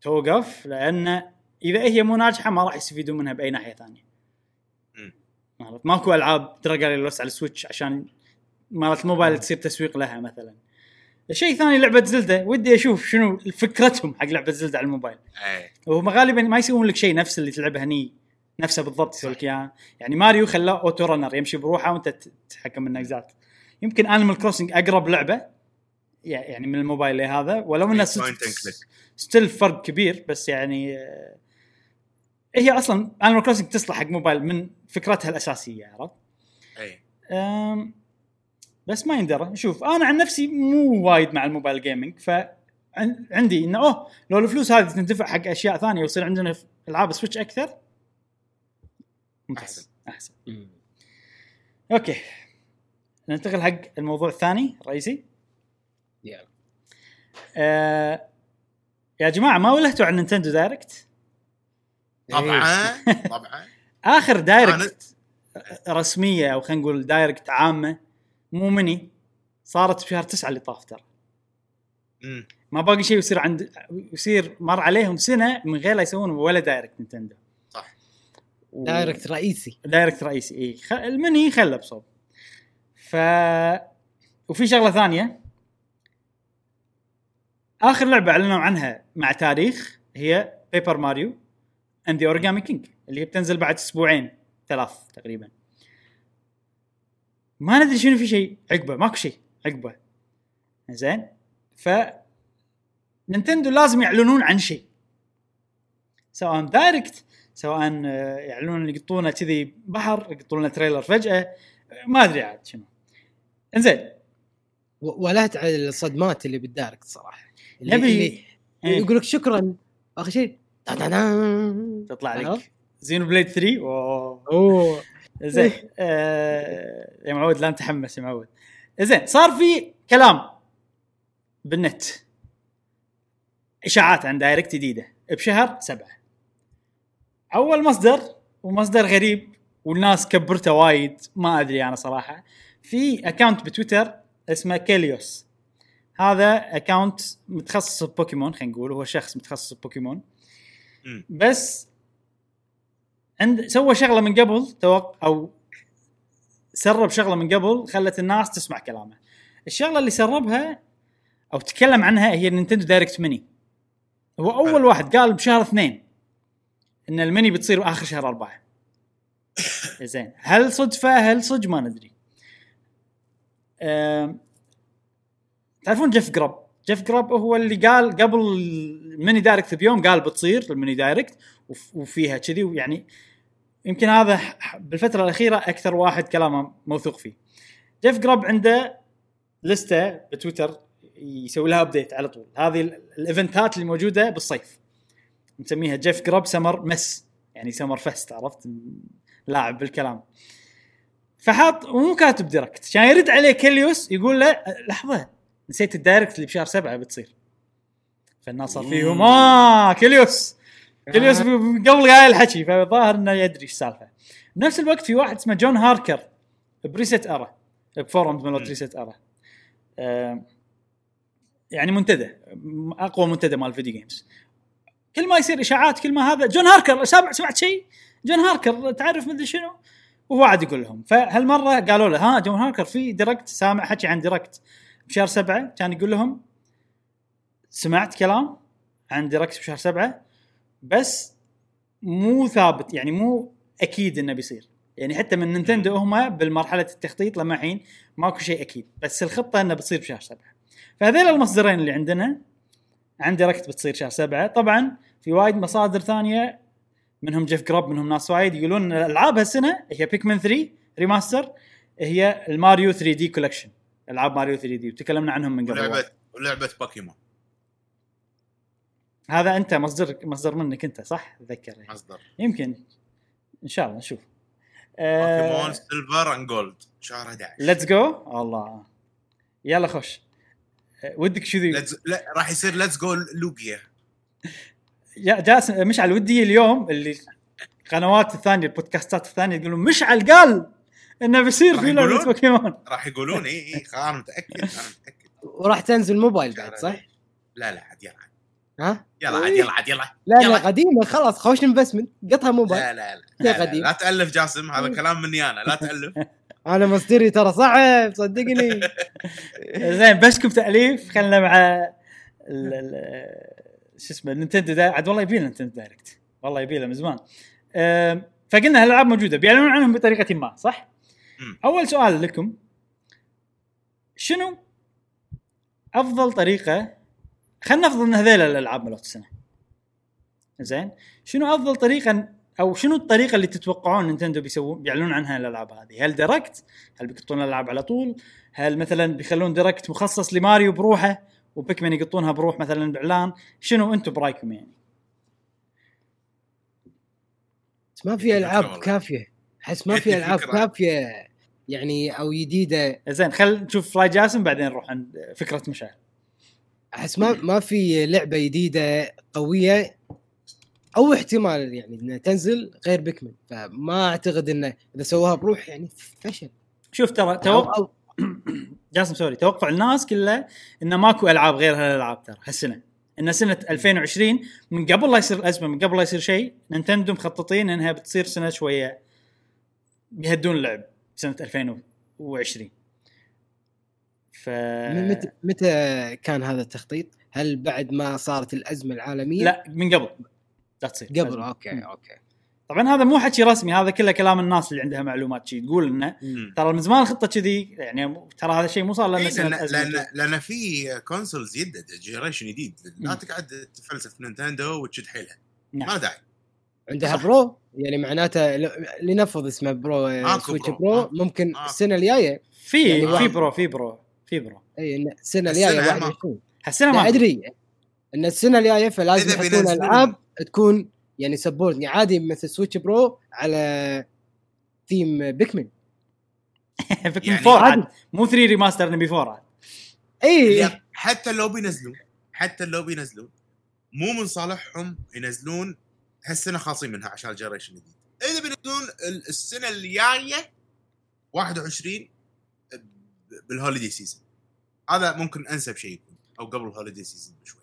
توقف لأن إذا هي مو ناجحة ما راح يستفيدون منها بأي ناحية ثانية؟ ماكو ألعاب Dragalia Lost على السويتش عشان مالت الموبايل تصير تسويق لها مثلا. شيء ثاني لعبة زلدة ودي أشوف شنو فكرتهم حق لعبة زلدة على الموبايل. إيه. وهم غالبا ما يسوون لك شيء نفس اللي تلعبه هني نفسه بالضبط يسوي لك اياه يعني ماريو خلاه auto runner يمشي بروحه وأنت تتحكم بالنقزات يمكن Animal Crossing أقرب لعبة يعني من الموبايل لهذا ولو إنه click. still فرق كبير بس يعني آه، هي أصلا Animal Crossing تصلح حق موبايل من فكرتها الأساسية عرفت؟ أم، بس ما يندرى. شوف أنا عن نفسي مو وايد مع الموبايل gaming ف عن- عندي إنه أوه لو الفلوس هذه تندفع حق أشياء ثانية ويصير عندنا ألعاب سويتش أكثر ممتاز أحسن. أحسن. مم. okay. ننتقل حق الموضوع الثاني الرئيسي يلا. آه يا جماعة ما ولهتوا عن نينتندو Direct؟ طبعا طبعا. آخر Direct رسمية أو خلينا نقول Direct عامة مو مني صارت بشهر تسعة اللي طاف ترى. ما باقي شيء يصير عند يصير مر عليهم سنة من غير لا يسوون ولا Direct نينتندو صح. و- Direct رئيسي. Direct رئيسي إي. خ... المني خله بصوب. ف وفي شغلة ثانية. آخر لعبة أعلنوا عنها مع تاريخ هي Paper Mario and the Origami King اللي بتنزل بعد أسبوعين ثلاث تقريبا. ما ندري شنو في شيء. عقبه ماكو شيء. عقبه. زين؟ ف نينتندو لازم يعلنون عن شيء. سواء Direct سواء آه، يعلنون يقطونه كذي بحر يقطون trailer فجأة. ما أدري عاد شنو. إنزين. ولهت على الصدمات اللي بال Direct صراحة. اللي, نبي إيه. يقول لك شكرا. آخر شيء. تطلع؟ لك. Xenoblade 3 أوه. أوه. زين آه يا معود لا نتحمس يا معود. زين صار في كلام بالنت. إشاعات عن Direct جديدة بشهر سبعة. أول مصدر ومصدر غريب والناس كبرته وايد ما أدري أنا صراحة. في account بتويتر اسمه كيليوس هذا account متخصص ببوكيمون خلينا نقول هو شخص متخصص ببوكيمون. بس عند سوى شغله من قبل توق أو سرب شغله من قبل خلت الناس تسمع كلامه. الشغله اللي سربها أو تكلم عنها هي Nintendo Direct Mini هو أول. واحد قال بشهر اثنين إن الميني بتصير آخر شهر أربعة. زين. هل صدفة؟ هل صدق؟ ما ندري. آم، تعرفون Jeff Grubb؟ Jeff Grubb هو اللي قال قبل ال Mini Direct بيوم قال بتصير ال Mini Direct. وفيها. كذي ويعني يمكن هذا بالفترة الأخيرة أكثر واحد كلامه موثوق فيه. Jeff Grubb عنده لستة بتويتر يسوي لها update على طول. هذه ال- ال eventات اللي موجودة بالصيف. نسميها Jeff Grubb summer mess يعني Summer Fest عرفت؟ لاعب بالكلام. فحاط ومو كاتب Direct كان يرد عليه Kelios يقول له لحظة نسيت ال Direct اللي بشهر سبعة بتصير. فالناس صار فيهم آه Kelios Kelios ب- قبل قايل الحكي فظاهر إنه يدري إيش السالفه بنفس الوقت في واحد اسمه John Harker ب ResetEra ب forums مالت ResetEra. آه يعني منتدى أقوى منتدى مال ال video games كل ما يصير إشاعات كل ما هذا John Harker سامع سمعت شيء؟ John Harker تعرف مدري شنو؟ وهو عاد يقول لهم. فهالمرة قالوا له ها John Harker في Direct سامع حكي عن Direct بشهر سبعة. كان يقول لهم سمعت كلام عن Direct بشهر سبعة؟ بس مو ثابت يعني مو أكيد إنه بيصير. يعني حتى من Nintendo هم بالمرحلة التخطيط لما الحين ماكو شيء أكيد بس الخطة إنه بتصير بشهر سبعة. فهذول المصدرين اللي عندنا عن Direct بتصير شهر سبعة. طبعا في وايد مصادر ثانية منهم Jeff Grubb منهم ناس وايد يقولون إن الألعاب هالسنة هي Pikmin 3 remaster هي ال Mario 3D collection ألعاب ماريو 3 دي وتكلمنا عنهم من قبل. ولعبه. ولعبة بوكيمون هذا أنت مصدر مصدر منك أنت صح؟ أتذكر. مصدر. يمكن. إن شاء الله نشوف. Pokémon Silver and Gold. شهر 11 Let's Go الله. يلا خش آه، ودك شو ذي؟ لا راح يصير Let's Go لوجيا. يا جاسم مشعل ودي اليوم اللي القنوات الثانية ال podcastات الثانية يقولون مشعل قال إنه بيصير راح في لعبه يقولون؟ بوكيمون. راح يقولون اي اي أنا متأكد أنا متأكد. وراح تنزل موبايل بعد صح؟ لا لا عاد يلا. ها؟ يلا عاد يلا عاد يلا. لا يلا. لا قديمة خلاص خوش investment قطها موبايل لا لا لا, لا, لا, قديم. لا تألف جاسم هذا كلام مني أنا لا تألف. أنا مصدري ترى صعب صدقني. زين بسكب تأليف؟ خلنا مع ال- ال- شو اسمه Nintendo عاد والله يبي Nintendo Direct. والله يبي له من زمان. فقلنا هالألعاب موجودة بيعلنون عنهم بطريقة ما صح؟ مم. أول سؤال لكم. شنو أفضل طريقة خلينا نفرض إن هذيل الألعاب مالت السنة. زين؟ شنو أفضل طريقة أو شنو الطريقة اللي تتوقعون Nintendo بيسوون بيعلنون عنها الألعاب هذه؟ هل Direct هل بيقطون الألعاب على طول؟ هل مثلا بيخلون Direct مخصص لماريو بروحه و Pikmin يقطونها بروح مثلا باعلان شنو أنتم برأيكم يعني؟ بس ما في ألعاب. كافية. أحس ما في ألعاب. يعني كافية يعني أو جديدة. زين خل نشوف فلاي جاسم بعدين نروح عند فكرة مشعل أحس ما ما في لعبة جديدة قوية أو احتمال يعني إنها تنزل غير Pikmin. فما أعتقد إنه إذا سووها بروح يعني فشل. شوف ترى توقع جاسم sorry. توقع الناس كلها انه ماكو ألعاب غير هالألعاب ترى هالسنة. إن سنة 2020 من قبل لا يصير الازمه من قبل لا يصير شيء Nintendo مخططين إنها بتصير سنة شوية بيهدون اللعب سنة 2020 ف متى متى كان هذا التخطيط؟ هل بعد ما صارت الأزمة العالمية؟ لا من قبل لا تصير قبل لازم. okay. okay طبعا هذا مو حكي رسمي هذا كله كلام الناس اللي عندها معلومات شي تقول إنه. ترى من زمان الخطة كذي يعني ترى هذا الشيء مو صار لنا إيه، سنة لأن أزمة. لأن لأن في consoles جدد generation جديد لا. تقعد تفلسف Nintendo وتشد حيلها نعم. ما داعي عندها صح. Pro يعني معناته لنفرض اسمه Pro Switch Pro. Pro. ممكن. السنة الجاية في يعني في. برو في برو في برو اي إن السنة السنة الجاية ما- 21 هالسنه لا ما أدري إن السنة الجاية فلازم يحطون بينزلون- ألعاب تكون يعني support يعني عادي مثل Switch Pro على ثيم بيكمن فيكم يعني فور عادي. عاد. مو 3 remaster نبي four عاد. اي حتى لو بينزلون حتى لو بينزلون مو من صالحهم ينزلون هالسنة خاصين منها عشان ال generation الجديد. إذا بينزلون ال- السنة الجاية 21 ب- بال holiday season هذا ممكن أنسب شيء يكون أو قبل ال holiday season بشوي.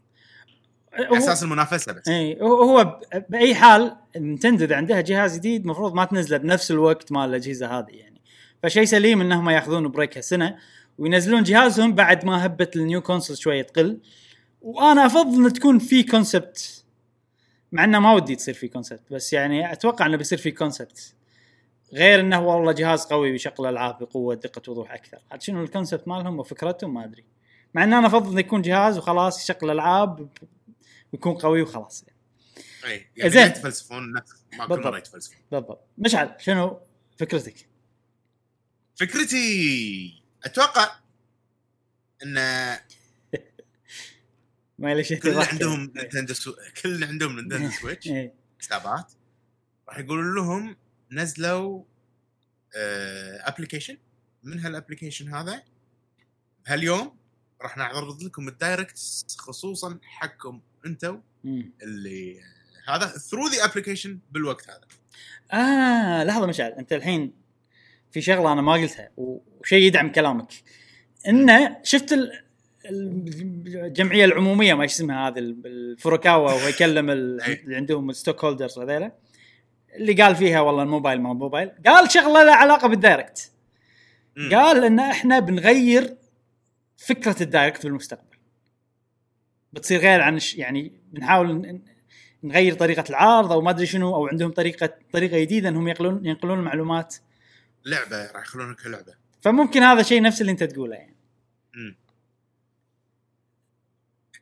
هو- على أساس المنافسة بس. اي هو بأي حال Nintendo اذا عندها جهاز جديد المفروض ما تنزله بنفس الوقت مال الأجهزة هذه يعني. فشيء سليم إنهم ياخذون break هالسنة وينزلون جهازهم بعد ما هبه ال new console شوية تقل. وأنا أفضل إن تكون في concept مع إنه ما ودي تصير في concept بس يعني أتوقع إنه بيصير في concept غير إنه والله جهاز قوي ويشغل ألعاب بقوة دقة وضوح أكثر. عاد شنو ال concept مالهم وفكرتهم ما أدري. مع إن أنا أفضل يكون جهاز وخلاص يشغل ألعاب ويكون قوي وخلاص. إي يعني زين. يتفلسفون نفس ما كل بالضبط. مره يتفلسفون. بالضبط. مشعل شنو فكرتك؟ فكرتي أتوقع إن ما ليش كل عندهم نينتندو سو... كل عندهم نينتندو سويتش. إيه. حسابات. راح يقولون لهم نزلوا application من هال application هذا؟ هاليوم راح نعرض لكم ال Direct خصوصا حقكم أنتم. اللي هذا through the application بالوقت هذا. آه لحظة مشعل. أنت الحين في شغلة أنا ما قلتها وشيء يدعم كلامك. إنه شفت ال- الجمعية العمومية ما اسمها هذه ال- الفروكاوا وهو يكلم ال- أي. اللي عندهم ال stockholders هذيلا اللي قال فيها والله الموبايل ما موبايل قال شغلة لها علاقة بال Direct. قال إن إحنا بنغير فكرة ال Direct في المستقبل بتصير غير عن يعني بنحاول نغير طريقة العرض أو ما أدري شنو أو عندهم طريقة طريقة جديدة إنهم ينقلون ينقلون المعلومات لعبة راح يخلونها كلعبه فممكن هذا شيء نفس اللي أنت تقوله يعني مم.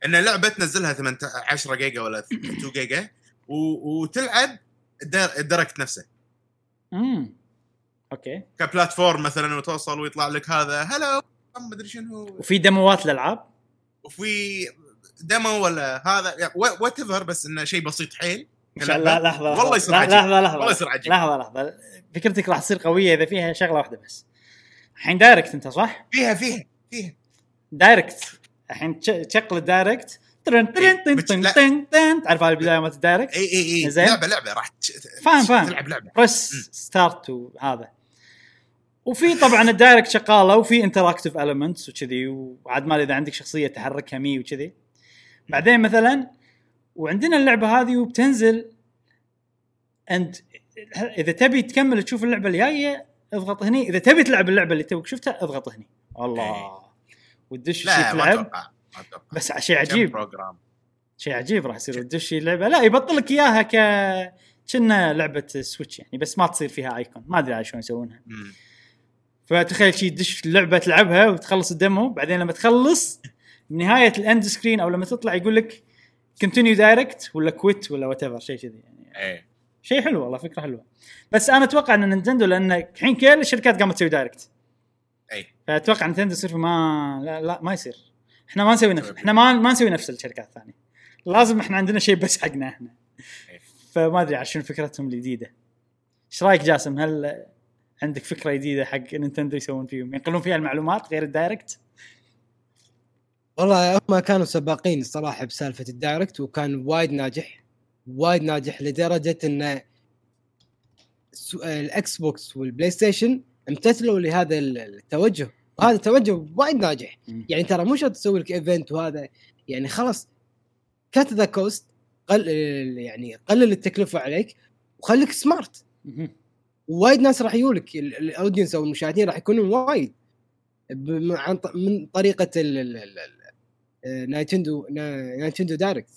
إن لعبة تنزلها 18 جيجا ولا 2 جيجا. وتلعب ال Direct نفسه. امم okay. ك platform مثلا وتوصل ويطلع لك هذا hello ما أدري شنو. وفي demo ات للألعاب؟ وفي demo ولا هذا whatever بس إنه شيء بسيط حيل. الله لحظة والله يصير لا- عجيب. لحظة لحظة. والله يصير عجيب. لحظة لحظة. فكرتك راح تصير قوية إذا فيها شغلة واحدة بس. الحين Direct أنت صح؟ فيها فيها فيها. Direct. الحين تش- تشغل ال Direct ترن ترن تن لا. تن تن. تعرف هذه البداية مالت ال Direct؟ اي اي اي زين. لعبة لعبة راح فاهم- فاهم. تلعب لعبة. مم. start وهذا وفي طبعا ال Direct شغالة وفي interactive elements وكذي وعاد ما إذا عندك شخصية تحركها Mii وكذي. بعدين مثلا وعندنا اللعبة هذه وبتنزل انت إذا تبي تكمل تشوف اللعبة الجاية اضغط هني. إذا تبي تلعب اللعبة اللي توك شفتها اضغط هني. الله. وتدش لا ما أتوقع. بس شيء عجيب. شيء عجيب راح يصير. تدش اللعبه لا يبطل لك إياها ك كنا لعبة سويتش يعني بس ما تصير فيها icon ما أدري شلون يسوونها. فتخيل شي تدش اللعبه تلعبها وتخلص ال demo بعدين لما تخلص بنهاية ال end screen أو لما تطلع يقول لك continue Direct ولا quit ولا whatever شيء كذي يعني. إيه. شيء حلو والله فكرة حلوة. بس أنا أتوقع إن نينتندو لأن الحين كل الشركات قامت تسوي Direct اي فأتوقع نينتندو يصير ما لا, لا ما يصير. إحنا ما نسوي نفس إحنا ما ما نسوي نفس الشركات الثانية. لازم إحنا عندنا شيء بس حقنا إحنا. إيه. فما أدري شنو فكرتهم الجديدة. إيش رأيك جاسم؟ هل عندك فكرة جديدة حق نينتندو يسوون فيهم؟ ينقلون فيها المعلومات غير ال Direct؟ والله هم كانوا سباقين الصراحة بسالفة ال Direct وكان وايد ناجح. وايد ناجح لدرجة إن الإكس بوكس والبلاي ستيشن امتثلوا لهذا ال- التوجه. وهذا توجه وايد ناجح. يعني ترى مو شرط تسوي لك event وهذا يعني خلاص cut the cost قل يعني قلل التكلفة عليك وخليك smart. وايد ناس راح يجولك ال- ال audience أو المشاهدين راح يكونون وايد. عن من طريقة نايتندو نا- نايتندو Direct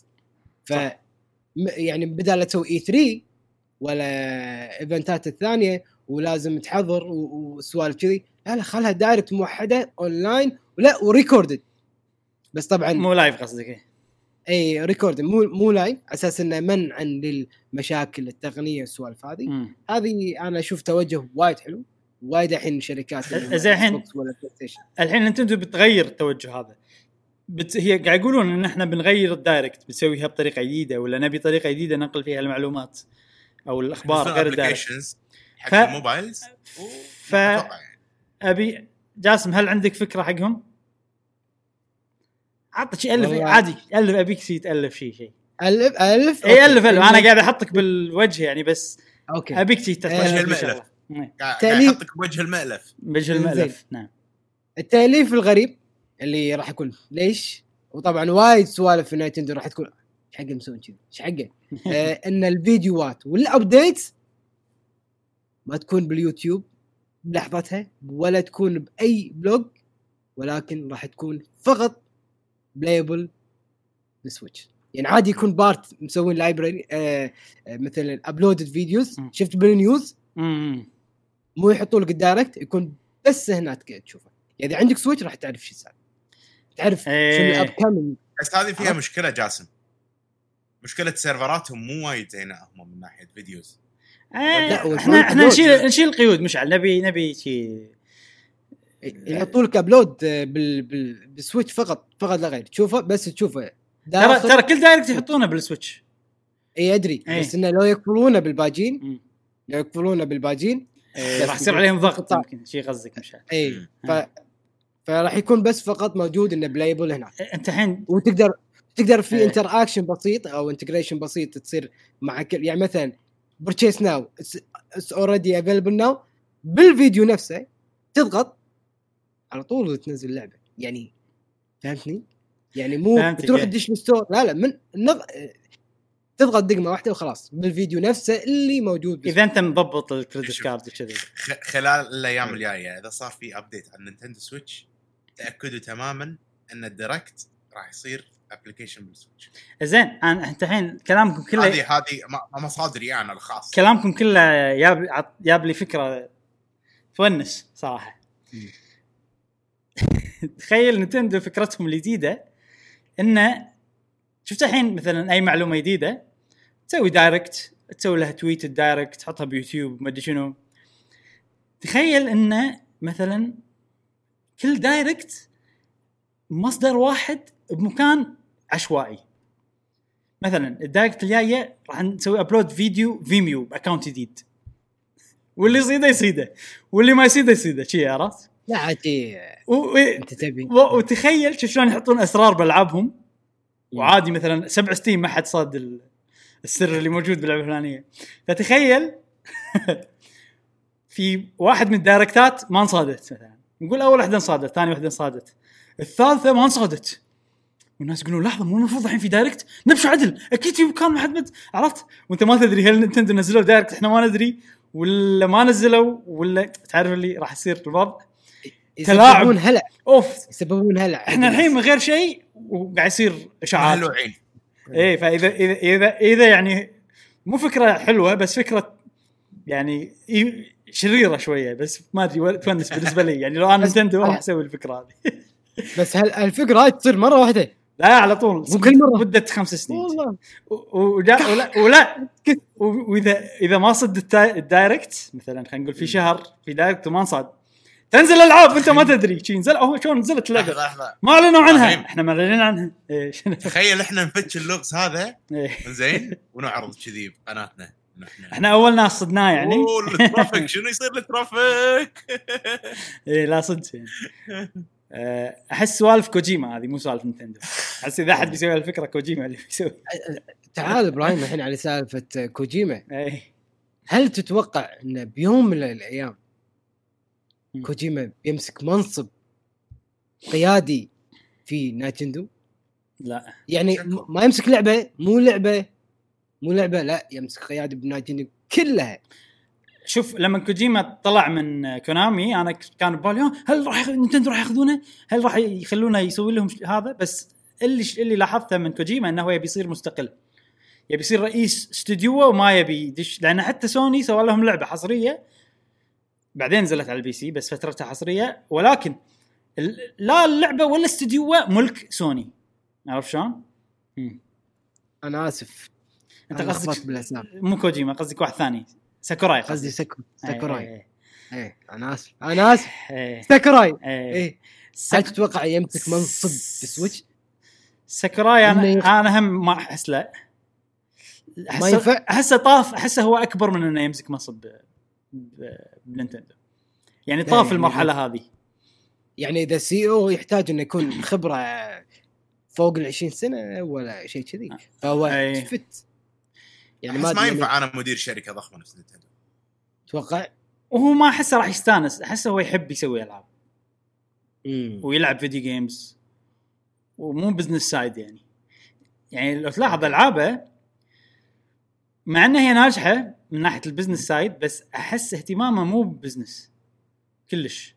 ف يعني بدال لا تسوي E3 ولا event ات الثانية ولازم تحضر وسوالف كذي لا لا خلها Direct موحدة اونلاين ولا و recorded. بس طبعا مو live قصدك إيه. إي record مو مو live على أساس إنه منعا للمشاكل التقنية والسوالف هذه. هذه أنا أشوف توجه وايد حلو. وايد الحين شركات زين الحين- الحين نينتندو بتغير التوجه هذا. بت... هي قاعد يقولون إن إحنا بنغير ال Direct بتسويها بطريقة جديدة ولا نبي طريقة جديدة ننقل فيها المعلومات أو الأخبار غير ال Direct applications حق ف- ال mobiles ف-. أبي جاسم هل عندك فكرة حقهم؟ عطك شيء ألف عادي ألف أبيك شيء تألف شيء شيء ألف ألف اي ألف ألف. أنا قاعد أحطك بالوجه يعني بس okay أبيك شيء وجه المألف. إيه،. يحطك بوجه المألف بوجه إنزين. المألف نعم التأليف الغريب اللي راح يكون ليش؟ وطبعا وايد سوالف في نايتندو راح تكون إيش حقه مسوين كذي؟ إيش حقه؟ آه إن الفيديوهات وال updates ما تكون باليوتيوب بلحظتها ولا تكون بأي blog ولكن راح تكون فقط playable بالسويتش يعني عادي يكون part مسوين library آه آه مثلا uploaded videos. شفت بال news مو يحطوا لك ال Direct يكون بس هناك تشوفه. يعني إذا عندك سويتش راح تعرف شو السالفه تعرف إيه. شنو ال upcoming بس هذه فيها؟ مشكلة جاسم. مشكلة server اتهم مو وايد زينة هم من ناحية videos لا، والفرق إحنا إحنا. نشيل نشيل القيود مشعل نبي نبي شي يحطوا لك upload بال... بال... بالسويتش فقط فقط لا غير تشوفه بس تشوفه ترى ترى كل Direct يحطونه بالسويتش إي أدري إيه. بس إنه لو يقفلونه بالباجين. لو يقفلونه بالباجين إيه، راح يصير عليهم ضغط. يمكن شي قصدك مشعل إي. ف... فراح يكون بس فقط موجود إنه playable هناك أنت الحين وتقدر تقدر في. interaction بسيط أو integration بسيط تصير مع كل يعني مثلا purchase now it's already available now بالفيديو نفسه تضغط على طول تنزل اللعبه يعني فهمتني؟ يعني مو بتروح إيه. تدش ال store لا لا من النض... تضغط دقمة واحدة وخلاص بالفيديو نفسه اللي موجود إذا أنت مضبط ال credit. card وكذي خ- خلال الأيام الجاية إذا صار في update على النينتندو سويتش تأكدوا تماما إن ال direct راح يصير application بالسويتش زين أنا أنت الحين كلامكم كله هذه هذه مصادري أنا الخاص. كلامكم كله جاب عط- جاب لي فكرة تونس صراحة. تخيل نينتندو فكرتهم الجديدة إنه شفت الحين مثلا أي معلومة جديدة؟ تسوي direct تسوي لها tweet ال direct تحطها بيوتيوب ما أدري شنو. تخيل إنه مثلا كل direct مصدر واحد بمكان عشوائي. مثلا ال direct الجاية راح نسوي upload فيديو فيميو ب account جديد. واللي يصيده يصيده. واللي ما يصيده يصيده. شي عرفت؟ لا عادي. و- أنت تبي. و- وتخيل شوف شلون يحطون أسرار بألعابهم. وعادي مثلا سبع سنين ما حد صاد ال- السر اللي موجود باللعبة الفلانية. فتخيل في واحد من ال directات ما انصادت مثلا. نقول أول واحدة انصادت ثاني واحدة انصادت. الثالثة ما انصادت. والناس يقولون لحظة مو المفروض الحين في direct؟ نبشوا عدل! أكيد في مكان ما حد مت- عرفت؟ وأنت ما تدري هل نينتندو نزلوا direct؟ إحنا ما ندري. ولا ما نزلوا ولا تعرف اللي راح يصير الوضع تلاعب. يسببون هلع. أوف. يسببون هلع. إحنا الحين من غير شيء وقاعد يصير إشاعات. مهلوعين. إيه فإذا إذا إذا إذا يعني مو فكرة حلوة بس فكرة يعني إي- شريرة شوية بس ما أدري تونس بالنسبة لي. يعني لو أنا نينتندو راح أسوي الفكرة هذه. بس هل الفكرة هاي تصير مرة واحدة. لا على طول. مو كل مرة. مدة خمس سنين. والله. ولا ولا, واذا إذا ما صد ال direct مثلا خلينا نقول في شهر في direct وما انصاد. تنزل ألعاب وانت ما تدري. شي نزل؟ هو شلون نزلت اللعبة؟ لحظة لحظة. ما أعلنوا عنها. إحنا معلنين عنها. إيه، شنو؟ تخيل إحنا نفتش اللغز هذا. إيه. زين ونعرض كذي بقناتنا. إحنا أول ناس صدناه يعني. أوه، ال traffic. شنو يصير ال traffic؟ إيه لا صدق يعني. أحس سوالف كوجيما هذه مو سوالف نينتندو. أحس إذا أحد بيسوي الفكرة كوجيما اللي بيسوي. تعال إبراهيم الحين على سالفة كوجيما. إيه. هل تتوقع انه بيوم من الأيام. كوجيما بيمسك منصب قيادي في نينتندو؟ لا. يعني ما يمسك لعبة مو لعبة مو لعبة لا يمسك قيادي بنينتندو كلها. شوف لما كوجيما طلع من كونامي أنا كان ببالي "آه، هل راح نينتندو راح ياخذونه؟ هل راح يخلونه يسوي لهم هذا؟ بس اللي اللي لاحظته من كوجيما إنه هو يبي يصير مستقل. يبي يصير رئيس استوديو وما يبي يدش لأن حتى سوني سوى لهم لعبة حصرية بعدين نزلت على ال PC بس فترتها حصرية ولكن لا اللعبة ولا استوديو ملك سوني عرفت شلون؟ أنا آسف أنت قصدك بالاسماء مو كوجيما قصدك واحد ثاني ساكوراي قصدي. ساكو ساكوراي. إيه إيه. أنا آسف. أنا آسف. ساكوراي. إيه. هل. تتوقع يمسك منصب بالسويتش؟ ساكوراي أنا أنا هم ما أحس لا ما ينفع؟ أحسه طاف أحسه هو أكبر من إنه يمسك منصب ب- ب- بنينتندو. يعني طاف يعني المرحلة هذه. يعني إذا CEO يحتاج إنه يكون خبرة فوق ال 20 سنة ولا شيء كذي فهو أي. فت. يعني ما أدري ينفع أنا مدير شركة ضخمة نفس نينتندو أتوقع وهو ما احسه راح يستانس احسه هو يحب يسوي ألعاب. مم. ويلعب video games ومو business side يعني. يعني لو تلاحظ ألعابه مع انها هي ناجحة من ناحية ال business side بس أحس اهتمامه مو ب business كلش.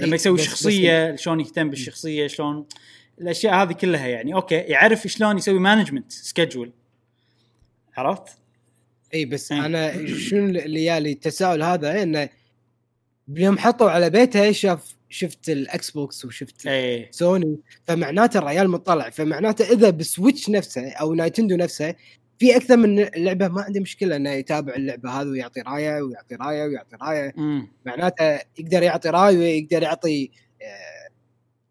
لما يسوي بس- شخصية شلون يهتم بالشخصية شلون الأشياء هذه كلها يعني. أوكي يعرف شلون يسوي management schedule عرفت؟ إي بس إي. أنا شنو اللي جالي التساؤل هذا إنه يوم حطوا على بيتها شاف شفت الإكس بوكس وشفت إيه سوني فمعناته الريال مطلع فمعناته إذا بسويتش نفسه أو نينتندو نفسه في أكثر من لعبة ما عنده مشكلة إنه يتابع اللعبة هذه ويعطي رأيه ويعطي رأيه ويعطي رأيه. معناته يقدر يعطي راي ويقدر يعطي آه،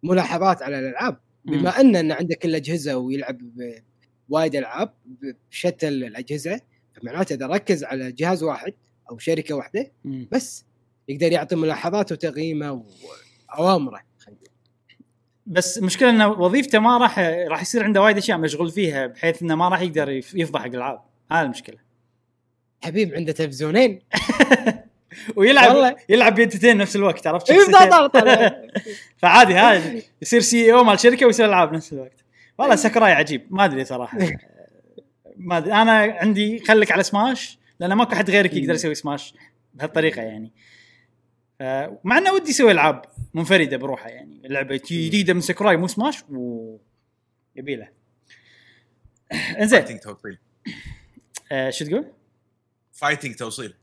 ملاحظات على الألعاب. بما ان إن عندك الاجهزه ويلعب بوايد ألعاب بشتى الأجهزة فمعناته إذا ركز على جهاز واحد أو شركة واحدة. بس يقدر يعطي ملاحظات وتقييمه وأوامره. بس المشكلة انه وظيفته ما راح راح يصير عنده وايد أشياء مشغول فيها بحيث إنه ما راح يقدر يف- يفضح حق الألعاب هذا المشكلة حبيب عنده تلفزيونين ويلعب والله. يلعب بيدتين نفس الوقت عرفت إيه،. فعادي هذا يصير CEO مال شركة ويصير ألعاب نفس الوقت والله ساكوراي عجيب. ما أدري صراحة. ما أدري. أنا عندي خليك على سماش لأن ماكو حد غيرك يقدر يسوي سماش بهالطريقة يعني. مع إنه ودي يسوي ألعاب منفردة بروحها يعني. لعبة جديدة من ساكوراي مو سماش و يبيله إنزين. توصيل. آه شو تقول؟ fighting توصيل.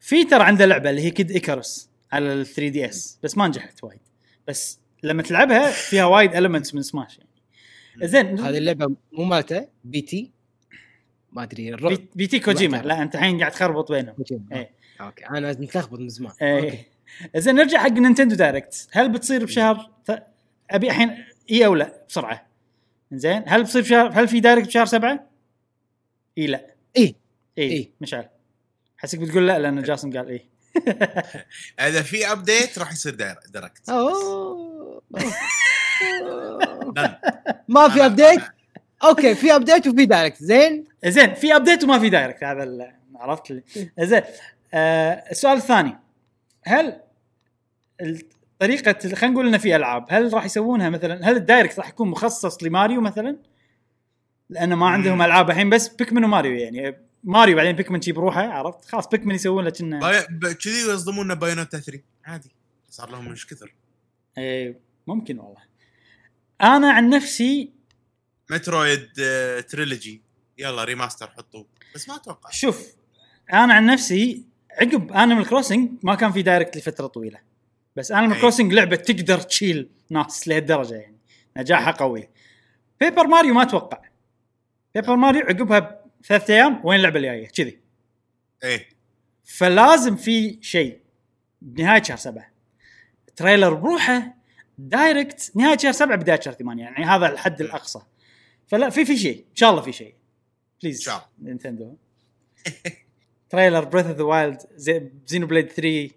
في ترى عنده لعبة اللي هي Kid Icarus على ال 3DS بس ما نجحت وايد. بس لما تلعبها فيها وايد elements من سماش يعني. زين هذه اللعبة مو مالته P.T.. ما أدري الرعب. P.T. كوجيما. ما لا أنت الحين قاعد تخربط بينهم. كوجيما. إيه. أوكي. أنا متلخبط من زمان. أوكي. إيه زين نرجع حق Nintendo Direct. هل بتصير بشهر ث... أبي الحين إي أو لا؟ بسرعة. زين هل بتصير بشهر هل في Direct بشهر سبعة؟ إي لا. إي. إي إي. مشعل. حسك بتقول لا لأن جاسم قال إي. إذا في update راح يصير Dire- Direct. أوه. ما في update أوكي في update وفي Direct زين؟ زين في update وما في Direct هذا عرفت لي زين آه السؤال الثاني. هل طريقة خلينا نقول إنه في ألعاب هل راح يسوونها مثلا؟ هل ال Direct راح يكون مخصص لماريو مثلا؟ لأن ما عندهم. ألعاب الحين بس Pikmin و Mario يعني. ماريو بعدين Pikmin شي بروحه عرفت؟ خلاص Pikmin يسوون له كنا. كذي يصدمون Bayonetta 3 عادي. صار لهم مش كثر إيه ممكن والله. أنا عن نفسي Metroid آه، Trilogy. يلا remaster حطوه. بس ما أتوقع. شوف أنا عن نفسي عقب Animal Crossing ما كان في Direct لفترة طويلة. بس Animal. Crossing لعبة تقدر تشيل ناس لهالدرجة يعني. نجاحها قوي. Paper Mario ما أتوقع. Paper Mario عقبها ثلاث أيام وين اللعبة الجاية؟ كذي. إيه. فلازم في شيء. بنهايه شهر سبعة. trailer بروحه Direct نهاية شهر سبعة بداية شهر ثمانية يعني هذا الحد الأقصى. فلا في في شيء إن شاء الله في شيء. please إن شاء الله. Nintendo. trailer Breath of the Wild Xenoblade 3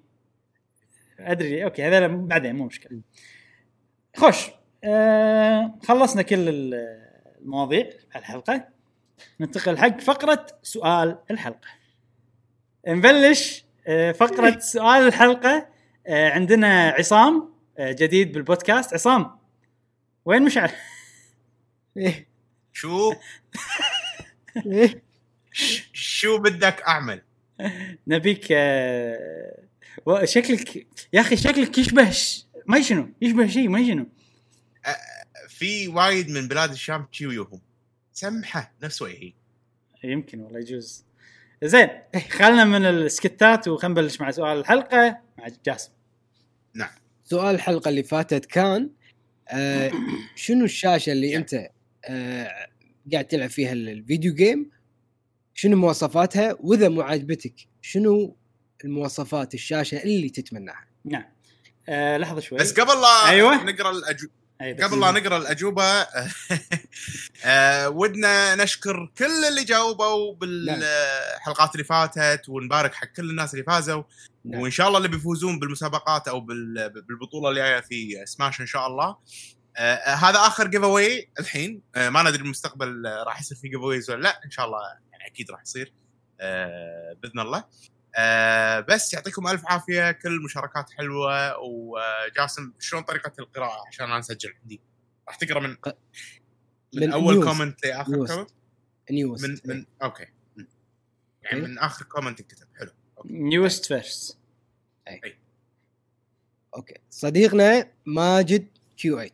أدري أوكي هذا بعدين مو مشكلة. خوش. آه خلصنا كل ال- المواضيع الحلقة. ننتقل حق فقرة سؤال الحلقة. نبلش آه، فقرة سؤال الحلقة آه، عندنا عصام. جديد بالبودكاست. عصام وين مشعل؟ إيه. شو؟ إيه. شو بدك أعمل؟ نبيك آه، شكلك يا أخي شكلك يشبه ش- ما شنو يشبه شيء ما شنو. في وايد من بلاد الشام تشيويوهم سمحة نفس وجهي. يمكن والله يجوز. زين خلنا من السكتات وخلينا نبلش مع سؤال الحلقة مع جاسم. سؤال الحلقة اللي فاتت كان آه شنو الشاشة اللي أنت آه قاعد تلعب فيها الفيديو جيم شنو مواصفاتها؟ وإذا مو عاجبتك شنو المواصفات الشاشة اللي تتمناها؟ نعم. آه لحظة شوي. بس قبل لا أيوة. نقرأ الأجو... قبل لا نقرأ الأجوبة آه، ودنا نشكر كل اللي جاوبوا بالحلقات اللي فاتت ونبارك حق كل الناس اللي فازوا نعم. وإن شاء الله اللي بيفوزون بالمسابقات أو بال- بالبطولة الجايه في سماش إن شاء الله. آه، آه، هذا آخر giveaway الحين. آه، ما ندري المستقبل آه، راح يصير في giveaways ولا لا. إن شاء الله يعني أكيد راح يصير آه، بإذن الله. آه، بس يعطيكم ألف عافية كل المشاركات حلوة. وجاسم شلون طريقة القراءة؟ عشان أنا اسجل عندي. راح تقرأ من من, من أول newest. comment لآخر newest. comment newest من من أوكي. يعني. من آخر comment انكتب. حلو. newest first أوكي. صديقنا ماجد Q8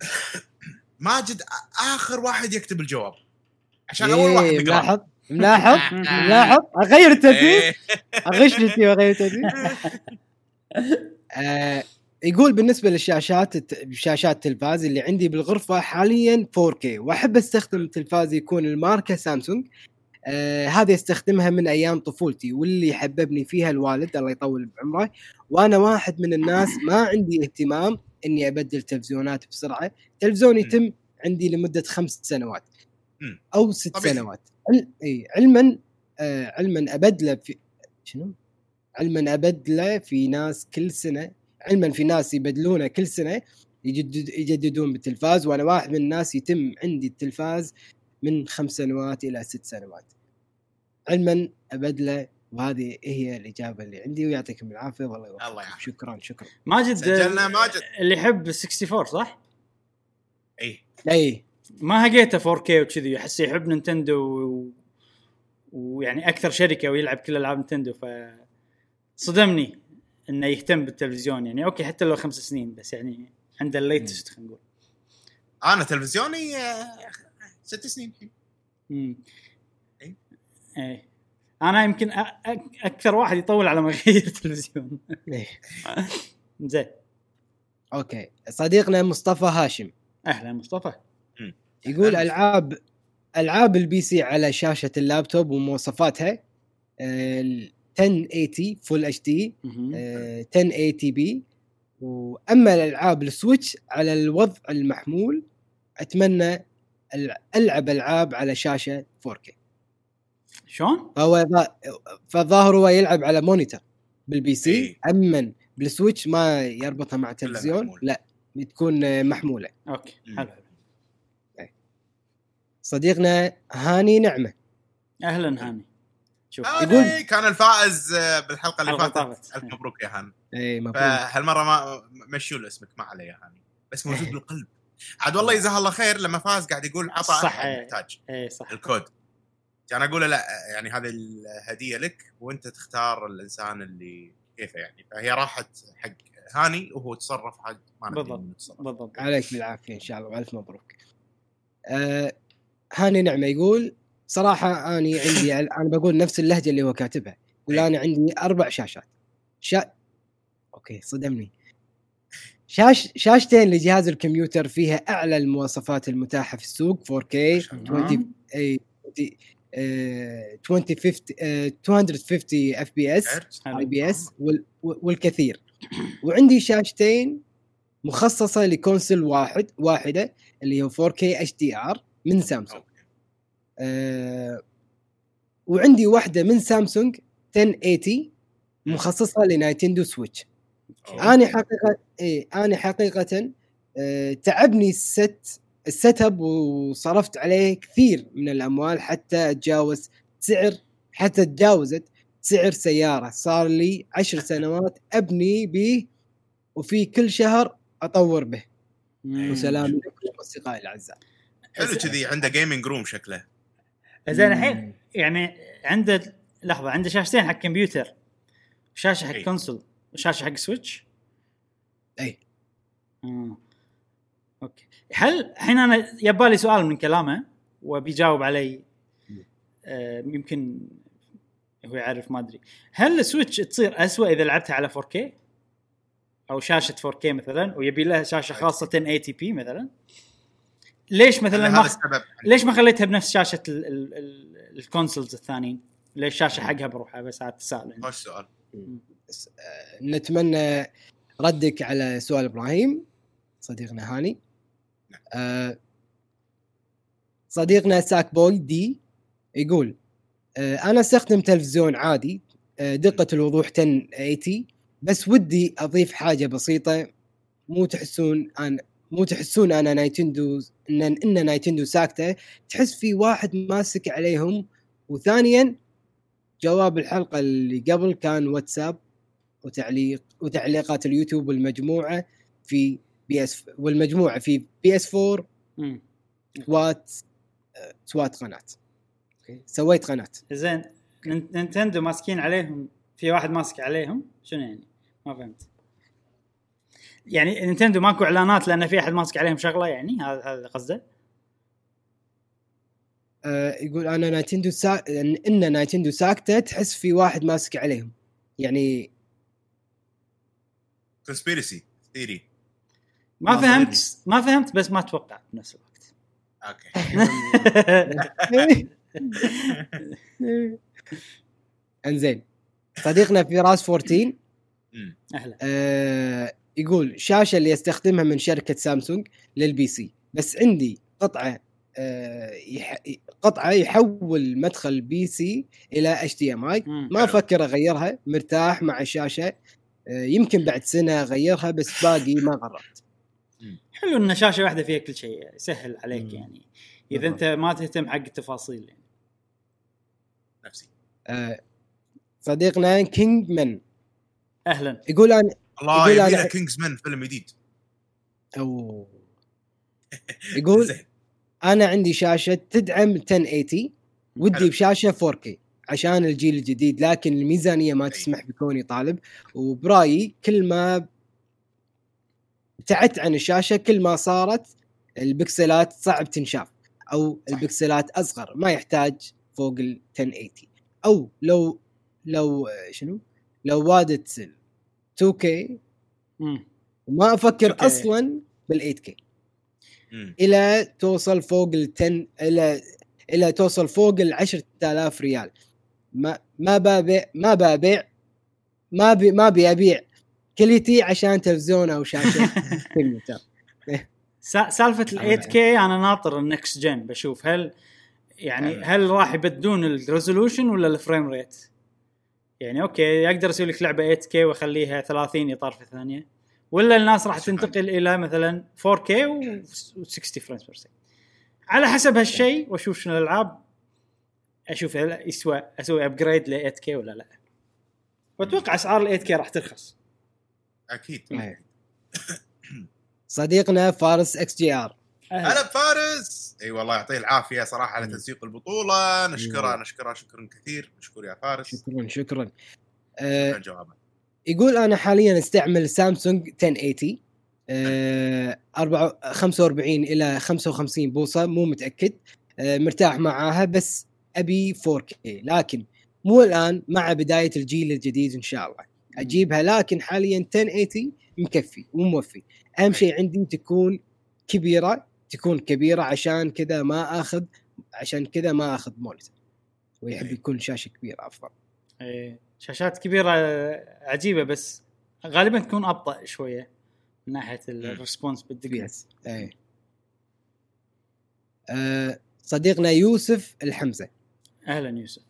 ماجد آخر واحد يكتب الجواب. عشان أول واحد إيه، يقرا ملاحظ ملاحظ؟ ملاحظ؟ أغير الترتيب إيه. اغش الترتيب اغير الترتيب آه يقول بالنسبة للشاشات الت- شاشات التلفاز اللي عندي بالغرفة حاليا 4K وأحب أستخدم تلفاز يكون الماركة سامسونج. آه هذه أستخدمها من أيام طفولتي واللي حببني فيها الوالد الله يطول بعمره. وأنا واحد من الناس ما عندي اهتمام إني أبدل تلفزيونات بسرعة. تلفزيون يتم عندي لمدة خمس سنوات. أو ست طبيعي. سنوات. علما آه علما ابدله في شنو؟ علما ابدله في ناس كل سنة علما في ناس يبدلونه كل سنة يجدد يجددون بالتلفاز وأنا واحد من الناس يتم عندي التلفاز من خمس سنوات إلى ست سنوات علما ابدله وهذه هي الإجابة اللي عندي ويعطيكم العافية والله يوفقكم الله يعافيك. شكرا شكرا ماجد سجلنا ماجد. اللي يحب 64 صح؟ اي اي ما هقيته 4K وكذي أحس يحب Nintendo و... ويعني أكثر شركة ويلعب كل ألعاب Nintendo ف صدمني إنه يهتم بالتلفزيون يعني أوكي حتى لو خمس سنين بس يعني عنده ال latest خلينا نقول. أنا تلفزيوني آه، ست سنين الحين. امم إي. إيه. أنا يمكن. أكثر واحد يطول على ما يغير تلفزيون إيه. زين. أوكي. صديقنا مصطفى هاشم. أهلا مصطفى. يقول. العاب ألعاب ال PC على شاشة اللابتوب ومواصفاتها آه، 1080 Full HD مهم. 1080p وأما الألعاب ال Switch على الوضع المحمول أتمنى ألع- ألعب ألعاب على شاشة 4K شلون؟ فهو ظا- فالظاهر هو يلعب على monitor بال PC إيه. اما بال Switch ما يربطها مع تلفزيون محمول. لا بتكون آه، محمولة أوكي حلو صديقنا هاني نعمة. أهلا هاني. شوف هاني كان الفائز بالحلقة اللي فاتت. ألف مبروك يا هاني. إي مبروك. فهالمرة ما مشوا له اسمك ما عليه يا هاني. بس موجود بالقلب. عاد والله جزاه الله خير لما فاز قاعد يقول عطى صح،. محتاج. إيه صح. الكود. كان أقول له لا يعني هذه الهدية لك وأنت تختار الإنسان اللي كيفه يعني. فهي راحت حق هاني وهو تصرف حق ما بالضبط. بالضبط. عليك بالعافية إن شاء الله وألف مبروك. آه هاني نعمة يقول صراحة أني عندي أنا بقول نفس اللهجة اللي هو كاتبها يقول إيه. أنا عندي أربع شاشات. شا... أوكي صدمني. شاش شاشتين لجهاز الكمبيوتر فيها أعلى المواصفات المتاحة في السوق 4K 20 اي آه، 2050 آه، 250 اف بي اس عرفت؟ اي بي اس والكثير. وعندي شاشتين مخصصة لكونسل واحد واحدة اللي هو 4K اتش دي ار من سامسونج. أه وعندي واحدة من سامسونج 1080 مخصصة لنايتندو سويتش. أنا حقيقة اي أنا حقيقة أه تعبني الست ال setup وصرفت عليه كثير من الأموال حتى أتجاوز سعر حتى تجاوزت سعر سيارة. صار لي عشر سنوات أبني به وفي كل شهر أطور به. وسلام لكم أصدقائي الأعزاء. حلو كذي عنده gaming room شكله. زين الحين يعني عنده لحظة عنده شاشتين حق كمبيوتر شاشة حق. console وشاشه حق Switch. إي. آه. Okay. هل الحين أنا يبالي سؤال من كلامه وبيجاوب علي آه يمكن هو يعرف ما أدري. هل ال Switch تصير أسوأ إذا لعبتها على 4K أو شاشة 4K مثلا ويبي لها شاشة خاصة 1080p مثلا؟ ليش مثلا هذا ما السبب ليش ما خليتها بنفس شاشة ال- ال- ال- ال consoles الثانيين؟ ليش الشاشه حقها بروحها بس هذا عندي. خوش سؤال آه، نتمنى ردك على سؤال إبراهيم صديقنا هاني. آه، صديقنا Sackboy D يقول آه، أنا أستخدم تلفزيون عادي آه، دقة الوضوح 1080 بس ودي أضيف حاجة بسيطة مو تحسون أنا مو تحسون أنا نينتندو إن إن نينتندو ساكتة تحس في واحد ماسك عليهم وثانيا جواب الحلقة اللي قبل كان واتساب وتعليق وتعليقات اليوتيوب والمجموعة في PS والمجموعة في PS 4 مم. سوات قناة. سويت قناة زين نين- نينتندو ماسكين عليهم في واحد ماسك عليهم شنو يعني؟ ما فهمت. يعني نينتندو ماكو إعلانات لأن في أحد ماسك عليهم شغلة يعني؟ هذا هذا قصده؟ آه، يقول أنا نينتندو سا... إن إن نينتندو ساكتة تحس في واحد ماسك عليهم. يعني conspiracy theory ما فهمت ما فهمت بس ما توقعت بنفس الوقت. Okay. إنزين. صديقنا فراس 14 أمم. أهلا. آه يقول شاشة اللي يستخدمها من شركة سامسونج لل PC. بس عندي قطعة آه يح... قطعة يحول مدخل بي سي إلى إتش دي إم آي. ما. أفكر أغيرها مرتاح مع الشاشة. آه يمكن بعد سنة أغيرها بس باقي ما قررت حلو إن شاشة واحدة فيها كل شيء يسهل عليك مم. يعني. إذا أنت ما تهتم حق التفاصيل يعني. نفسي. آه صديقنا King من أهلا. يقول أنا الله يبي له Kingsman فيلم جديد. أو يقول. أنا عندي شاشة تدعم 1080 ودي حلو. بشاشة 4K عشان الجيل الجديد لكن الميزانية ما تسمح بكوني طالب وبرأيي كل ما ابتعدت عن الشاشة كل ما صارت البكسلات صعب تنشاف أو البكسلات أصغر ما يحتاج فوق ال 1080 أو لو لو شنو؟ لو وادت 2K مم. وما أفكر 2K. أصلا بال 8K أمم. إلى توصل فوق ال 10 إلى إلى توصل فوق ال 10000 ريال ما ما ببيع ما ببيع ما بي ما ابي ابيع كليتي عشان تلفزيون أو شاشة كمبيوتر سا- سالفة ال 8 كي أنا ناطر النكست جن بشوف هل يعني. هل راح يبدون ال resolution ولا ال frame rate؟ يعني okay أقدر أسوي لك لعبة 8K وأخليها 30 إطار في الثانية. ولا الناس راح. تنتقل إلى مثلا 4K و 60 frames per second على حسب هالشيء وأشوف شنو الألعاب أشوف هل يسوى أسوي upgrade ل 8K ولا لا. وأتوقع أسعار ال 8K راح ترخص. أكيد. صديقنا فارس XGR. هلا بفارس إي والله يعطيه العافية صراحة على تنسيق البطولة. نشكره نشكره شكرا كثير. مشكور يا فارس. شكرا شكرا. شكرا جوابك يقول أنا حاليا أستعمل سامسونج 1080 آه، أربعة- 45 إلى 55 بوصة مو متأكد. آه، مرتاح معاها بس أبي 4K لكن مو الآن مع بداية الجيل الجديد إن شاء الله. أجيبها لكن حاليا 1080 مكفي وموفي. أهم شيء عندي تكون كبيرة تكون كبيرة عشان كذا ما آخذ عشان كذا ما آخذ monitor ويحب أي. يكون شاشة كبيرة أفضل. إيه، شاشات كبيرة عجيبة بس غالبا تكون أبطأ شوية من ناحية ال response بالدقيقه yes إيه. آه صديقنا يوسف الحمزة. أهلا يوسف.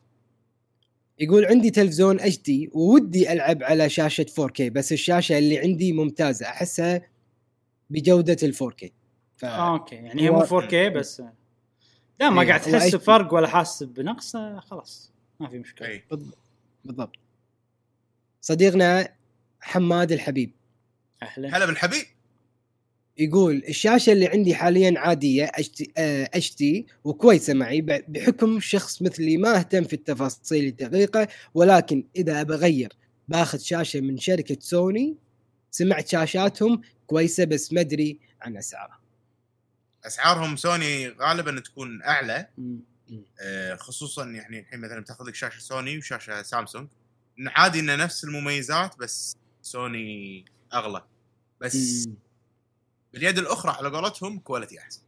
يقول عندي تلفزيون HD وودي ألعب على شاشة 4K بس الشاشة اللي عندي ممتازة أحسها بجودة ال 4K ف... آه okay يعني هي مو هو- 4K بس. دام ما إيه، قاعد تحس. بفرق ولا حاسس بنقص آه، خلاص ما في مشكلة. اي بالضبط. صديقنا حماد الحبيب أهلا. هلا بالحبيب. يقول الشاشة اللي عندي حاليا عادية HD وكويسة معي بحكم شخص مثلي ما أهتم في التفاصيل الدقيقة ولكن إذا أبى أغير باخذ شاشة من شركة سوني سمعت شاشاتهم كويسة بس ما أدري عن أسعارها. أسعارهم سوني غالبا تكون أعلى. آه، خصوصا يعني الحين مثلا بتاخذ لك شاشة سوني وشاشة سامسونج إن عادي إنه نفس المميزات بس سوني أغلى بس مم. باليد الأخرى على قولتهم quality أحسن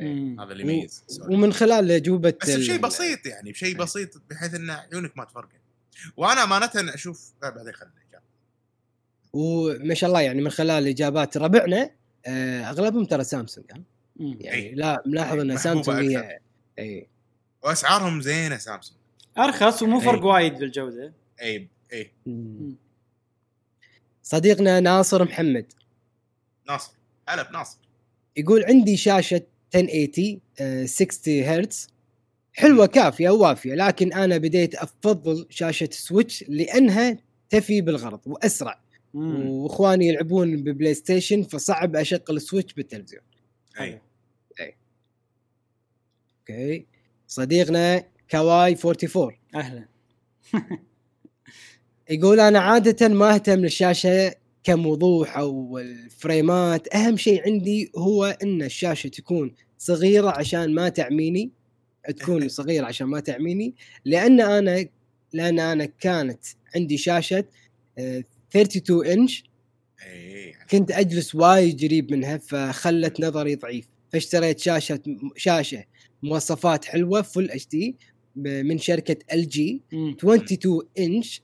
مم. هذا اللي يميز. ومن خلال اجوبه بس بشيء ال- بسيط يعني بشيء بسيط بحيث إن عيونك ما تفرقن وأنا أمانة أشوف لا بعدين خلينا. وما شاء الله يعني من خلال إجابات ربعنا آه، أغلبهم ترى سامسونج ها؟ مم. يعني أي. لا ملاحظ إن سامسونج. هي اي وأسعارهم زينة سامسونج. أرخص ومو فرق إيه. وايد بالجودة. اي اي مم. صديقنا ناصر محمد. ناصر. هلا بناصر. يقول عندي شاشة 1080 آه، 60 هرتز حلوة كافية ووافية لكن أنا بديت أفضل شاشة Switch لأنها تفي بالغرض وأسرع. مم. وإخواني يلعبون ب PlayStation فصعب أشغل Switch بالتلفزيون. اي أوكي. صديقنا كواي 44 أهلا. يقول أنا عادة ما أهتم للشاشة كم وضوح أو الفريمات. أهم شيء عندي هو أن الشاشة تكون صغيرة عشان ما تعميني. تكون صغيرة عشان ما تعميني. لأن أنا لأن أنا كانت عندي شاشة آه، 32 إنش. اي كنت أجلس وايد قريب منها فخلت نظري ضعيف. فاشتريت شاشة شاشة مواصفات حلوة فل اتش دي من شركة LG مم. 22 انش.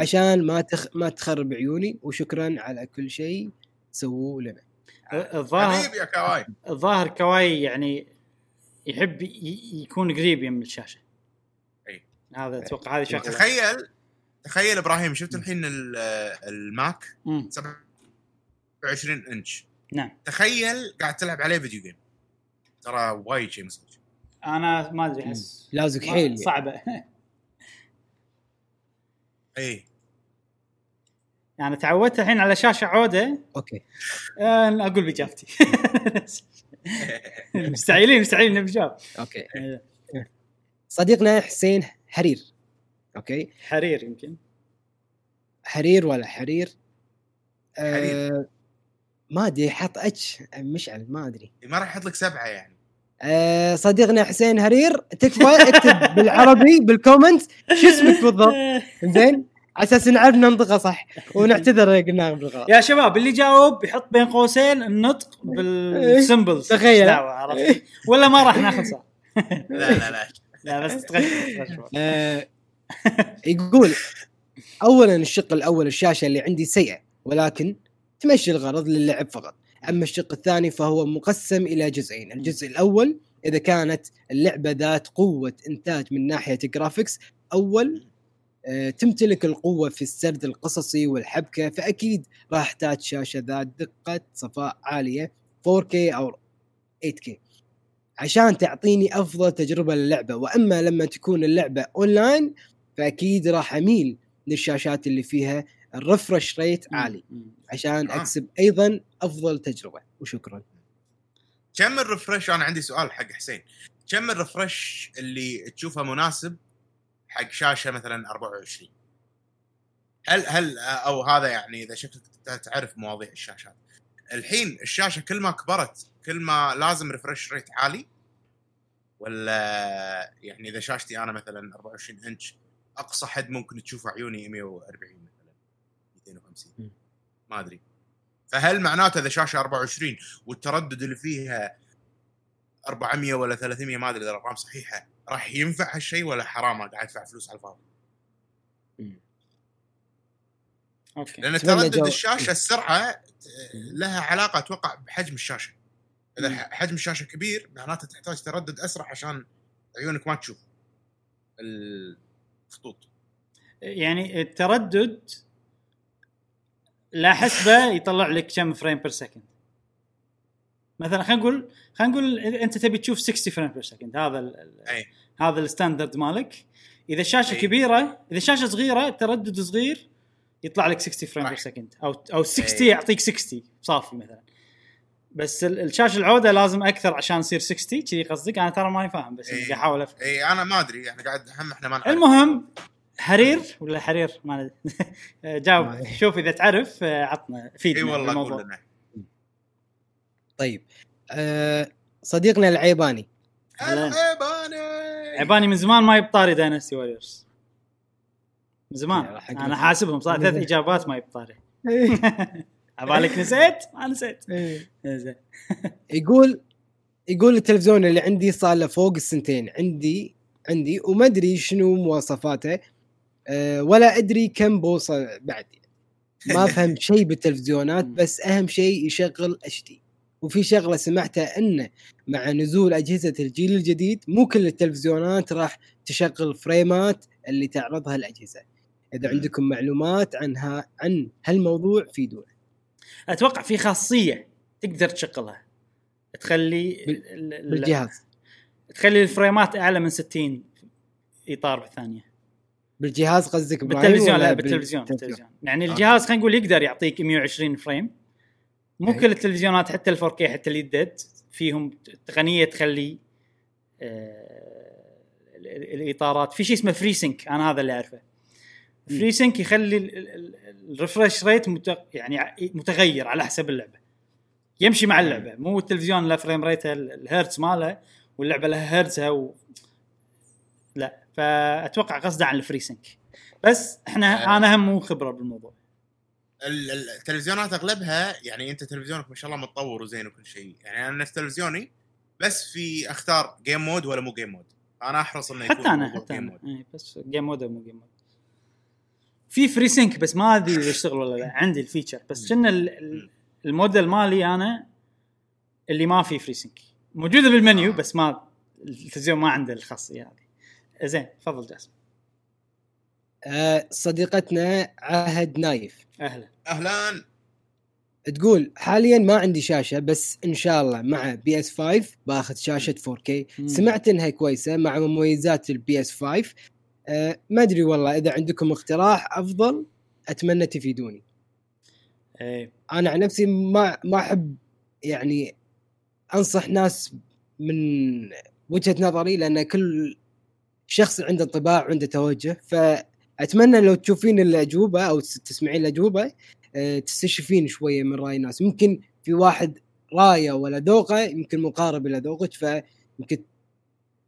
عشان ما تخ... ما تخرب عيوني وشكرا على كل شيء سووه لنا. الظاهر حبيبي يا كواي. الظاهر كواي يعني يحب ي- يكون قريب يم الشاشة. أي. هذا أتوقع هذه شغلة. تخيل تخيل إبراهيم شفت الحين ال- ال Mac؟ مم. 27 انش نعم. تخيل قاعد تلعب عليه video game ترى وايد شيء مزعج أنا ما ادري أحس لازق حيل صعبة. اي يعني تعودت الحين على شاشة عودة. أوكي. آه، أقول بإجابتي. مستعجلين مستعجلين نبي جواب أوكي. آه، صديقنا حسين حرير. أوكي. حرير يمكن. حرير ولا حرير؟ آه حرير. ما أدري حط H مشعل ما أدري. ما راح يحط لك سبعة يعني. آه صديقنا حسين هرير تكفى اكتب بالعربي بال comment شو اسمك بالضبط؟ زين؟ على أساس نعرف ننطقه صح ونعتذر قلناها بالغلط يا شباب اللي جاوب يحط بين قوسين النطق بال symbols تخيل. دعوة عرفت؟ ولا ما راح ناخذ صح. لا لا لا. لا بس تغش تغش. آه يقول اولا الشق الأول الشاشة اللي عندي سيئة ولكن تمشي الغرض للعب فقط. أما الشق الثاني فهو مقسم إلى جزئين. الجزء الأول إذا كانت اللعبة ذات قوة إنتاج من ناحية ال graphics أول آه، تمتلك القوة في السرد القصصي والحبكة فأكيد راح احتاج شاشة ذات دقة صفاء عالية 4K أو 8K عشان تعطيني أفضل تجربة للعبة. وأما لما تكون اللعبة اونلاين فأكيد راح أميل للشاشات اللي فيها ال refresh rate عالي. عشان آه. أكسب أيضا أفضل تجربة. وشكرا. كم ال refresh أنا عندي سؤال حق حسين. كم ال refresh اللي تشوفه مناسب حق شاشة مثلا 24 هل هل أو هذا يعني إذا شكلك تعرف مواضيع الشاشات. الحين الشاشة كل ما كبرت كل ما لازم refresh rate عالي؟ ولا يعني إذا شاشتي أنا مثلا 24 إنش أقصى حد ممكن تشوفه عيوني 140 مثلا 250 مم. ما أدري. فهل معناته إذا شاشة 24 والتردد اللي فيها 400 ولا 300 ما أدري إذا الأرقام صحيحة راح ينفع هالشيء ولا حرام قاعد ادفع فلوس على الفاضي؟ أوكي. لأن تردد جو- الشاشة السرعة لها علاقة أتوقع بحجم الشاشة. إذا حجم الشاشة كبير معناته تحتاج تردد أسرع عشان عيونك ما تشوف الخطوط. يعني التردد لا حسبة يطلع لك كم frame per second مثلا خلينا نقول خلينا نقول أنت تبي تشوف 60 frame per second هذا ال ال أي. هذا ال standard مالك. إذا الشاشه أي. كبيره إذا الشاشه صغيرة التردد صغير يطلع لك 60 frame per. second أو أو 60 أي. يعطيك 60 صافي مثلا. بس ال- الشاشة العودة لازم أكثر عشان يصير 60 كذي قصدك؟ أنا ترى ماني فاهم بس أي. قاعد أحاول افهم أي أنا ما أدري. إحنا قاعد هم إحنا ما نعرف. المهم حرير ولا حرير؟ ما جاوب. شوف إذا تعرف آه، عطنا فيدنا إي والله. قول لنا. طيب. آه صديقنا العيباني. العيباني! عباني من زمان ما يبطاري Dynasty Warriors. من زمان. حق أنا حاسبهم صار ثلاث إجابات ما يبطاري. إيه. عبالك نسيت؟ ما نسيت. زين. يقول يقول التلفزيون اللي عندي صار له فوق السنتين. عندي عندي وما أدري شنو مواصفاته. أه ولا أدري كم بوصه بعد. ما فهمت شيء بالتلفزيونات بس أهم شيء يشغل اتش دي وفي شغلة سمعتها انه مع نزول أجهزة الجيل الجديد مو كل التلفزيونات راح تشغل فريمات اللي تعرضها الأجهزة. إذا. عندكم معلومات عنها عن هالموضوع فيدونا أتوقع في خاصية تقدر تشغلها. تخلي بال- ال- ال- بالجهاز. تخلي ال frame ات أعلى من 60 إطار بالثانية. بالجهاز قصدك بالتلفزيون لا بالتلفزيون بالتلفزيون؟ يعني أوكي. الجهاز خلينا نقول يقدر يعطيك 120 frame مو. كل التلفزيونات حتى ال 4K حتى اليدد فيهم تقنيه تخلي آه، ال- ال- الإطارات في شيء اسمه FreeSync أنا هذا اللي أعرفه. FreeSync يخلي ال- ال- ال- ال refresh rate يعني متغير على حسب اللعبة يمشي مع اللعبة مو التلفزيون له frame rate ه ال- الهرتز ماله واللعبة لها هرتزها و... لا فأتوقع قصده عن ال FreeSync بس إحنا آه. أنا هم مو خبرة بالموضوع. ال- ال- التلفزيونات أغلبها يعني أنت تلفزيونك ما شاء الله متطور وزين وكل شيء. يعني أنا نفس تلفزيوني بس في أختار game mode ولا مو game mode أنا أحرص إنه يكون حتى أنا حتى game أنا. mode إيه، بس game mode مو game mode في FreeSync بس ما أدري إذا يشتغل ولا لا. عندي ال feature. بس كنا ال- ال- الموديل مالي أنا اللي ما فيه FreeSync موجودة بالمنيو آه. بس ما التلفزيون ما عنده الخاصية هذه. زين تفضل جاسم. آه صديقتنا عهد نايف. أهلا. أهلا. تقول حاليا ما عندي شاشة بس إن شاء الله مع PS 5 باخذ شاشة 4K مم. سمعت إنها كويسة مع مميزات ال PS 5 آه ما أدري والله إذا عندكم اقتراح أفضل أتمنى تفيدوني. إيه. أنا عن نفسي ما ما أحب يعني أنصح ناس من وجهة نظري لأن كل شخص عنده انطباع وعنده توجه فأتمنى لو تشوفين الأجوبة أو تس- تسمعين الأجوبة آه، تستشفين شوية من رأي الناس ممكن في واحد راية ولا ذوقه يمكن مقارب إلى ذوقك فيمكن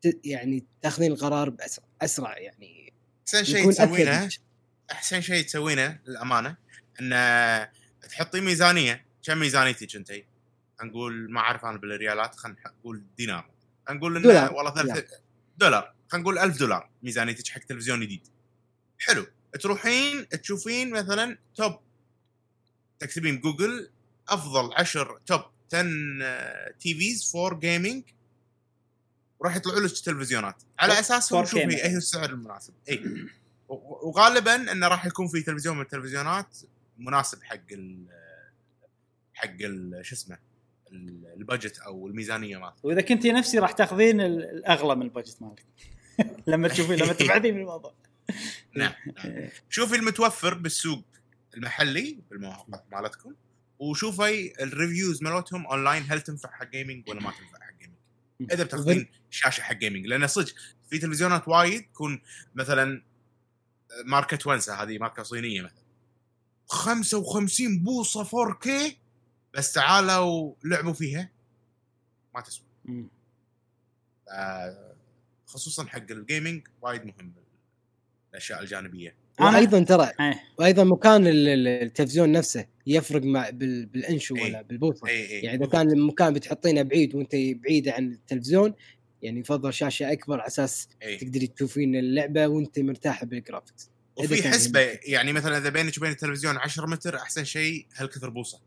ت- يعني تاخذين القرار باسرع أسرع يعني أحسن شيء تسوينه. أحسن شيء تسوينه للأمانة ان تحطي ميزانية كم ميزانيتك أنت؟ نقول ما أعرف أنا بالريالات خلينا نقول دينار نقول إنه. والله ثلاث دولار خلينا نقول 1000 دولار ميزانيتك حق تلفزيون جديد. حلو. تروحين تشوفين مثلا top تكتبين جوجل أفضل 10 top 10 TVs for gaming وراح يطلعوا لك تلفزيونات. على أساسهم 4K شوفي. اي هو السعر المناسب. اي وغالبا إنه راح يكون في تلفزيون من التلفزيونات مناسب حق ال حق ال- شو اسمه ال- ال budget أو الميزانية مالته وإذا كنتي نفسي راح تاخذين ال- الأغلى من ال budget مالك. لما تشوفين لما تبعدين من الموضوع. نعم نعم. شوفي المتوفر بالسوق المحلي بالمواقع مالتكم وشوفي ال reviews مالتهم اونلاين هل تنفع حق gaming ولا ما تنفع حق gaming إذا بتاخذين شاشة حق gaming لأن صدق في تلفزيونات وايد تكون مثلا ماركة ونسا هذه ماركة صينية مثلا. 55 بوصة 4K بس تعالوا لعبوا فيها ما تسوى. خصوصا حق ال gaming وايد مهم الأشياء الجانبية. أنا- وأيضا ترى إيه. وأيضا مكان ال- ال- التلفزيون نفسه يفرق مع بال- بالانشو إيه. ولا بالبوصة. اي يعني إذا كان المكان بتحطينه بعيد وأنت بعيده عن التلفزيون يعني يفضل شاشة أكبر على أساس تقدري تشوفين اللعبة وأنت مرتاحة بال graphics وفي حسبة يعني مثلا إذا بينك وبين التلفزيون 10 متر أحسن شيء هالكثر بوصة.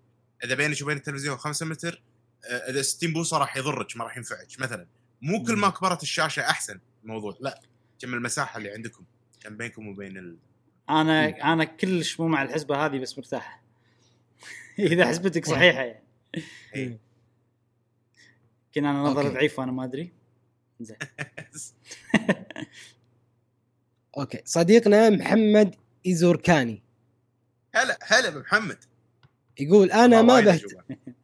إذا بينك وبين التلفزيون 5 متر آه، إذا 60 بوصة راح يضرك ما راح ينفعك مثلا. مو كل ما كبرت الشاشة أحسن الموضوع. لا كم المساحة اللي عندكم كم بينكم وبين ال... أنا أنا كلش مو مع الحسبة هذه بس مرتاح. إذا حسبتك صحيحة يعني. إيه. يمكن أنا نظر okay. ضعيف وأنا ما أدري. زين. okay. صديقنا محمد ايزوركاني هلا هلا بمحمد يقول أنا ما وايد بهت... أجوبة. مم.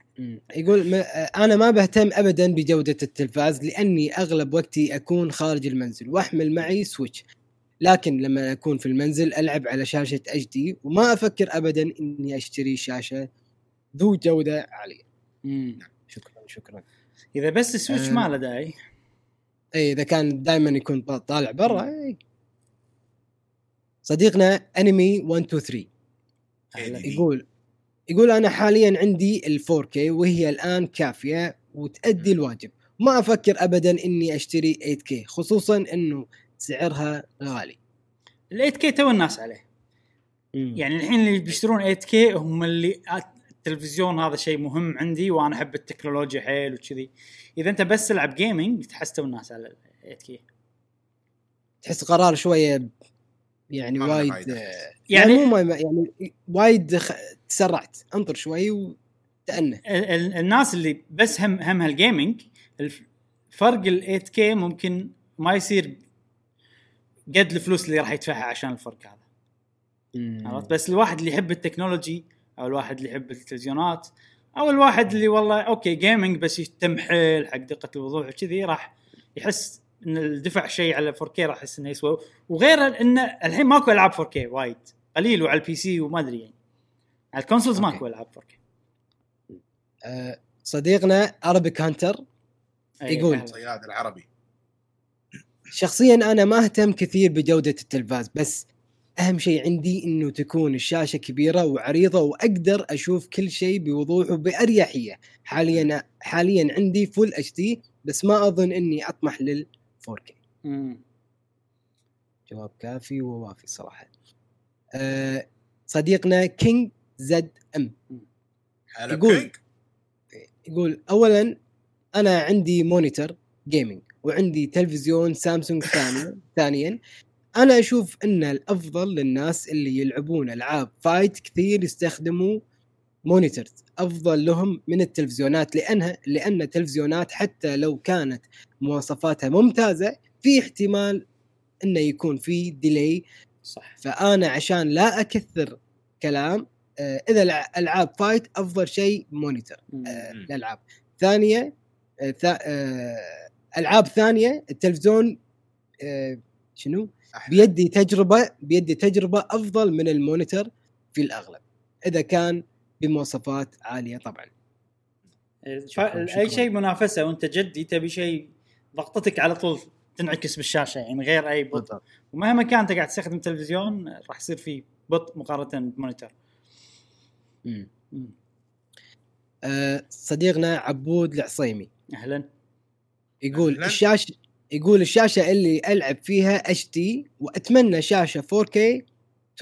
يقول ما أنا ما بهتم ابدا بجودة التلفاز لأني أغلب وقتي أكون خارج المنزل وأحمل معي Switch لكن لما أكون في المنزل ألعب على شاشة HD وما أفكر ابدا إني أشتري شاشة ذو جودة عالية مم. شكرا شكرا إذا بس ال Switch. ما له داعي إي إذا كان دائما يكون طالع برا. صديقنا انمي 123 أهلا. يقول يقول أنا حاليا عندي ال 4K وهي الآن كافية وتأدي الواجب. ما أفكر ابدا إني أشتري 8K خصوصا إنه سعرها غالي. ال 8K تو الناس عليه. يعني الحين اللي بيشترون 8K هم اللي التلفزيون هذا شيء مهم عندي وأنا أحب التكنولوجيا حيل وكذي. إذا أنت بس تلعب gaming تحس تو الناس على ال 8 كي تحس قرار شوية يعني وايد يعني- يعني مو ما- يعني وايد خ... تسرعت. انطر شوي وتأنى. ال- ال- الناس اللي بس هم همها ال gaming الف- فرق ال 8K ممكن ما يصير قد الفلوس اللي راح يدفعها عشان الفرق هذا. عرفت؟ بس الواحد اللي يحب التكنولوجي أو الواحد اللي يحب التلفزيونات أو الواحد اللي والله okay gaming بس يهتم حيل حق دقة الوضوح وكذي راح يحس إن الدفع شيء على 4K راح يحس إنه يسوى. وغير انه الحين ماكو ألعاب 4K وايد. قليل وعلى ال PC وما أدري يعني. على ال consoles. ماكو ألعاب 4K آه، صديقنا Arabic Hunter أي يقول. صياد العربي. شخصيا أنا ما أهتم كثير بجودة التلفاز بس أهم شيء عندي إنه تكون الشاشة كبيرة وعريضة وأقدر أشوف كل شيء بوضوح وبأريحية. حاليا حاليا عندي full HD بس ما أظن إني أطمح لل 4K مم. جواب كافي ووافي صراحة. صديقنا King ZM. يقول- King. يقول اولا أنا عندي monitor gaming وعندي تلفزيون سامسونج ثانيا ثانيا. أنا أشوف أن الأفضل للناس اللي يلعبون ألعاب fight كثير يستخدموا monitors أفضل لهم من التلفزيونات لانها لأن التلفزيونات حتى لو كانت مواصفاتها ممتازة في احتمال انه يكون في delay صح فأنا عشان لا أكثر كلام آه، إذا الع- ألعاب fight أفضل شيء monitor مم. آه،. الألعاب ثانية آه، ثا- ألعاب ثانية التلفزيون شنو. بيدي تجربة بيدي تجربة أفضل من ال monitor في الأغلب إذا كان بمواصفات عالية طبعا شكراً. أي شيء منافسة وأنت جذي تبي شيء ضغطتك على طول تنعكس بالشاشة يعني من غير أي بطء ومهما كان أنت قاعد تستخدم تلفزيون راح يصير في بطء مقارنة ب monitor. آه، صديقنا عبود العصيمي أهلا. يقول أهلاً. الشاشه يقول الشاشة اللي ألعب فيها HD وأتمنى شاشة 4K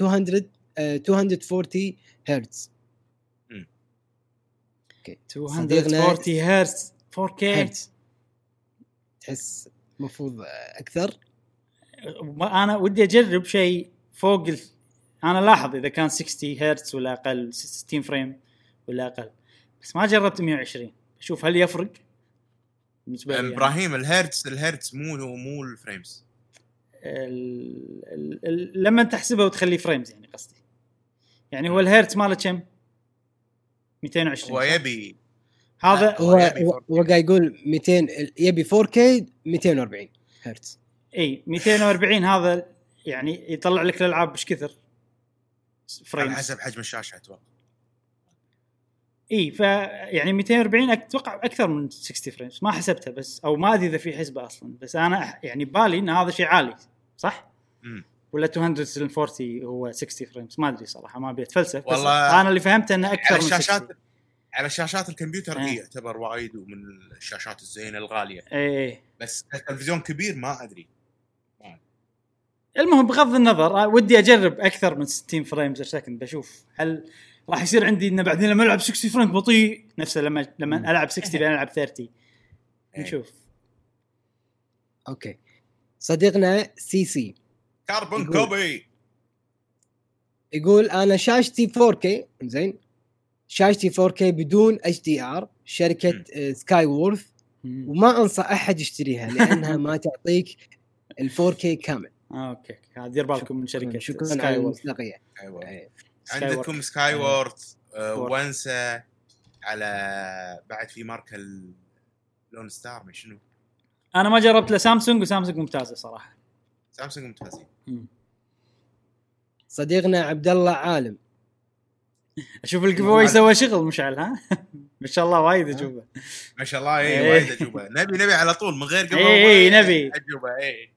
200 آه، 240 هرتز 240 هرتز 4K هرتز تحس المفروض أكثر؟ أنا ودي أجرب شيء فوق ال... أنا لاحظ إذا كان 60 هرتز ولا أقل 60 frame ولا أقل. بس ما جربت 120 أشوف هل يفرق؟ بالنسبة لي يعني. إبراهيم الهرتز الهرتز مو مو ال frames. ال... ال... ال... لما تحسبها وتخليه frames يعني قصدي. يعني هو الهرتز ماله كم؟ 220 هو؟ يبي هذا هو يبي هو 4K. هو قاعد يقول 200 يبي 4K 240 هرتز. إي 240 هذا يعني يطلع لك الألعاب إيش كثر. على frames حسب حجم الشاشة أتوقع. إي ف يعني 240 أتوقع أكثر من 60 frames ما حسبتها بس أو ما أدري إذا في حسبة أصلا. بس أنا يعني ببالي إن هذا شيء عالي صح؟ مم. ولا 240 هو 60 frames ما أدري صراحة ما أبي أتفلسف بس والله أنا اللي فهمته إنه أكثر على من الشاشات 60 على شاشات الكمبيوتر آه. هي يعتبر وايد ومن الشاشات الزينة الغالية. اي اي بس التلفزيون كبير ما أدري. المهم بغض النظر ودي أجرب أكثر من 60 frames per second بشوف هل راح يصير عندي إنه بعدين لما ألعب 60 frame بطيء؟ نفسه لما لما ألعب 60 بعدين ألعب 30 إيه. نشوف. أوكي. صديقنا سي سي كاربون يقول- copy. يقول أنا شاشتي 4K زين. شاشتي 4K بدون HDR شركة آه، Skyworth وما أنصح أحد يشتريها لأنها ما تعطيك ال 4K كامل. آه، okay هذا دير بالكم من شركة شكرا سكاي وورث إيه. سكاي عندكم. Skyworth آه،. وانسى على بعد في ماركة لون ستار ما شنو؟ أنا ما جربت لا سامسونج وسامسونج ممتازة صراحة. سامسونج ممتازين. مم. صديقنا عبد الله عالم. أشوف ال giveaway سوى شغل مشعل ها؟ ما شاء الله وايد اشوفه ما شاء الله اي إيه. وايد أجوبه. نبي نبي على طول من غير قبل إيه، إيه، نبي. أجوبه اي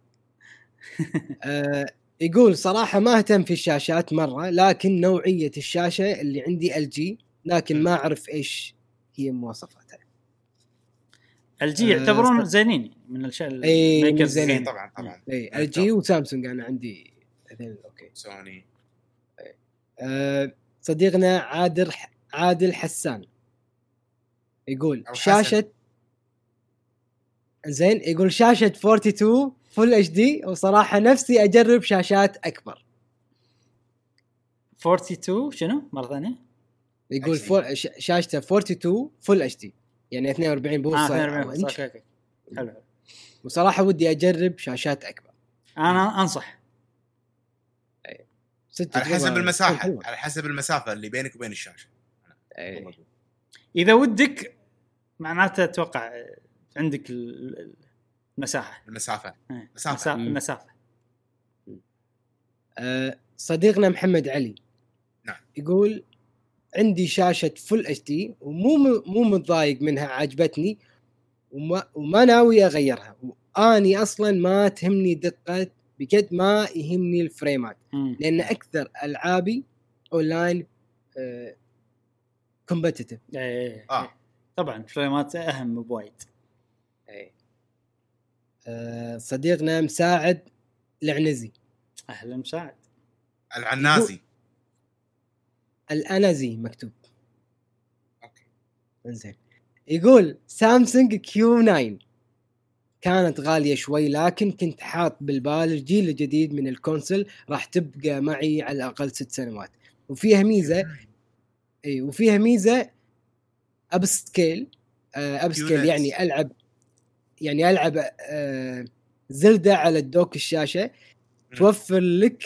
آه يقول صراحة ما أهتم في الشاشات مرة لكن نوعية الشاشة اللي عندي LG لكن ما أعرف إيش هي مواصفاتها. LG آه، يعتبرون زينين من. إيه، من ال makers زينين. الزين. طبعا طبعا. اي LG وسامسونج أنا عندي okay. سوني. آه صديقنا عادل عادل حسان يقول. شاشة زين يقول شاشة 42 full HD وصراحة نفسي أجرب شاشات أكبر 42 شنو مرة ثانية؟ يقول. four ش- شاشته 42 full HD يعني 42 آه بوصة 42 بس، inch. okay okay حلو حلو. وصراحة ودي أجرب شاشات أكبر أنا أنصح ست على حسب المساحة حلوة. على حسب المسافة اللي بينك وبين الشاشة إيه. إذا ودك معناته أتوقع عندك ال- ال- المساحة المسافة إيه، مسافة. مسا- مم. المسافة آه، صديقنا محمد علي نعم. يقول عندي شاشة full HD ومو مو متضايق منها عجبتني وما, وما ناوي أغيرها وأني أصلا ما تهمني دقة بقد ما يهمني ال frameات. مم. لأن أكثر ألعابي online competitive إيه. آه. طبعا frameات أهم بوايد. آه، صديقنا مساعد العنزي. أهلا مساعد. العنازي. الانزي مكتوب. okay. إنزين. يقول سامسونج Q9 كانت غالية شوي لكن كنت حاط بالبال الجيل الجديد من ال console راح تبقى معي على الأقل ست سنوات وفيها ميزة إي وفيها ميزة upscale upscale. يعني ألعب يعني ألعب آه، زلدة على ال dock الشاشة. توفر لك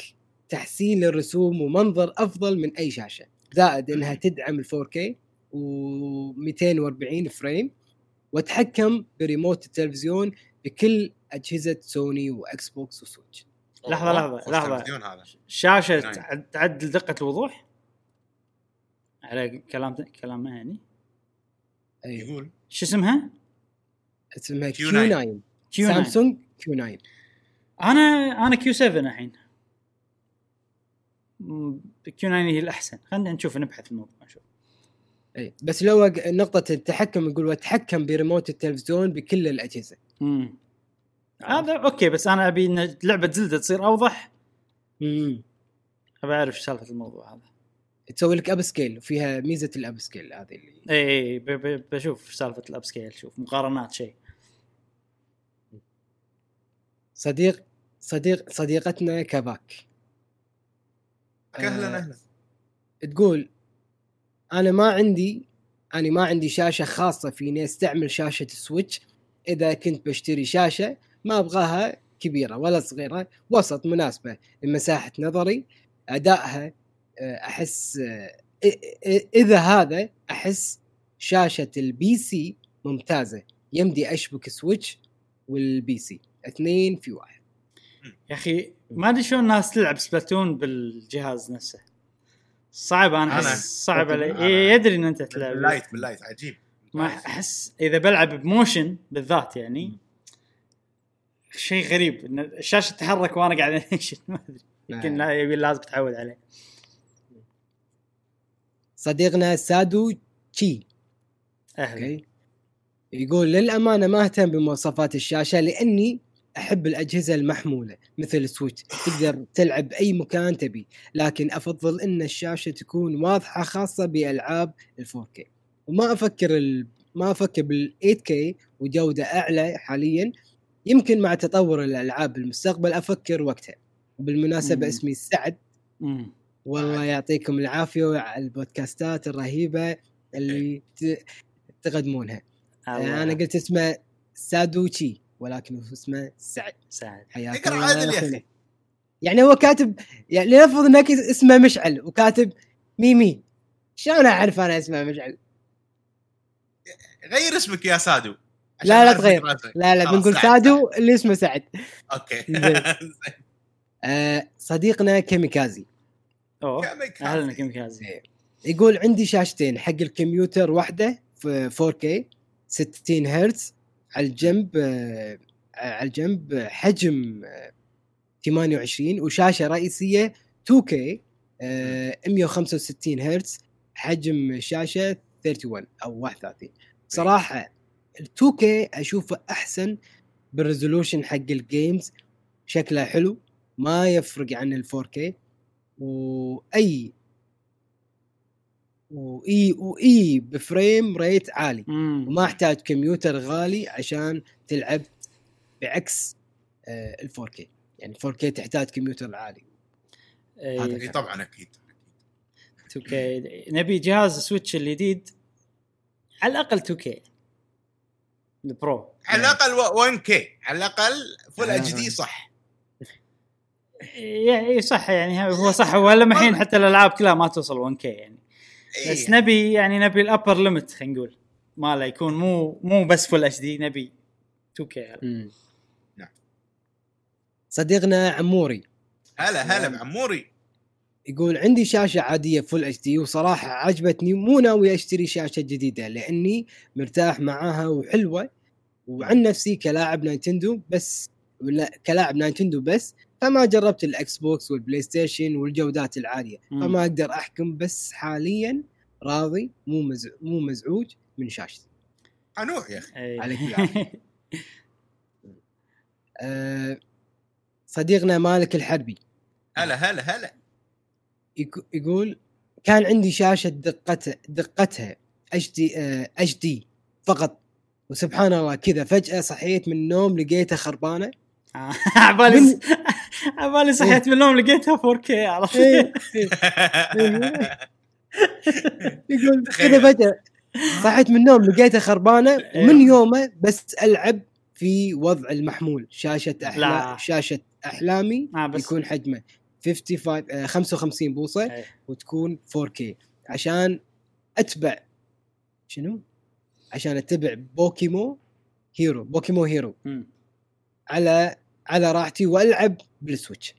تحسين الرسوم ومنظر أفضل من أي شاشة زائد إنها مم. تدعم ال 4K و240 frame وتحكم بريموت التلفزيون بكل أجهزة Sony و Xbox و Switch لحظة، لحظة، خوش لحظة. تلفزيون هذا. شاشة نعم. تعد- تعدل دقه الوضوح؟ على كلام كلامنا يعني اي يقول. شو اسمها؟ اسمها Q9. Q9 Q9 سامسونج Q9 أنا أنا Q7 الحين. Q9 هي الأحسن. خلينا نشوف نبحث الموضوع نشوف اي بس لو نقطة التحكم يقول وتحكم بريموت التلفزيون بكل الأجهزة. مم. هذا okay بس أنا أبي إن لعبة زلدة تصير أوضح. امم أبي أعرف سالفه الموضوع هذا. تسوي لك upscale وفيها ميزة ال upscale هذه اللي اي اي ب- ب- بشوف سالفة الأب سكيل شوف مقارنات شيء. صديق صديق صديقتنا كافاك أهلا آه، أهلا. تقول أنا ما عندي أنا ما عندي شاشة خاصة فيني أستعمل شاشة Switch إذا كنت بشتري شاشة ما أبغاها كبيرة ولا صغيرة وسط مناسبة لمساحة نظري أدائها آه، أحس آه، إذا هذا أحس شاشة ال PC ممتازة. يمدي أشبك Switch وال PC. اثنين في واحد. يا أخي ما أدري شلون الناس تلعب Splatoon بالجهاز نفسه. صعب أنا أنا. أحس صعب علي. إيه، يدري ان أنت تلعب باللايت باللايت عجيب. ما أحس إذا بلعب ب motion بالذات يعني شيء غريب إن الشاشة تتحرك وأنا قاعد انشن ما أدري. يمكن لا يبي لازم تتعود عليه. صديقنا سادو تشي. أهلا. يقول للأمانة ما أهتم بمواصفات الشاشة لأني أحب الأجهزة المحمولة مثل السويتش. تقدر تلعب باي مكان تبي لكن أفضل إن الشاشة تكون واضحة خاصة بألعاب ال 4K وما أفكر ال... ما أفكر بال 8K وجودة أعلى حاليا. يمكن مع تطور الألعاب بالمستقبل أفكر وقتها. وبالمناسبه مم. اسمي سعد. مم. والله يعطيكم العافية على البودكاستات الرهيبة اللي ت- تقدمونها. أنا قلت اسمه سادوتشي. ولكن هو اسمه سعد. سعد. حياك اقرأ الله عادل يا أخونا. أخي. يعني هو كاتب يعني لنفرض انك اسمه مشعل وكاتب ميمي شلون أعرف أنا اسمه مشعل؟ غير اسمك يا سادو. لا لا تغير. لا لا بنقول سعد، سادو اللي اسمه سعد. أوكي. زين. آه صديقنا كيميكازي. أوه. أهلا كيميكازي. يقول عندي شاشتين حق الكمبيوتر واحدة في 4K 60 هرتز على الجنب على الجنب حجم آه، 28 وشاشة رئيسية 2K آه، 165 هرتز حجم شاشة 31 أو 31 صراحة ال 2K أشوفه أحسن بال resolution حق ال games شكله حلو ما يفرق عن ال 4K وأي وإي وإي ب frame rate عالي. مم. وما أحتاج كمبيوتر غالي عشان تلعب بعكس آه، ال 4K يعني 4K تحتاج كمبيوتر عالي. هذا اي طبعا أكيد. 2K نبي جهاز سويتش الجديد على الأقل 2K ال pro على الأقل 1K على الأقل full. HD صح. يعني صح يعني هو صح. ولا الحين حتى الألعاب كلها ما توصل 1K يعني. إيه. بس نبي يعني نبي ال upper limit خلينا نقول ماله يكون مو مو بس full HD نبي 2K نعم. صديقنا عموري هلا هلا. بعموري يقول عندي شاشة عادية full HD وصراحة عجبتني مو ناوي أشتري شاشة جديدة لأني مرتاح معاها وحلوة وعن نفسي كلاعب نينتندو بس ولا كلاعب نينتندو بس فما جربت الإكس بوكس والبلاي ستيشن والجودات العالية مم. فما أقدر أحكم بس حاليا راضي مو مز... مو مزعوج من شاشتي قنوع يا أخي. عليك. أه صديقنا مالك الحربي هلا هلا هلا يق- يقول كان عندي شاشة دقتها دقتها HD HD فقط وسبحان الله كذا فجأة صحيت من النوم لقيتها خربانة عبالي من- عبالي صحيت من النوم لقيتها 4K عرفت؟ إيه، إيه. يقول تخيل. كذا فجأة صحيت من النوم لقيتها خربانة إيه. ومن يومه بس ألعب في وضع المحمول شاشة احلام لا. شاشة أحلامي آه، بس- يكون حجمه 55 آه، 55 بوصة إيه. وتكون 4K عشان أتبع شنو؟ عشان أتبع بوكيمون هيرو بوكيمون هيرو. على على راحتي والعب بالسويتش.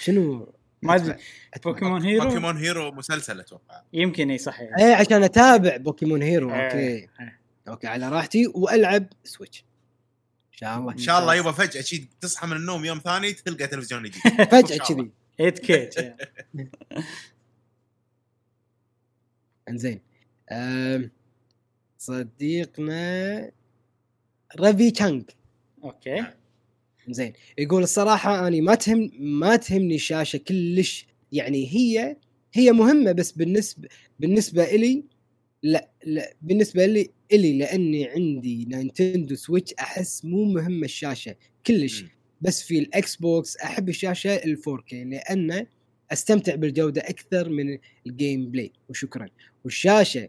شنو؟ ما أدري. بوكيمون هيرو؟ بوكيمون هيرو مسلسل أتوقع. يمكن إي صحيح. إيه عشان أتابع بوكيمون هيرو إيه. أوكي. إيه. أوكي على راحتي والعب سويتش. إن شاء الله. إن شاء الله يبا فجأة شي تصحى من النوم يوم ثاني تلقى تلفزيون جديد. فجأة. كذي. 8K إنزين. أم، صديقنا رافي تشانج أوكي. زين. يقول الصراحة أني ما تهم ما تهمني الشاشة كلش. يعني هي هي مهمة بس بالنسبة بالنسبة إلي لا لا بالنسبة لي إلي لأني عندي نينتندو سويتش أحس مو مهمة الشاشة كلش. بس في الاكس بوكس أحب الشاشة ال 4K لأنه أستمتع بالجودة أكثر من ال gameplay. وشكرا. والشاشة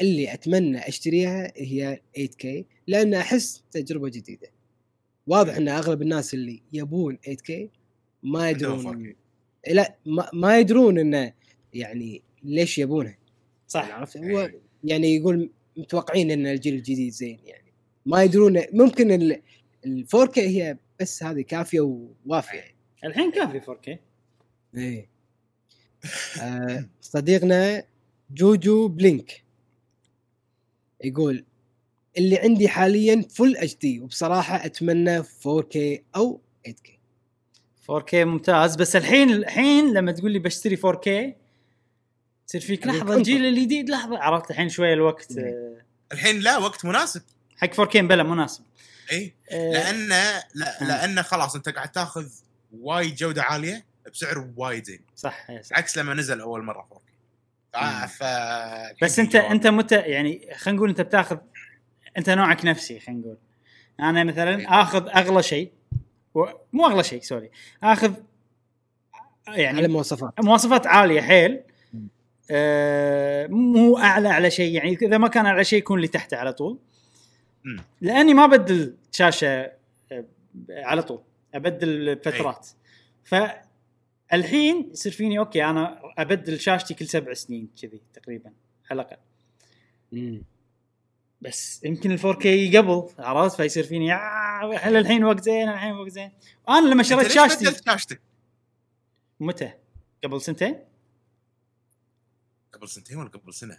اللي أتمنى أشتريها هي 8K لأن أحس تجربة جديدة. واضح إن أغلب الناس اللي يبون 8K ما يدرون لا ما, ما يدرون إنه يعني ليش يبونها صح. عرفت؟ هو يعني يقول متوقعين إن الجيل الجديد زين يعني. ما يدرون ممكن ال ال 4K هي بس هذه كافية ووافية. الحين كافي 4K إيه. آه صديقنا جوجو بلينك يقول اللي عندي حاليا full HD وبصراحة أتمنى 4K أو 8K 4K ممتاز. بس الحين الحين لما تقول لي بشتري 4K تصير فيك لحظة الجيل الجديد لحظة. عرفت الحين شوية الوقت. آه، الحين لا وقت مناسب. حق 4K بلا مناسب. إي. آه، لأن لا آه. لأن خلاص أنت قاعد تأخذ وايد جودة عالية بسعر وايد زين. صح صح. عكس لما نزل أول مرة 4K آه ف بس أنت أنت متى يعني خلينا نقول أنت بتأخذ انت نوعك نفسي خلينا نقول أنا مثلا إيه. آخذ أغلى شيء و... مو أغلى شيء سوري آخذ على يعني مواصفات مواصفات عالية حيل. آه مو أعلى على شيء يعني إذا ما كان أعلى شيء يكون اللي تحته على طول. لأني ما أبدل شاشة آه، على طول أبدل فترات فالحين يصير فيني أوكي أنا أبدل شاشتي كل سبع سنين كذي تقريبا على الأقل. بس يمكن ال 4K قبل عرفت فيصير فيني هل الحين وقت زين الحين وقت زين أنا لما شريت ليش شاشتي بدلت شاشتك متى؟ قبل سنتين؟ قبل سنتين ولا قبل سنة؟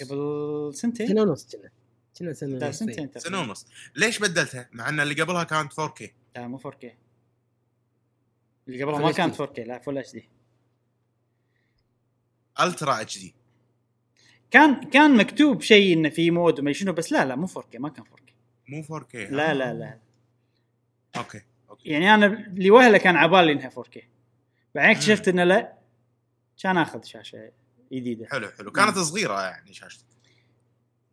قبل سنتين؟ سنة ونص كنا كنا سنة لا ونص سنتين إيه. سنة ونص ليش بدلتها؟ مع إن اللي قبلها كانت 4K لا مو 4K اللي قبلها ما. كانت 4K لا full HD ultra HD كان كان مكتوب شيء إنه في mode وما شنو بس لا لا مو 4K ما كان 4K مو 4K لا لا لا أوكي أوكي. يعني أنا لوهلة كان عبالي إنها 4K بعدين. اكتشفت إنه لا كان آخذ شاشة جديدة. حلو حلو. كانت صغيرة يعني شاشتك.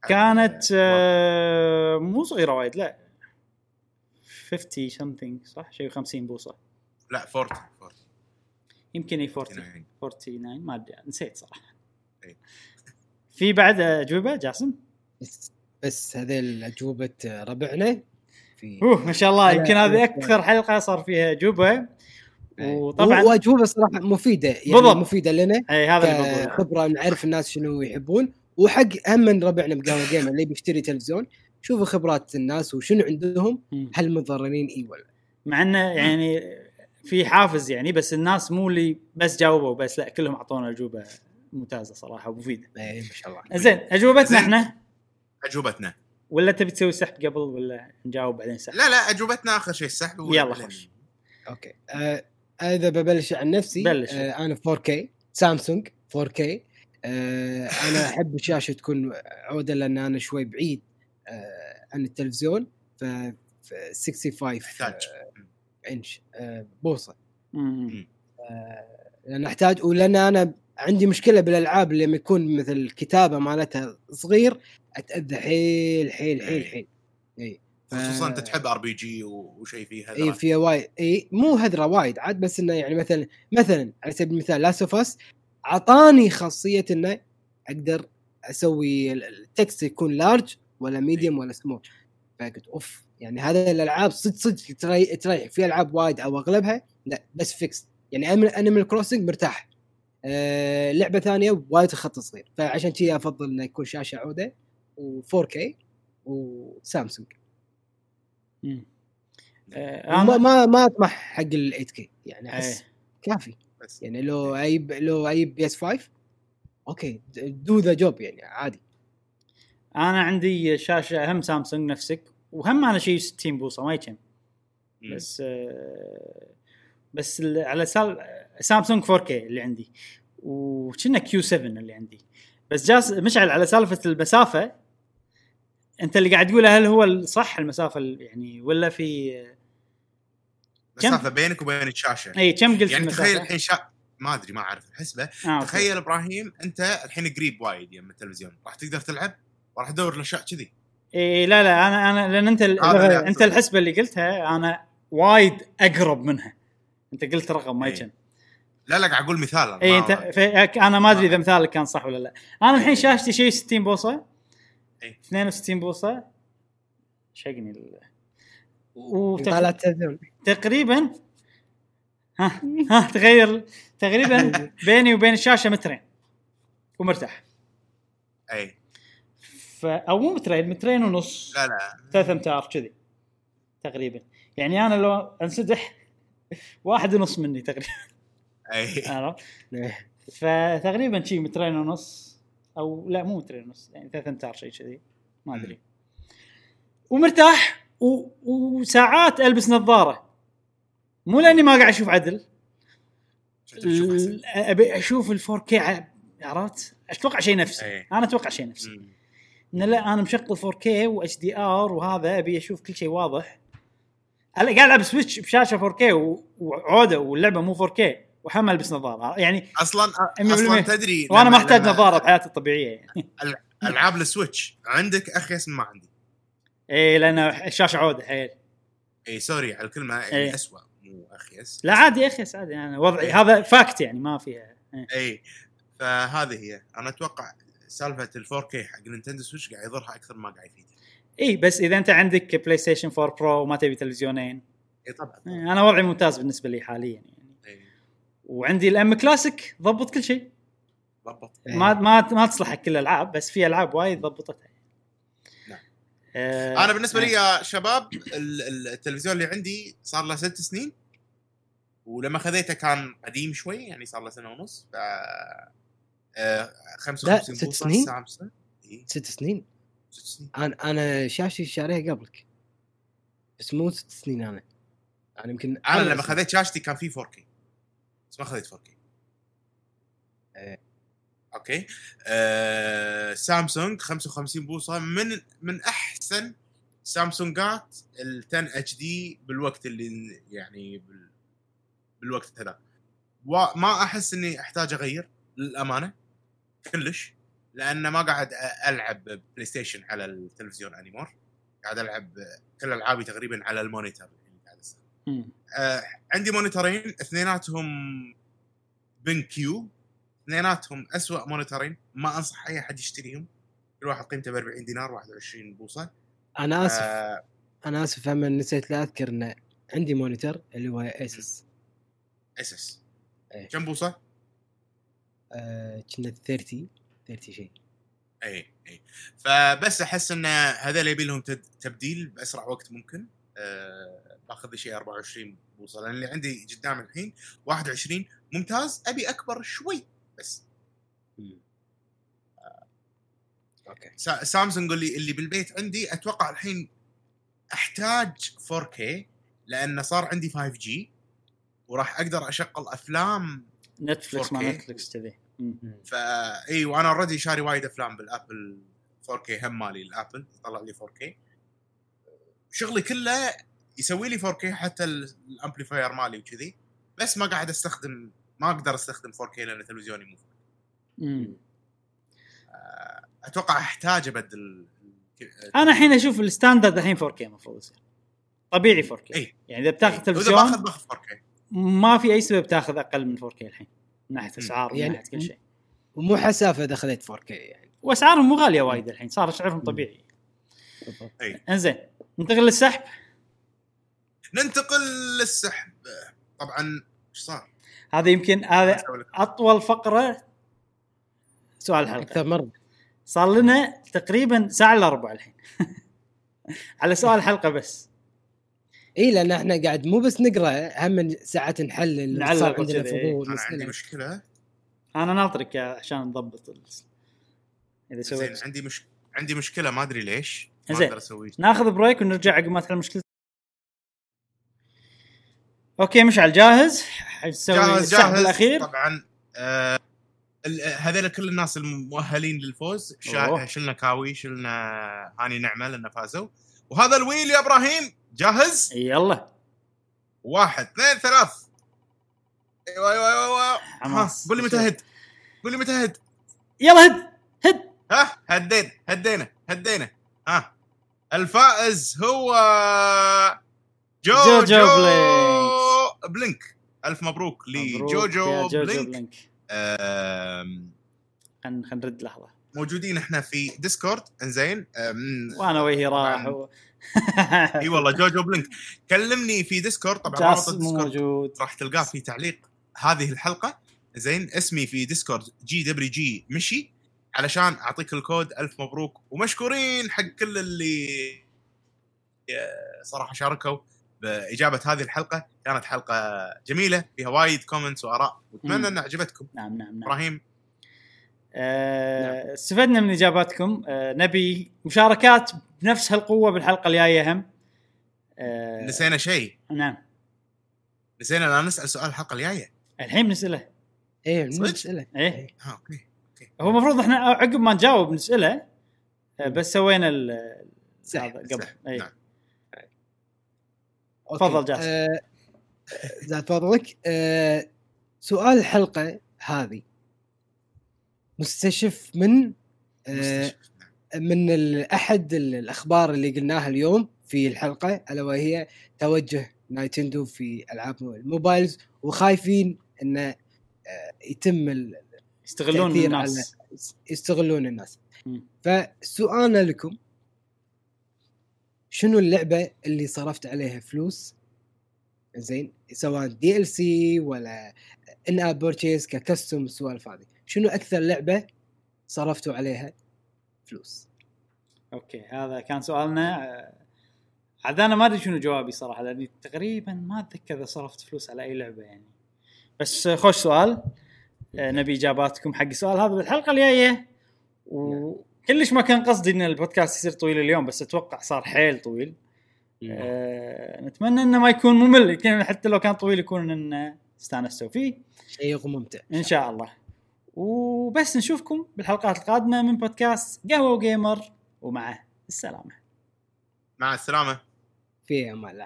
كانت آه، مو صغيرة وايد لا. 50 something صح؟ شيء 50 بوصة. لا 40 40 يمكن إي 40 49. 49 ما أدري نسيت صراحة. في بعد أجوبة جاسم؟ بس, بس هذيل أجوبة ربعنا. في أوه ما شاء الله يمكن هذه أكثر حلقة صار فيها أجوبة. وطبعا واجوبه صراحة مفيدة يعني بالضبط. مفيدة لنا أي هذا كخبرة نعرف الناس شنو يحبون. وحق هم من ربعنا بقهوة جيمر اللي بيشتري تلفزيون شوفوا خبرات الناس وشنو عندهم. هل متضررين إي ولا مع انه يعني في حافز يعني بس الناس مو اللي بس جاوبوا بس لا كلهم أعطونا أجوبة. ممتازة صراحة ومفيده اي ما شاء الله. زين أجوبتنا. إحنا؟ أجوبتنا. ولا تبي تسوي سحب قبل ولا نجاوب بعدين سحب؟ لا لا أجوبتنا آخر شيء السحب يلا خش. أوكي. آه إذا ببلش عن نفسي بلش. آه أنا 4K سامسونج 4K آه أنا أحب الشاشة تكون عودة لأن أنا شوي بعيد آه عن التلفزيون ف ف 65 تحتاج آه انش آه بوصه مم. لأن أحتاج ولأن أنا عندي مشكلة بالألعاب اللي لما يكون مثل الكتابه مالتها صغير أتأذى حيل حيل حيل حيل. إي. ف- خصوصا أنت تحب RPG وشيء فيه إي هذا فيها وايد. إي مو هدرة وايد. عاد بس إنه يعني مثلا مثلا على سبيل المثال Last of Us أعطاني خاصية إنه أقدر أسوي ال- ال text يكون large ولا medium ولا سمول فقلت أوف يعني هذا الألعاب صدق صدق تريح تريح. في ألعاب وايد أو أغلبها لا بس fix يعني Animal Crossing مرتاح. آه لعبة ثانية وايد خط صغير. فعشان كذي أفضل إنه يكون شاشة عودة و4K وسامسونج مم. آه، ما ما ما أطمح حق ال 8K يعني أحس إيه. كافي. بس. يعني لو أجيب لو أجيب PS 5 أوكي do the job يعني عادي. أنا عندي شاشة هم سامسونج نفسك وهم أنا شيء 60 بوصة ما يكم. بس آه، بس ال- على سال سامسونج 4K اللي عندي وكنا Q7 اللي عندي بس جاس مشعل على سالفة المسافة أنت اللي قاعد تقوله هل هو الصح المسافة ال- يعني ولا في كم؟ مسافة بينك وبين الشاشة اي كم قلت يعني المسافة؟ تخيل الحين شا... ما أدري ما أعرف الحسبه آه، أوكي. تخيل إبراهيم أنت الحين قريب وايد يم التلفزيون راح تقدر تلعب وراح تدور الأشياء كذي اي لا لا أنا أنا لأن أنت ال- اللي أنت. الحسبة اللي قلتها أنا وايد أقرب منها أنت قلت رقم ما إي. لا لا قاعد أقول مثال أنا اي ما- أنت أنا ما أدري إذا ما- مثالك كان صح ولا لا. أنا الحين إي. شاشتي شيء 60 بوصة؟ إي. 62 بوصة؟ شقني ال... وتقريبا ها ها تغير تقريبا بيني وبين الشاشة مترين ومرتاح. اي ف أو مو مترين مترين ونص. لا لا. ثلاث امتار كذي. تقريبا. يعني أنا لو أنسدح واحد ونص مني تقريبا. اي عرفت؟ إيه. فتقريبا شي مترين ونص أو لا مو مترين ونص يعني ثلاث أمتار شيء كذي. ما أدري. ومرتاح و... وساعات ألبس نظارة. مو لأني ما قاعد أشوف عدل. ال- أبي أشوف ال 4K ع- عرفت؟ أتوقع شيء نفسي. إيه. أنا أتوقع شيء نفسي. انه لا أنا مشغل 4K و HDR وهذا أبي أشوف كل شيء واضح. أنا قاعد العب سويتش بشاشة 4K و- وعودة واللعبة مو 4K وحمل البس نظارة. يعني أصلا 100% أصلا تدري وأنا ما أحتاج نظارة بحياتي الطبيعية. يعني ألعاب السويتش. عندك اخيس من ما عندي. اي لأن الشاشة عودة حيل. اي سوري على الكلمة. إيه. يعني اسوء مو اخيس لا عادي يا أخي عادي. أنا وضعي هذا fact يعني ما فيها. إيه. اي فهذه هي. أنا أتوقع سالفة ال 4K حق نينتندو سويتش قاعد يضرها أكثر ما قاعد يفيدها. اي بس إذا أنت عندك بلاي ستيشن 4 Pro وما تبي تلفزيونين. اي طبعا. إيه، أنا وضعي ممتاز بالنسبة لي حاليا يعني. وعندي الام كلاسيك ضبط كل شيء. ضبط. إيه. ما ما ما تصلح حق كل الألعاب بس في ألعاب وايد ضبطتها. نعم. آه أنا بالنسبة لي يا شباب ال- ال- التلفزيون اللي عندي صار له ست سنين. ولما خذيته كان قديم شوي يعني صار له سنة ونص. ف آه، 55 ست بوصة سنين؟ سامسونج اي ست سنين؟ ست سنين. أنا أنا شاشتي شاريها قبلك. بس مو ست سنين أنا. أنا يمكن أنا لما. خذيت شاشتي كان في 4K بس ما خذيت 4K إيه. أوكي؟ آه سامسونج 55 بوصة من من أحسن سامسونجات ال 10 HD بالوقت اللي يعني بال بالوقت هذا. وما أحس إني أحتاج أغير للأمانة كلش لأن ما قاعد ألعب بلاي ستيشن على التلفزيون anymore قاعد ألعب كل ألعابي تقريبا على ال monitor اللي قاعد استخدمه مم. آه عندي مونيتورين اثنيناتهم BenQ. اثنيناتهم اسوء مونيتورين ما أنصح أي أحد يشتريهم. كل واحد قيمته ب 40 دينار 21 بوصة. أنا آسف. آه أنا آسف هم نسيت لا أذكر إن عندي monitor اللي هو Asus Asus إيه. كم بوصة؟ آه، كنا 30 30 شيء. اي اي فبس أحس إن هذول يبي لهم تبديل بأسرع وقت ممكن. أه باخذ لي شيء 24 بوصه لأن اللي عندي قدام الحين 21 ممتاز. أبي أكبر شوي بس. أوكي. سا- سامسونج اللي اللي بالبيت عندي أتوقع الحين أحتاج 4K لأن صار عندي 5G وراح أقدر أشغل أفلام نتفلكس مع 4K. نتفلكس مم. فا إي وأنا already شاري وايد أفلام بال Apple 4K هم مالي ال Apple يطلع لي 4K شغلي كله يسوي لي 4K حتى ال- ال amplifier مالي وكذي. بس ما قاعد استخدم ما أقدر أستخدم 4K لأن تلفزيوني مو مم. أتوقع أحتاج أبدل أنا الحين أشوف ال standard الحين 4K المفروض يصير. طبيعي 4K إي. يعني إذا بتاخذ اذا تلفزيون باخذ باخذ 4K ما في أي سبب تاخذ أقل من 4K الحين. من ناحية أسعار من يعني- ناحية كل شيء. ومو حسافة دخلت 4K يعني. وأسعارهم مو غالية وايد الحين صار سعرهم طبيعي. إي. إنزين ننتقل للسحب. ننتقل للسحب طبعا إيش صار؟ هذا يمكن هذا. أطول فقرة سؤال الحلقة أكثر مرة صار لنا تقريبا ساعة إلا ربع الحين على سؤال الحلقة بس إي لأن إحنا قاعد مو بس نقرأ هم ساعات نحلل نعلق صار عندنا. فضول أنا عندي. مشكلة أنا ناطرك يا- عشان نضبط ال- إذا زين سويت عندي مش عندي مشكلة ما أدري ليش ما. أقدر أسوي ناخذ break ونرجع عقب ما تحل المشكلة أوكي مشعل جاهز حنسوي جاهز جاهز. الأخير. طبعا آه هذول كل الناس المؤهلين للفوز. شا... شلنا كاوي شلنا هاني نعمة لأن فازوا. وهذا الويل يا إبراهيم. جاهز؟ يلا. واحد اثنين ثلاث. أيوه أيوه أيوه حماس. قول لي متى هد. قول لي متى هد. يلا هد. هد. ها هدينا هدينا هدينا. ها. الفائز هو جو جوجو جو, بلينك. بلينك. ألف مبروك لجوجو بلينك. بلينك. خلينا خلينا نرد لحظة. موجودين إحنا في ديسكورد. إنزين. وأنا وجهي راح. و... إي والله جوجو بلينك. كلمني في ديسكورد. طبعا رابط موجود. راح تلقاه في تعليق هذه الحلقة. زين اسمي في ديسكورد جي دبليو جي مشي. علشان أعطيك الكود ألف مبروك. ومشكورين حق كل اللي آه، صراحة شاركوا. بإجابة هذه الحلقة كانت حلقة جميلة فيها وايد comments وآراء. وأتمنى انها عجبتكم نعم نعم نعم. إبراهيم. آه، استفدنا من إجاباتكم. آه، نبي مشاركات بنفس هالقوة بالحلقة الجاية هم. آه، نسينا شيء. نعم. نسينا لا نسأل سؤال الحلقة الجاية. الحين بنسأله. إيه صدق؟ نساله إيه. ها أوكي هو المفروض إحنا عقب ما نجاوب نسأله آه، بس سوينا ال- قبل. اي نعم. تفضل جاسم. آه، زاد فضلك آه، سؤال الحلقة هذه مستشف من آه،. من أحد ال- الأخبار اللي قلناها اليوم في الحلقة ألا وهي توجه نايتندو في ألعاب الموبايلز وخايفين انه آه، يتم ال- يستغلون الناس يستغلون الناس. فسؤالنا لكم شنو اللعبة اللي صرفت عليها فلوس؟ زين سواء DLC ولا in-app purchase ك custom السوالف هذه. شنو أكثر لعبة صرفتوا عليها فلوس؟ أوكي هذا كان سؤالنا. عاد أنا ما أدري شنو جوابي صراحة لأني تقريبا ما أتذكر إذا صرفت فلوس على أي لعبة يعني. بس خوش سؤال. نبي إجاباتكم حق السؤال هذا بالحلقة الجاية. وكلش ما كان قصدي إن البودكاست يصير طويل اليوم بس أتوقع صار حيل طويل. آه، نتمنى إنه ما يكون ممل يمكن حتى لو كان طويل يكون انه استانستوا فيه. شيء ممتع. إن شاء الله. وبس نشوفكم بالحلقات القادمة من بودكاست قهوة وجيمر ومع السلامة. مع السلامة. في أمان الله.